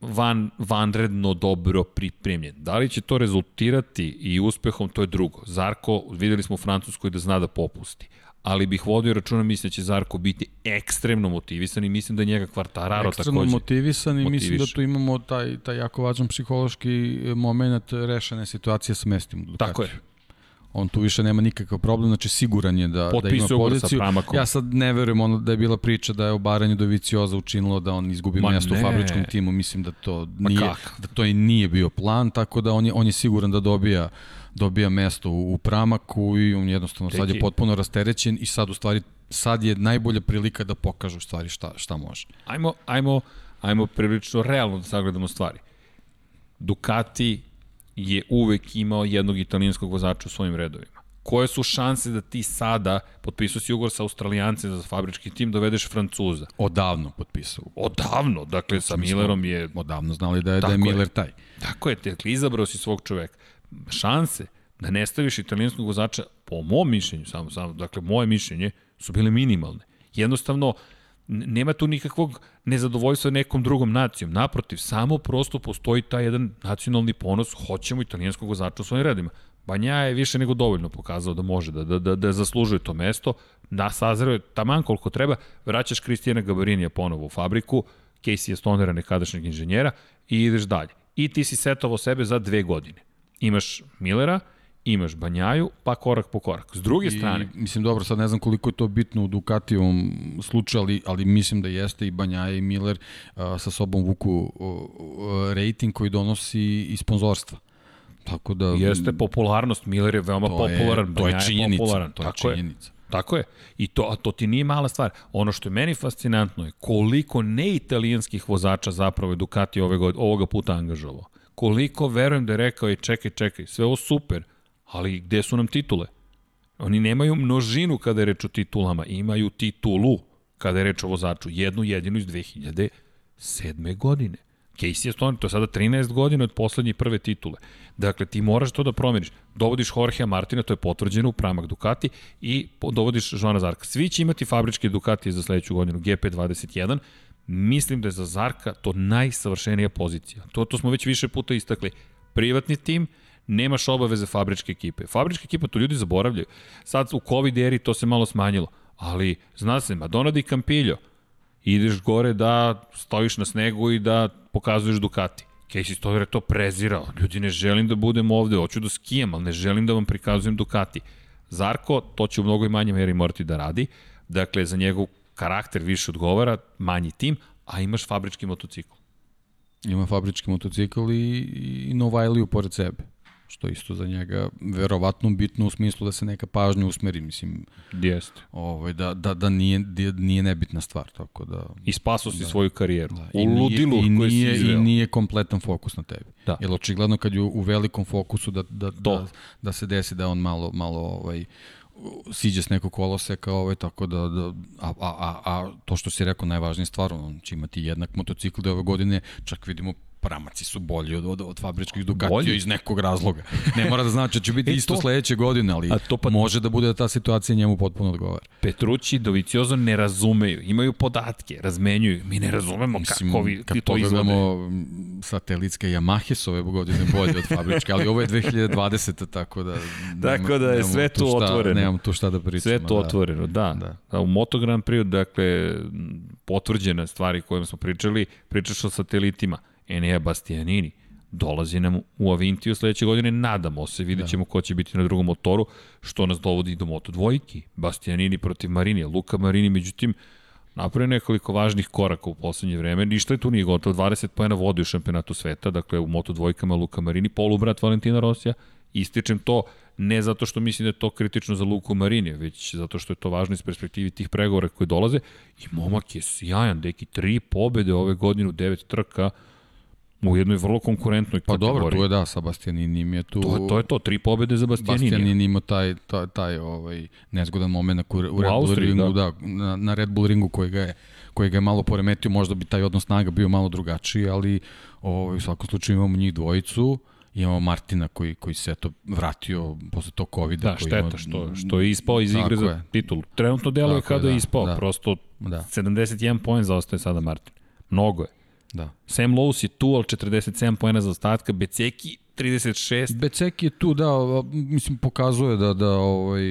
van, vanredno dobro pripremljen. Da li će to rezultirati i uspehom, to je drugo. Zarko, videli smo u Francuskoj da zna da popusti ali bih vodio računa, mislim da će Zarko biti ekstremno motivisan i mislim da njega Kvartararo ekstremno takođe. motivisan i motiviš. mislim da tu imamo taj, taj jako važan psihološki moment rešene situacije sa mestim. Tako je. On tu više nema nikakav problem, znači siguran je da, da ima poziciju. Ja sad ne verujem ono da je bila priča da je obaranje do Vicioza učinilo da on izgubi Ma mesto ne. u fabričkom timu, mislim da to nije, da to i nije bio plan, tako da on je, on je siguran da dobija dobija mesto u, u pramaku i on jednostavno Teki. sad je potpuno rasterećen i sad u stvari sad je najbolja prilika da pokažu stvari šta, šta može. Ajmo, ajmo, ajmo prilično realno da sagledamo stvari. Ducati je uvek imao jednog italijanskog vozača u svojim redovima. Koje su šanse da ti sada potpisao si ugovor sa Australijancem za fabrički tim, dovedeš Francuza? Odavno potpisao. Odavno, dakle sa Millerom je... Odavno znali da je, da je Miller taj. Tako je, dakle izabrao si svog čoveka šanse da ne staviš italijanskog vozača, po mom mišljenju, samo, samo, dakle, moje mišljenje, su bile minimalne. Jednostavno, nema tu nikakvog nezadovoljstva nekom drugom nacijom. Naprotiv, samo prosto postoji taj jedan nacionalni ponos, hoćemo italijanskog vozača u svojim redima. Banja je više nego dovoljno pokazao da može da, da, da, da zaslužuje to mesto, da sazreo taman koliko treba, vraćaš Kristijana Gabarinija ponovo u fabriku, Casey stonera nekadašnjeg inženjera i ideš dalje. I ti si setovao sebe za dve godine. Imaš Millera, imaš Banjaju, pa korak po korak. S druge I, strane... Mislim, dobro, sad ne znam koliko je to bitno u Ducatijevom slučaju, ali, ali mislim da jeste i Banjaja i Miller uh, sa sobom vuku rating koji donosi i sponzorstva. Tako da... Jeste popularnost, Miller je veoma to popularan, je, to je činjenica, je popularan. To je tako činjenica. Je. Tako je. I to, a to ti nije mala stvar. Ono što je meni fascinantno je koliko neitalijanskih vozača zapravo je Ducati ove ovoga puta angažovao koliko verujem da je rekao i čekaj, čekaj, sve ovo super, ali gde su nam titule? Oni nemaju množinu kada je reč o titulama, imaju titulu kada je reč o vozaču, jednu jedinu iz 2007. godine. Casey Stoner, to je sada 13 godina od poslednje prve titule. Dakle, ti moraš to da promeniš. Dovodiš Jorgea Martina, to je potvrđeno u pramak Ducati, i dovodiš Joana Zarka. Svi će imati fabričke Ducati za sledeću godinu, GP21, Mislim da je za Zarka to najsavršenija pozicija. To, to smo već više puta istakli. Privatni tim, nemaš obaveze fabričke ekipe. Fabričke ekipa to ljudi zaboravljaju. Sad u COVID eri to se malo smanjilo, ali zna se, Madonna di Campillo, ideš gore da stojiš na snegu i da pokazuješ Ducati. Casey Stover je to prezirao. Ljudi, ne želim da budem ovde, hoću da skijam, ali ne želim da vam prikazujem Ducati. Zarko, to će u mnogo i manje meri morati da radi. Dakle, za njegov karakter više odgovara, manji tim, a imaš fabrički motocikl. Ima fabrički motocikl i, i Novajliju pored sebe što isto za njega verovatno bitno u smislu da se neka pažnja usmeri, mislim. Jeste. Ovaj, da, da, da nije, da nije nebitna stvar, tako da... I spaso si da. svoju karijeru. Da. U ludilu i nije, si izveo. I nije kompletan fokus na tebi. Da. Jer očigledno kad je u velikom fokusu da, da, da, da se desi da on malo, malo ovaj, siđe s nekog koloseka, ovaj, tako da, da a, a, a, a to što si rekao najvažnija stvar, on će imati jednak motocikl da ove godine, čak vidimo pramaci su bolji od, od, od fabričkih Ducatija iz nekog razloga. Ne mora da znači da će biti *laughs* e, isto to, sledeće godine, ali to pa, može da bude da ta situacija njemu potpuno odgovara. Petrući i Doviciozo ne razumeju, imaju podatke, razmenjuju. Mi ne razumemo Mislim, kako vi kad to izgleda. satelitske Yamahe su ove godine bolje od fabričke, ali ovo je 2020. tako da... Tako da je sve tu šta, otvoreno. Nemam tu šta da pričam. Sve tu da. otvoreno, da. da. da. U Moto Grand Prix, dakle, potvrđene stvari kojima smo pričali, pričaš o satelitima Enea Bastianini dolazi nam u Avintiju sledeće godine, nadamo se, vidjet da. ćemo da. ko će biti na drugom motoru, što nas dovodi do Moto dvojki, Bastianini protiv Marini, Luka Marini, međutim, napravio nekoliko važnih koraka u poslednje vreme, ništa je tu nije gotovo, 20 pojena vodi u šampionatu sveta, dakle u Moto dvojkama Luka Marini, polubrat Valentina Rosija, ističem to ne zato što mislim da je to kritično za Luku Marini, već zato što je to važno iz perspektivi tih pregovora koji dolaze. I momak je sjajan, deki tri pobede ove godine u devet trka, u jednoj vrlo konkurentnoj pa kategoriji. Pa dobro, tu je da, sa Bastianinim je tu... To, to je to, tri pobede za Bastianin. Bastianin ima taj, taj, taj ovaj, nezgodan moment u, u, Red Austriji, Bull ringu, da. da, na, na Red Bull ringu koji ga je koji ga je malo poremetio, možda bi taj odnos snaga bio malo drugačiji, ali ovaj, u svakom slučaju imamo njih dvojicu, imamo Martina koji, koji se eto vratio posle tog covid Da, šteta ima, što, što je ispao iz igre za titul. Trenutno deluje kada je da, ispao, da, prosto da. 71 poen zaostaje sada Martin. Mnogo je. Da. Sam Lowe's je tu, ali 47 pojena za ostatka, Beceki 36. Beceki je tu, da, mislim, pokazuje da, da ovaj,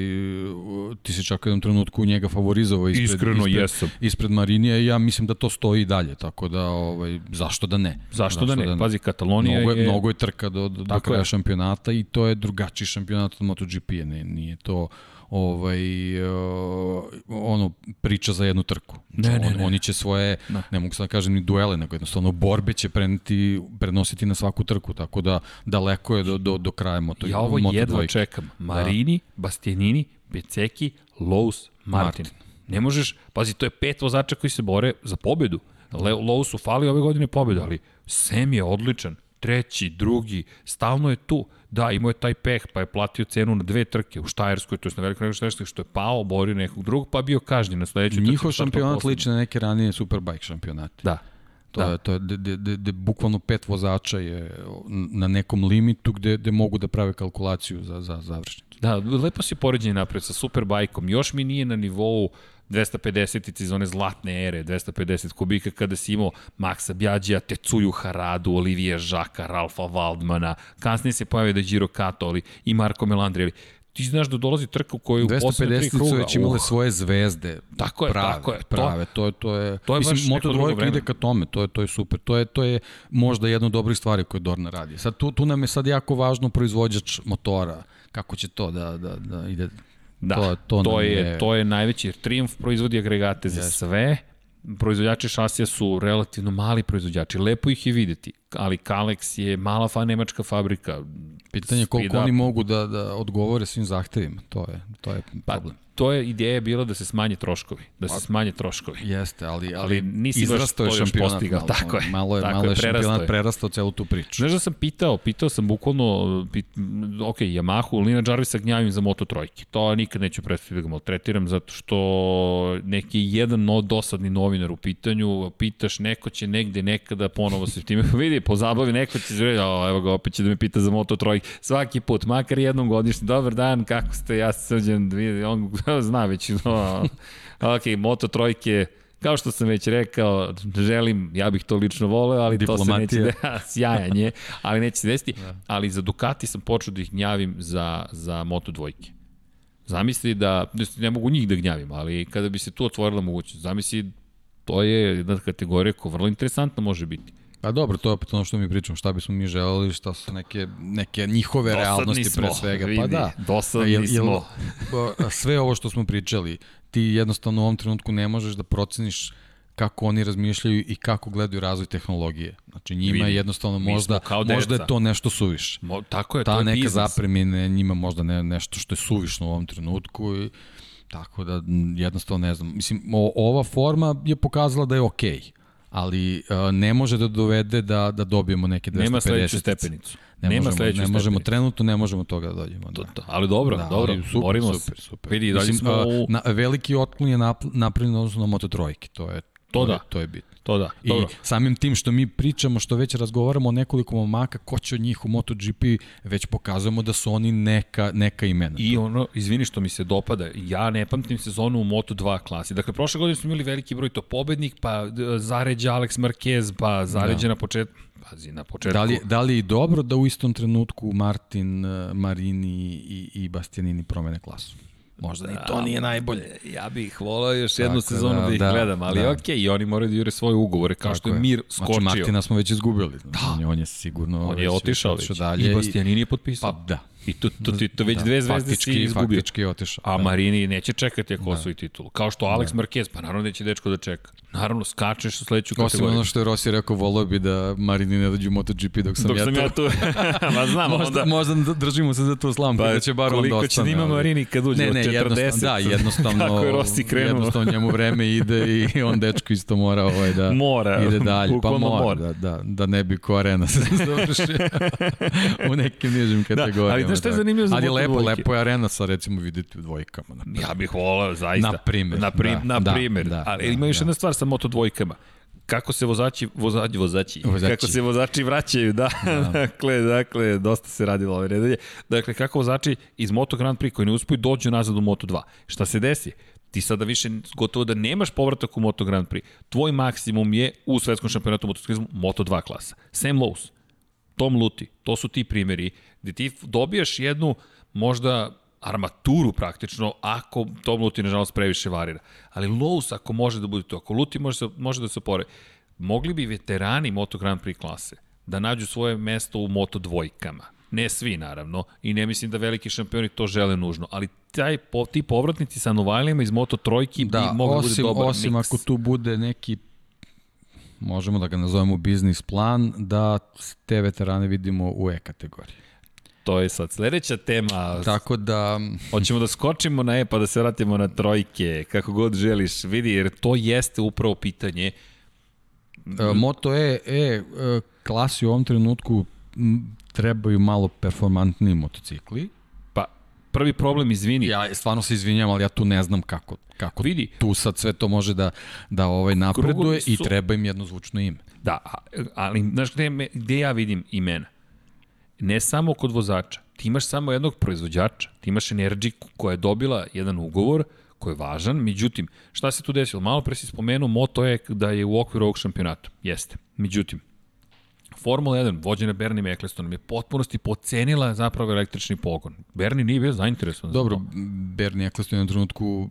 ti se čak u jednom trenutku njega favorizovao ispred, Iskreno, ispred, jesam. ispred Marinija i ja mislim da to stoji i dalje, tako da, ovaj, zašto da ne? Zašto, zašto da, ne? da ne? Pazi, Katalonija mnogo je... Mnogo je trka do, do, do kraja je. šampionata i to je drugačiji šampionat od MotoGP-a, nije to ovaj, uh, ono, priča za jednu trku. Ne, ne, On, ne. Oni će svoje, ne, ne mogu sad da kažem ni duele, nego jednostavno borbe će preneti, prenositi na svaku trku, tako da daleko je do, do, do kraja moto. Ja ovo moto jedva dvojke. čekam. Da. Marini, da. Bastianini, Beceki, Lowe's, Martin. Martin. Ne možeš, pazi, to je pet vozača koji se bore za pobedu. Lowe's u fali ove godine pobedu, ali Sem je odličan treći, drugi, stalno je tu. Da, imao je taj peh, pa je platio cenu na dve trke u Štajerskoj, to je na velikoj Štajerskoj, što je pao, borio nekog drugog, pa bio kažnjen na sledećoj trci. Njihov šampionat liči na neke ranije Superbike šampionate. Da. To da. je, to je de, de, de, de, bukvalno pet vozača je na nekom limitu gde, gde mogu da prave kalkulaciju za, za završnicu. Da, lepo si poređenje napred sa Superbajkom. Još mi nije na nivou 250 iz one zlatne ere, 250 kubika kada si imao Maxa Bjađija, Tecuju Haradu, Olivije Žaka, Ralfa Waldmana, kasnije se pojavio da je Giro Kato, ali i Marko Melandri, ali ti znaš da dolazi trka u kojoj u poslednje tri kruga... 250 su već imale uh, svoje zvezde. Tako je, prave, tako je. Prave, to, to je... To je mislim, Moto dvojka ide ka tome, to je, to je super. To je, to je možda jedna od dobrih stvari koje Dorna radi. Sad, tu, tu nam je sad jako važno proizvođač motora, kako će to da, da, da ide Da, to, to, to je, je, to je najveći, jer Triumph proizvodi agregate za sve, proizvođači šasija su relativno mali proizvođači, lepo ih je videti, ali Kalex je mala fa nemačka fabrika. Pitanje koliko oni mogu da, da odgovore svim zahtevima, to je, to je pa, problem to je ideja bila da se smanje troškovi, da se smanje troškovi. Jeste, ali ali, ali nisi izrastao je šampionat, postigao, malo, tako je. Malo je, tako malo je šampionat prerastao celu tu priču. Znaš da sam pitao, pitao sam bukvalno, pit, ok, Yamahu, Lina Jarvisa gnjavim za Moto trojke. To nikad neću predstaviti da ga maltretiram, zato što neki jedan no, dosadni novinar u pitanju, pitaš, neko će negde nekada ponovo se time *laughs* vidi, po zabavi neko će zvredi, o, evo ga, opet će da me pita za Moto trojke. Svaki put, makar jednom godišnje, dobar dan, kako ste, ja sam srđan, on *laughs* zna već. No, ok, Moto trojke, kao što sam već rekao, želim, ja bih to lično voleo, ali to se neće da, sjajan je, ali neće se desiti. Da. Ali za Ducati sam počeo da ih gnjavim za, za Moto dvojke. Zamisli da, ne mogu njih da gnjavim, ali kada bi se tu otvorila mogućnost, zamisli, to je jedna kategorija koja vrlo interesantna može biti. Pa dobro, to je opet ono što mi pričamo, šta bismo mi želeli, šta su neke, neke njihove dosadni realnosti smo, pre svega. Vidi, pa da, dosadni jel, jel, smo. sve ovo što smo pričali, ti jednostavno u ovom trenutku ne možeš da proceniš kako oni razmišljaju i kako gledaju razvoj tehnologije. Znači njima Vidim, je jednostavno možda, možda je to nešto suviš. Mo, tako je, Ta to je neka biznis. zapremine njima možda ne, nešto što je suvišno u ovom trenutku i tako da jednostavno ne znam. Mislim, o, ova forma je pokazala da je okej. Okay ali uh, ne može da dovede da, da dobijemo neke 250. Nema sledeću stepenicu. Ne Nema možemo, ne možemo trenutno, ne možemo toga da dođemo. Da. To, ali dobro, da, dobro, ali super, borimo super, super. Vidi, Mislim, smo u... na, veliki otklon je napravljen odnosno na Moto trojke, to je To, to da. Je, to je bitno. To da, I dobro. samim tim što mi pričamo, što već razgovaramo o nekoliko momaka, ko će od njih u MotoGP, već pokazujemo da su oni neka, neka imena. I ono, izvini što mi se dopada, ja ne pamtim sezonu u Moto2 klasi. Dakle, prošle godine smo imali veliki broj to pobednik, pa zaređa Alex Marquez, pa zaređa da. na početku pazi, na početku. Da li, da li je dobro da u istom trenutku Martin, Marini i, i Bastianini promene klasu? Možda ni to nije najbolje. Ja bih volao još jednu Tako, sezonu da, da ih da, gledam, ali da. okej, okay, i oni moraju da jure svoje ugovore, kao Tako što je Mir znači, skočio. Znači Martina smo već izgubili. Da. On je sigurno on je otišao već. Dalje I Bastianini je potpisao. Pa da, I to, to, to, to već da, dve zvezde faktički, si izgubio. Faktički je otišao. A da. Marini neće čekati ako da. osvoji titulu. Kao što Alex da. Marquez, pa naravno neće dečko da čeka. Naravno, skačeš u sledeću kategoriju. Osim ono što je Rossi rekao, volao bi da Marini ne dođu u MotoGP dok sam, dok ja, sam tu. ja tu. *laughs* Ma znam, možda, onda... možda držimo se za tu slamku, pa, da će bar onda ostane. Koliko će da ima Marini kad uđe ne, ne, 40? Da, jednostavno, *laughs* Kako je Rossi krenuo. jednostavno njemu vreme ide i on dečko isto mora ovaj da mora, ide dalje. Pa mora, mora. Da, da, da ne bi ko arena *laughs* se završi u nekim nižim kategorijama. Da, ali znaš što je zanimljivo za Ali lepo, lepo je arena sa recimo videti u dvojkama. Ja bih volao, zaista. Na primer. Na, prim, da, na primer. Da, da, ali ima još da. jedna stvar sa moto dvojkama kako se vozači, vozači, vozači, vozači. kako se vozači vraćaju, da, da. *laughs* dakle, dakle, dosta se radilo ove nedelje. Dakle, kako vozači iz Moto Grand Prix koji ne uspoju dođu nazad u Moto 2. Šta se desi? Ti sada više gotovo da nemaš povratak u Moto Grand Prix. Tvoj maksimum je u svetskom šampionatu motociklizmu Moto 2 klasa. Sam Lowe's, Tom Luti, to su ti primeri gde ti dobijaš jednu možda armaturu praktično, ako Tom Luti nažalost previše varira. Ali Lowe's ako može da bude to, ako Luti može, može da se opore, mogli bi veterani Moto Grand Prix klase da nađu svoje mesto u Moto dvojkama. Ne svi, naravno, i ne mislim da veliki šampioni to žele nužno, ali taj, po, ti povratnici sa Novajlijama iz Moto trojki da, bi mogli da bude dobar osim mix. ako tu bude neki možemo da ga nazovemo biznis plan, da te veterane vidimo u E kategoriji. To je sad sledeća tema. Tako da... Hoćemo da skočimo na E pa da se vratimo na trojke, kako god želiš. Vidi, jer to jeste upravo pitanje. E, Moto E, e, e klasi u ovom trenutku trebaju malo performantniji motocikli. Pa, prvi problem, izvini. Ja stvarno se izvinjam, ali ja tu ne znam kako, kako Vidi. tu sad sve to može da, da ovaj napreduje su... i treba im jedno zvučno ime. Da, ali znaš gde, gde ja vidim imena? Ne samo kod vozača. Ti imaš samo jednog proizvođača, ti imaš Energy koja je dobila jedan ugovor koji je važan, međutim, šta se tu desilo? Malo pre si spomenuo Moto E da je u okviru ovog šampionata. Jeste. Međutim, Formula 1, vođena Bernie Ecclestonom, je potpunosti pocenila zapravo električni pogon. Bernie nije bio zainteresovan Dobro, za. Bernie Eccleston je na trenutku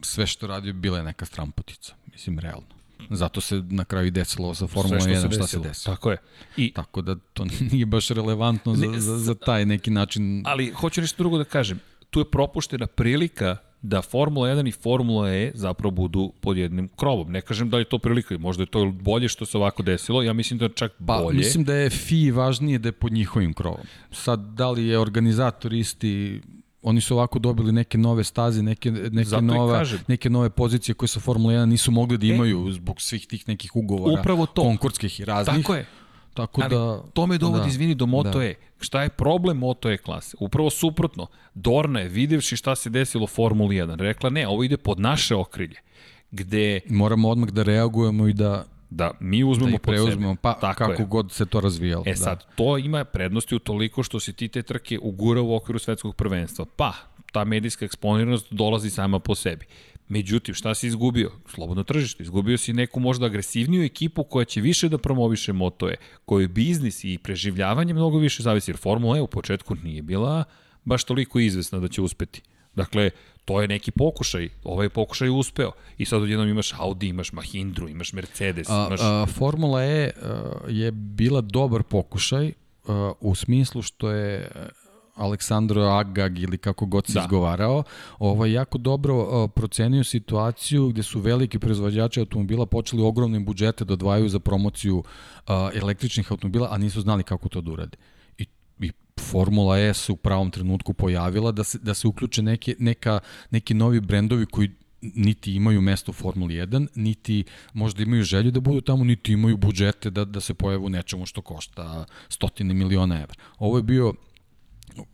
sve što radio bila je neka stramputica. Mislim, realno. Zato se na kraju desilo sa Formula 1 šta, se desilo. Tako je. I, Tako da to *laughs* nije baš relevantno za, ne, za, za taj neki način. Ali hoću nešto drugo da kažem. Tu je propuštena prilika da Formula 1 i Formula E zapravo budu pod jednim krovom. Ne kažem da je to prilika, možda je to bolje što se ovako desilo, ja mislim da je čak pa, bolje. Mislim da je FI važnije da je pod njihovim krovom. Sad, da li je organizator isti, oni su ovako dobili neke nove staze, neke, neke, nove, neke nove pozicije koje sa Formula 1 nisu mogli da e. imaju e, zbog svih tih nekih ugovora upravo to. konkurskih i raznih. Tako je. Tako Ali da, to me dovodi, da, izvini, do Moto da. E. Šta je problem Moto E klase? Upravo suprotno. Dorna je, videvši šta se desilo u Formuli 1, rekla ne, ovo ide pod naše okrilje. Gde... Moramo odmah da reagujemo i da da mi uzmemo da preuzmemo, pa Tako kako je. god se to razvijalo. E da. sad, to ima prednosti u toliko što se ti te trke ugura u okviru svetskog prvenstva. Pa, ta medijska eksponiranost dolazi sama po sebi. Međutim, šta si izgubio? Slobodno tržište. Izgubio si neku možda agresivniju ekipu koja će više da promoviše motoje, koju biznis i preživljavanje mnogo više zavisi. Jer Formula E u početku nije bila baš toliko izvesna da će uspeti. Dakle, to je neki pokušaj, ovaj pokušaj je uspeo. I sad odjednom imaš Audi, imaš Mahindru, imaš Mercedes, imaš... A, a, Formula E a, je bila dobar pokušaj a, u smislu što je Aleksandro Agag ili kako god se da. izgovarao, ovaj, jako dobro procenio situaciju gde su veliki proizvođači automobila počeli ogromne budžete da odvajaju za promociju električnih automobila, a nisu znali kako to da urade. Formula E se u pravom trenutku pojavila da se, da se uključe neke, neka, neki novi brendovi koji niti imaju mesto u Formuli 1, niti možda imaju želju da budu tamo, niti imaju budžete da, da se pojavu nečemu što košta stotine miliona evra. Ovo je bio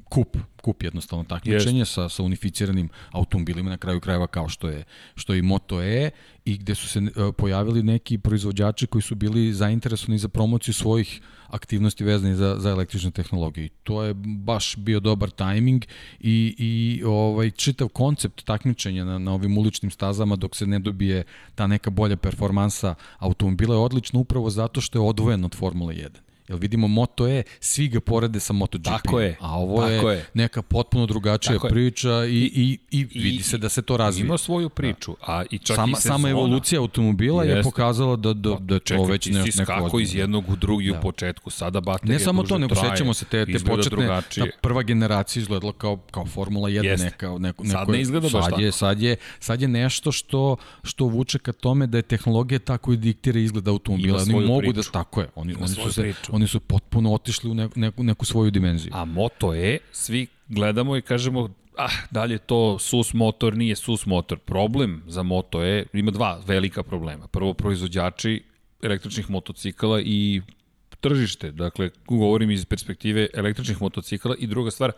kup, kup jednostavno takmičenje yes. sa, sa unificiranim automobilima na kraju krajeva kao što je, što je i Moto E i gde su se uh, pojavili neki proizvođači koji su bili zainteresovani za promociju svojih aktivnosti vezane za, za električnu tehnologiju. I to je baš bio dobar tajming i, i ovaj, čitav koncept takmičenja na, na ovim uličnim stazama dok se ne dobije ta neka bolja performansa automobila je odlično upravo zato što je odvojen od Formule 1. Jel vidimo Moto E, svi ga porede sa MotoGP. Tako je. A ovo tako je, je neka potpuno drugačija tako priča i, i, i, i vidi se da se to razvija. Ima svoju priču. A i čak sama, i sezona, sama evolucija automobila je pokazala da, da, da je to već nešto neko... kako iz jednog u drugi da. u početku. Sada baterija Ne samo to, nego sećamo se te, te početne, drugačije. ta prva generacija izgledala kao, kao Formula 1. Jeste. Neka, neko, neko, sad ne izgleda baš sad tako. Je, sad, je, sad je nešto što, što vuče ka tome da je tehnologija tako i diktira izgled automobila. Oni mogu da, tako je. Oni, oni, su se, oni su potpuno otišli u neku, neku, svoju dimenziju. A Moto E, svi gledamo i kažemo, ah, da li je to sus motor, nije sus motor. Problem za Moto E, ima dva velika problema. Prvo, proizvođači električnih motocikala i tržište. Dakle, govorim iz perspektive električnih motocikala i druga stvar,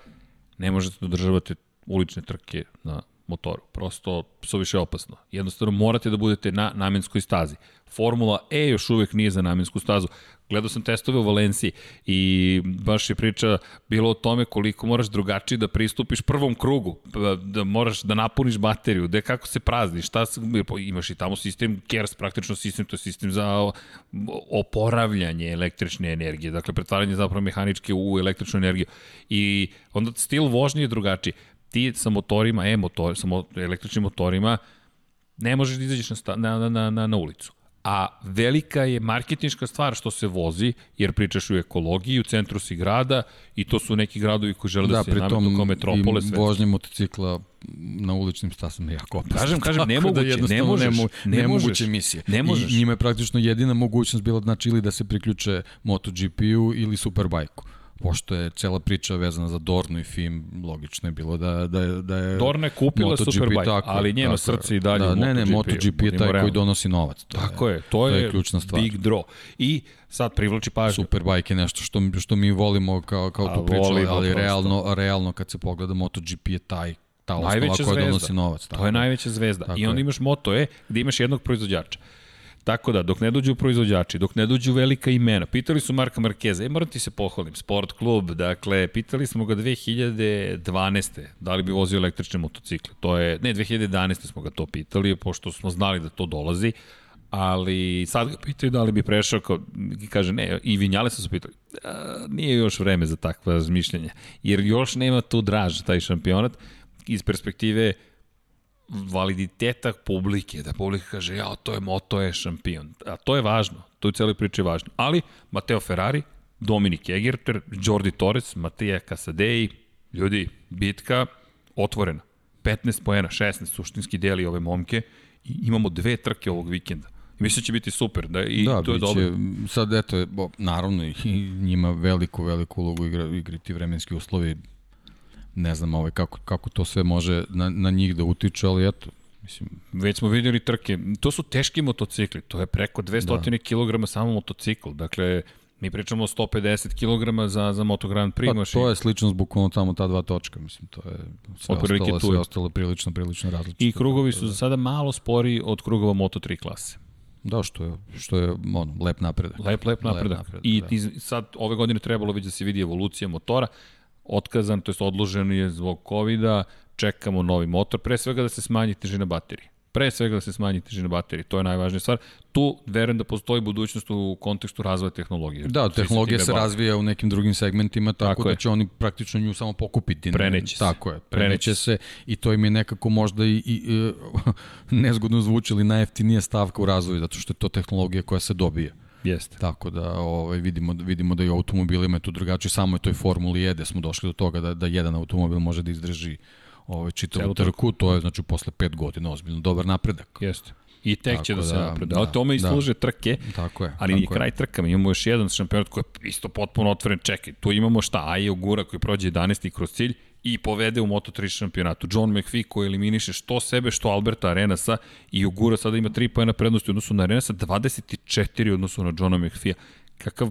ne možete da održavate ulične trke na motoru. Prosto više opasno. Jednostavno morate da budete na namenskoj stazi. Formula E još uvek nije za namensku stazu. Gledao sam testove u Valenciji i baš je priča bilo o tome koliko moraš drugačije da pristupiš prvom krugu, da moraš da napuniš bateriju, da kako se prazni, šta imaš i tamo sistem KERS, praktično sistem, to je sistem za oporavljanje električne energije, dakle pretvaranje zapravo mehaničke u električnu energiju. I onda stil vožnje je drugačiji. Ti sa motorima, e-motor, sa električnim motorima, ne možeš da izađeš na, na, na, na, na ulicu a velika je marketinška stvar što se vozi, jer pričaš u ekologiji, u centru si grada i to su neki gradovi koji žele da, da se nametu kao metropole. Da, vožnje motocikla na uličnim stasama je jako opasno. Kažem, kažem, nemoguće, da ne možeš, ne, mo, ne nemoguće misije. Ne možeš. I njima je praktično jedina mogućnost bila znači ili da se priključe MotoGP-u ili Superbike-u pošto je cela priča vezana za Dornu i FIM, logično je bilo da, da, je, da je Dorna je kupila MotoGP, Superbike, tako, ali njeno tako, srce i dalje da, Ne, ne, MotoGP je taj realno. koji donosi novac. To tako je, je, to, je, to je ključna stvar. big draw. I sad privlači pažnju. Superbike je nešto što, što mi volimo kao, kao tu priču, ali, ali realno, realno kad se pogleda MotoGP je taj ta osnova koja zvezda. donosi novac. Tako. To je najveća zvezda. Tako I onda imaš Moto E gde imaš jednog proizvođača. Tako da, dok ne dođu proizvođači, dok ne dođu velika imena, pitali su Marka Markeza, e, moram ti se pohvalim, sport klub, dakle, pitali smo ga 2012. da li bi vozio električne motocikle. To je, ne, 2011. smo ga to pitali, pošto smo znali da to dolazi, ali sad ga pitaju da li bi prešao, kao, kaže ne, i Vinjale su se pitali, a, nije još vreme za takva razmišljanja, jer još nema tu draž, taj šampionat, iz perspektive validiteta publike, da publika kaže, ja, to je Moto je šampion. A to je važno, to je u celoj priči važno. Ali, Mateo Ferrari, Dominik Egerter, Jordi Torres, Matija Casadei, ljudi, bitka otvorena. 15 poena, 16 suštinski deli ove momke i imamo dve trke ovog vikenda. I mislim da će biti super, da, i da, to je biće, dobro. Sad, eto, bo, naravno, i *laughs* njima veliku, veliku ulogu igra, igrati vremenski uslovi, ne znam ovaj, kako, kako to sve može na, na njih da utiče, ali eto, Mislim, već smo videli trke. To su teški motocikli. To je preko 200 da. kg samo motocikl. Dakle, mi pričamo o 150 kg za, za Moto Grand Prix. Pa, mašin. to je slično zbog ono tamo ta dva točka. Mislim, to je sve ostalo, sve ostalo prilično, prilično različno. I krugovi su za sada malo spori od krugova Moto3 klase. Da, što je, što je ono, lep napredak. Lep, lep napredak. Lep napredak I da. sad ove godine trebalo već da se vidi evolucija motora otkazan, to je odložen je zbog covid čekamo novi motor, pre svega da se smanji težina baterije. Pre svega da se smanji težina baterije, to je najvažnija stvar. Tu verujem da postoji budućnost u kontekstu razvoja tehnologije. Da, tehnologija se, razvija u nekim drugim segmentima, tako, tako da će je. oni praktično nju samo pokupiti. Preneće se. Tako je, preneće, preneće se i to im je nekako možda i, i, i *laughs* nezgodno zvučili najjeftinija stavka u razvoju, zato što je to tehnologija koja se dobije. Jeste. Tako da ovaj, vidimo, vidimo da i automobilima je tu drugačije, samo je toj Formuli E da smo došli do toga da, da jedan automobil može da izdrži ovaj, čitavu trku, to je znači posle pet godina ozbiljno dobar napredak. Jeste. I tek tako će da, da se naprede. Ali da, tome i da. služe trke, tako je, ali tako nije kraj trkama. Imamo još jedan šampionat koji je isto potpuno otvoren. Čekaj, tu imamo šta? Aje Ogura koji prođe 11. kroz cilj i povede u Moto3 šampionatu. John McPhee koji eliminiše što sebe, što Alberta Arenasa i Ogura sada ima 3 pojena prednosti u odnosu na Arenasa, 24 u odnosu na Johna McPhee. Kakav,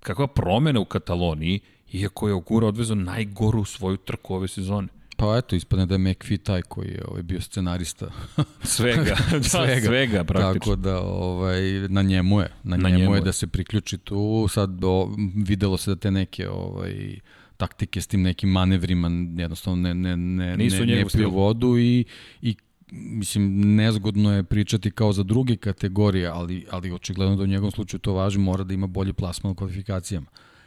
kakva promena u Kataloniji, iako je Ogura odvezao najgoru svoju trku ove sezone. Pa eto, ispadne da je McPhee taj koji je ovaj, bio scenarista. *laughs* svega, *laughs* da, svega, svega praktično. Tako da ovaj, na njemu je, na, na njemu, njemu je da se priključi tu. Sad o, videlo se da te neke ovaj, taktike s tim nekim manevrima jednostavno ne, ne, ne, Nisu ne, ne piju vodu i, i mislim, nezgodno je pričati kao za druge kategorije, ali, ali očigledno da u njegovom slučaju to važi, mora da ima bolji plasman u kvalifikacijama.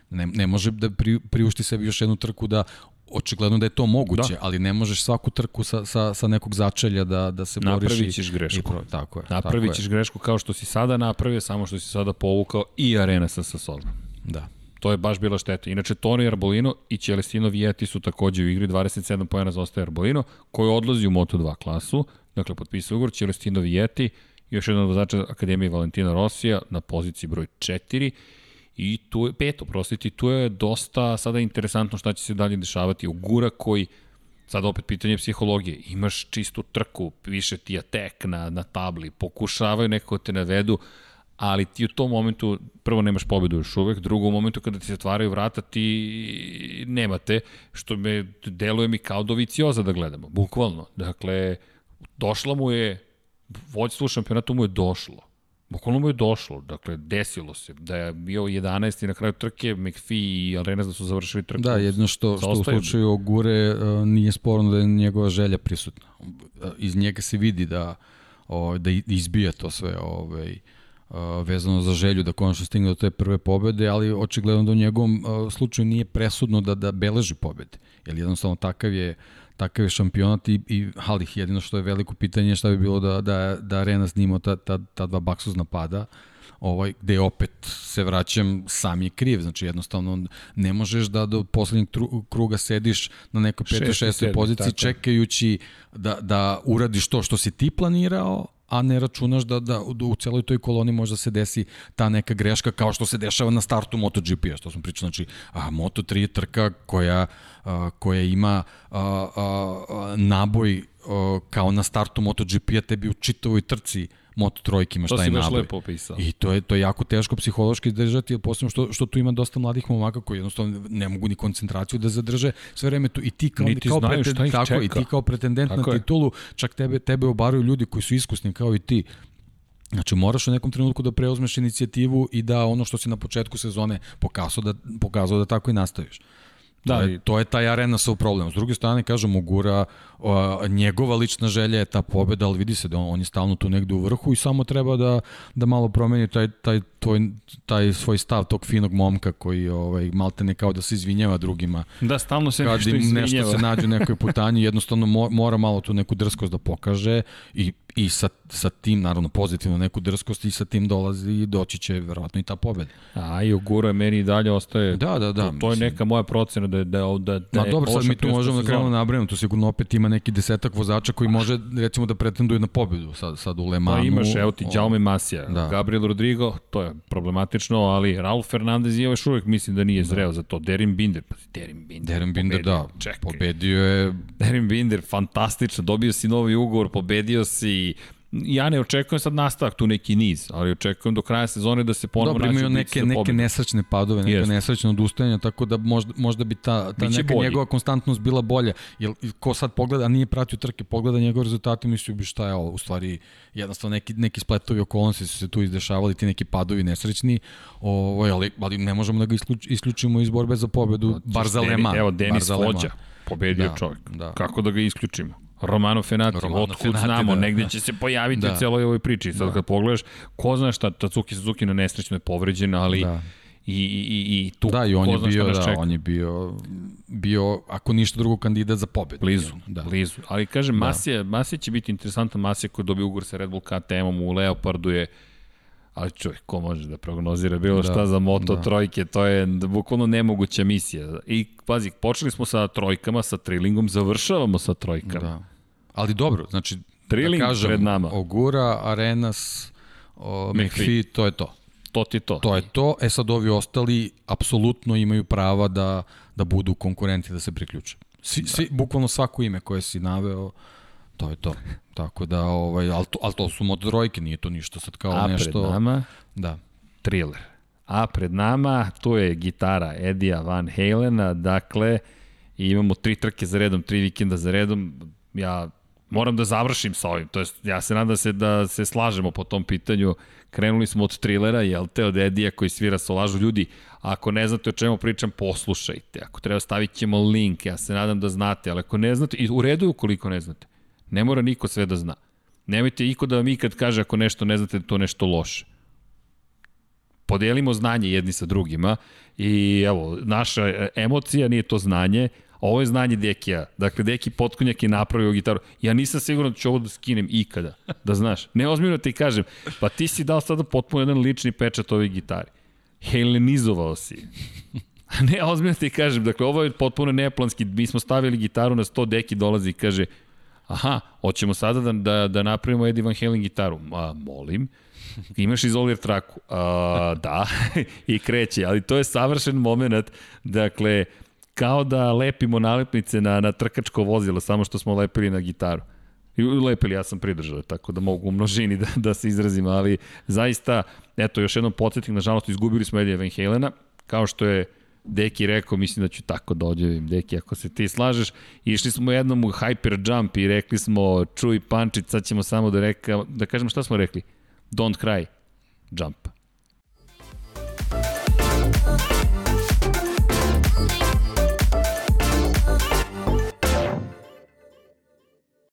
Ne, ne može da pri, priušti sebi još jednu trku da očigledno da je to moguće, da. ali ne možeš svaku trku sa, sa, sa nekog začelja da, da se boriš. Napravit ćeš grešku. I pro, tako je. Napravit ćeš grešku kao što si sada napravio, samo što si sada povukao i arena sa Sasolom. Da. To je baš bila šteta. Inače, Toni Arbolino i Celestino Vieti su takođe u igri, 27 pojena za ostaje Arbolino, koji odlazi u Moto2 klasu, dakle, potpisao ugovor, Celestino Vieti, još jedan od vozača Akademije Valentina Rosija na poziciji broj 4 I tu je, peto, prostiti, tu je dosta sada interesantno šta će se dalje dešavati. Ugura koji, sada opet pitanje psihologije, imaš čistu trku, više ti atek na, na tabli, pokušavaju nekako da te navedu, ali ti u tom momentu prvo nemaš pobedu još uvek, drugo u momentu kada ti se otvaraju vrata ti nemate, što me deluje mi kao dovicioza da gledamo, bukvalno. Dakle, došla mu je, vođstvo u šampionatu mu je došlo Bukvalno mu je došlo, dakle, desilo se da je bio 11. i na kraju trke, McPhee i Arenas da su završili trku. Da, jedno što, što u slučaju Ogure uh, nije sporno da je njegova želja prisutna. Uh, iz njega se vidi da, uh, da izbija to sve ovaj, vezano za želju da konačno stigne do te prve pobede, ali očigledno da u njegovom slučaju nije presudno da, da beleži pobede. Jer jednostavno takav je takav je šampionat i, i ali jedino što je veliko pitanje šta bi bilo da, da, da Arena snimao ta, ta, ta dva baksuzna pada ovaj, gde opet se vraćam, sam je kriv, znači jednostavno ne možeš da do poslednjeg kruga sediš na nekoj 5. 6. poziciji tako. čekajući da, da uradiš to što si ti planirao, a ne računaš da, da u celoj toj koloni možda se desi ta neka greška kao što se dešava na startu MotoGP-a, što smo pričali, znači a, Moto3 je trka koja, a, koja ima a, a, a, naboj a, kao na startu MotoGP-a tebi u čitavoj trci Moto trojkima šta je naboj. lepo opisao. I to je, to je jako teško psihološki držati, posebno što, što tu ima dosta mladih momaka koji jednostavno ne mogu ni koncentraciju da zadrže sve vreme tu i ti kao, Niti kao, preten, tako, čeka. i ti kao pretendent tako na je. titulu, čak tebe, tebe obaraju ljudi koji su iskusni kao i ti. Znači moraš u nekom trenutku da preuzmeš inicijativu i da ono što si na početku sezone pokazao da, pokazao da tako i nastaviš. Da, to je, to je taj arena sa problem. S druge strane, kažem, Ugura, njegova lična želja je ta pobeda, ali vidi se da on, on je stalno tu negde u vrhu i samo treba da, da malo promeni taj, taj, tvoj, taj svoj stav tog finog momka koji ovaj, malte ne kao da se izvinjava drugima. Da, stalno se nešto izvinjava. nešto se nađe u nekoj putanji, jednostavno mora malo tu neku drskost da pokaže i i sa, sa tim, naravno, pozitivno neku drskost i sa tim dolazi i doći će verovatno i ta pobeda. A i Ogura meni i dalje ostaje... Da, da, da. To, to je neka moja procena da, da, da, da Ma dobro, sad mi tu možemo da krenemo da nabrajamo, tu sigurno opet ima neki desetak vozača koji može, recimo, da pretenduje na pobedu sad, sad u Le Manu. Pa imaš, evo ti, Jaume Masija, da. Gabriel Rodrigo, to je problematično, ali Raul Fernandez je još uvek mislim da nije da. zreo da. za to. Derin Binder, pa Derin Binder. Derin Binder, da. Čekaj. Pobedio je... Derin Binder, fantastično, dobio si novi ugovor, pobedio si ja ne očekujem sad nastavak tu neki niz, ali očekujem do kraja sezone da se ponovo nađe imaju neke, neke nesrećne padove, neke yes. nesrećne odustajanja, tako da možda, možda bi ta, ta neka bolji. njegova konstantnost bila bolja. Jer ko sad pogleda, a nije pratio trke, pogleda njegove rezultate, mislio bi šta je ovo, u stvari jednostavno neki, neki spletovi okolnosti su se tu izdešavali, ti neki padovi nesrećni, ovo, ali, ali ne možemo da ga isključimo iz borbe za pobedu, bar za Lema. Evo, Denis Vođa, pobedio da, čovjek. Da. Kako da ga isključimo? Romano Fenati, Romano otkud Fenati, znamo, da. negde će se pojaviti Da. u celoj ovoj priči. Sad Da. kad pogledaš, ko zna šta, Tatsuki Suzuki na nesrećno je povređen, ali Da. i, i, i, tu Da, i on ko je bio, da, čeka. on je bio, bio, ako ništa drugo, kandidat za pobedu. Blizu, Da. blizu. Ali kažem, Masija, Masija će biti interesantan, Masija koji dobio ugovor sa Red Bull KTM-om u Leopardu je ali čovjek, ko može da prognozira bilo Da, šta za moto da. trojke, to je bukvalno nemoguća misija. I pazi, počeli smo sa trojkama, sa trilingom, završavamo sa trojkama. Da. Ali dobro, znači, Trilling da kažem, pred nama. Ogura, Arenas, o, McPhee. McPhee, to je to. To ti to. To je to. E sad ovi ostali apsolutno imaju prava da, da budu konkurenti, da se priključe. Svi, svi, bukvalno svako ime koje si naveo, to je to. Tako da, ovaj, ali, to, ali to su motorojke, nije to ništa sad kao A nešto... pred nama, Da. thriller. A pred nama, tu je gitara Edija Van Halena, dakle, i imamo tri trke za redom, tri vikenda za redom. Ja moram da završim sa ovim, to jest ja se nadam da se, da se slažemo po tom pitanju. Krenuli smo od trilera, jel te, od Edija koji svira solažu. Ljudi, ako ne znate o čemu pričam, poslušajte. Ako treba stavit ćemo link, ja se nadam da znate, ali ako ne znate, i u redu ukoliko ne znate. Ne mora niko sve da zna. Nemojte iko da vam ikad kaže ako nešto ne znate da to nešto loše podelimo znanje jedni sa drugima i evo, naša e, emocija nije to znanje, ovo je znanje Dekija. Dakle, Deki Potkonjak je napravio gitaru. Ja nisam siguran da ću ovo da skinem ikada, da znaš. Ne, ozbiljno ti kažem, pa ti si dao sada potpuno jedan lični pečat ovoj gitari. Helenizovao si. *laughs* ne, ozbiljno ti kažem, dakle, ovo je potpuno neplanski. Mi smo stavili gitaru na 100, Deki dolazi i kaže, aha, hoćemo sada da, da, da napravimo Eddie Van Halen gitaru. Ma, molim. Imaš izolir traku? A, *laughs* da, *laughs* i kreće, ali to je savršen moment, dakle, kao da lepimo nalepnice na, na trkačko vozilo, samo što smo lepili na gitaru. I lepili, ja sam pridržao, tako da mogu u množini da, da se izrazim, ali zaista, eto, još jednom podsjetnik, nažalost, izgubili smo Eddie Van Halena, kao što je Deki rekao, mislim da ću tako da odjavim, Deki, ako se ti slažeš. Išli smo jednom u hyper jump i rekli smo, čuj pančić, sad ćemo samo da, reka, da kažemo šta smo rekli? Don't cry, jump.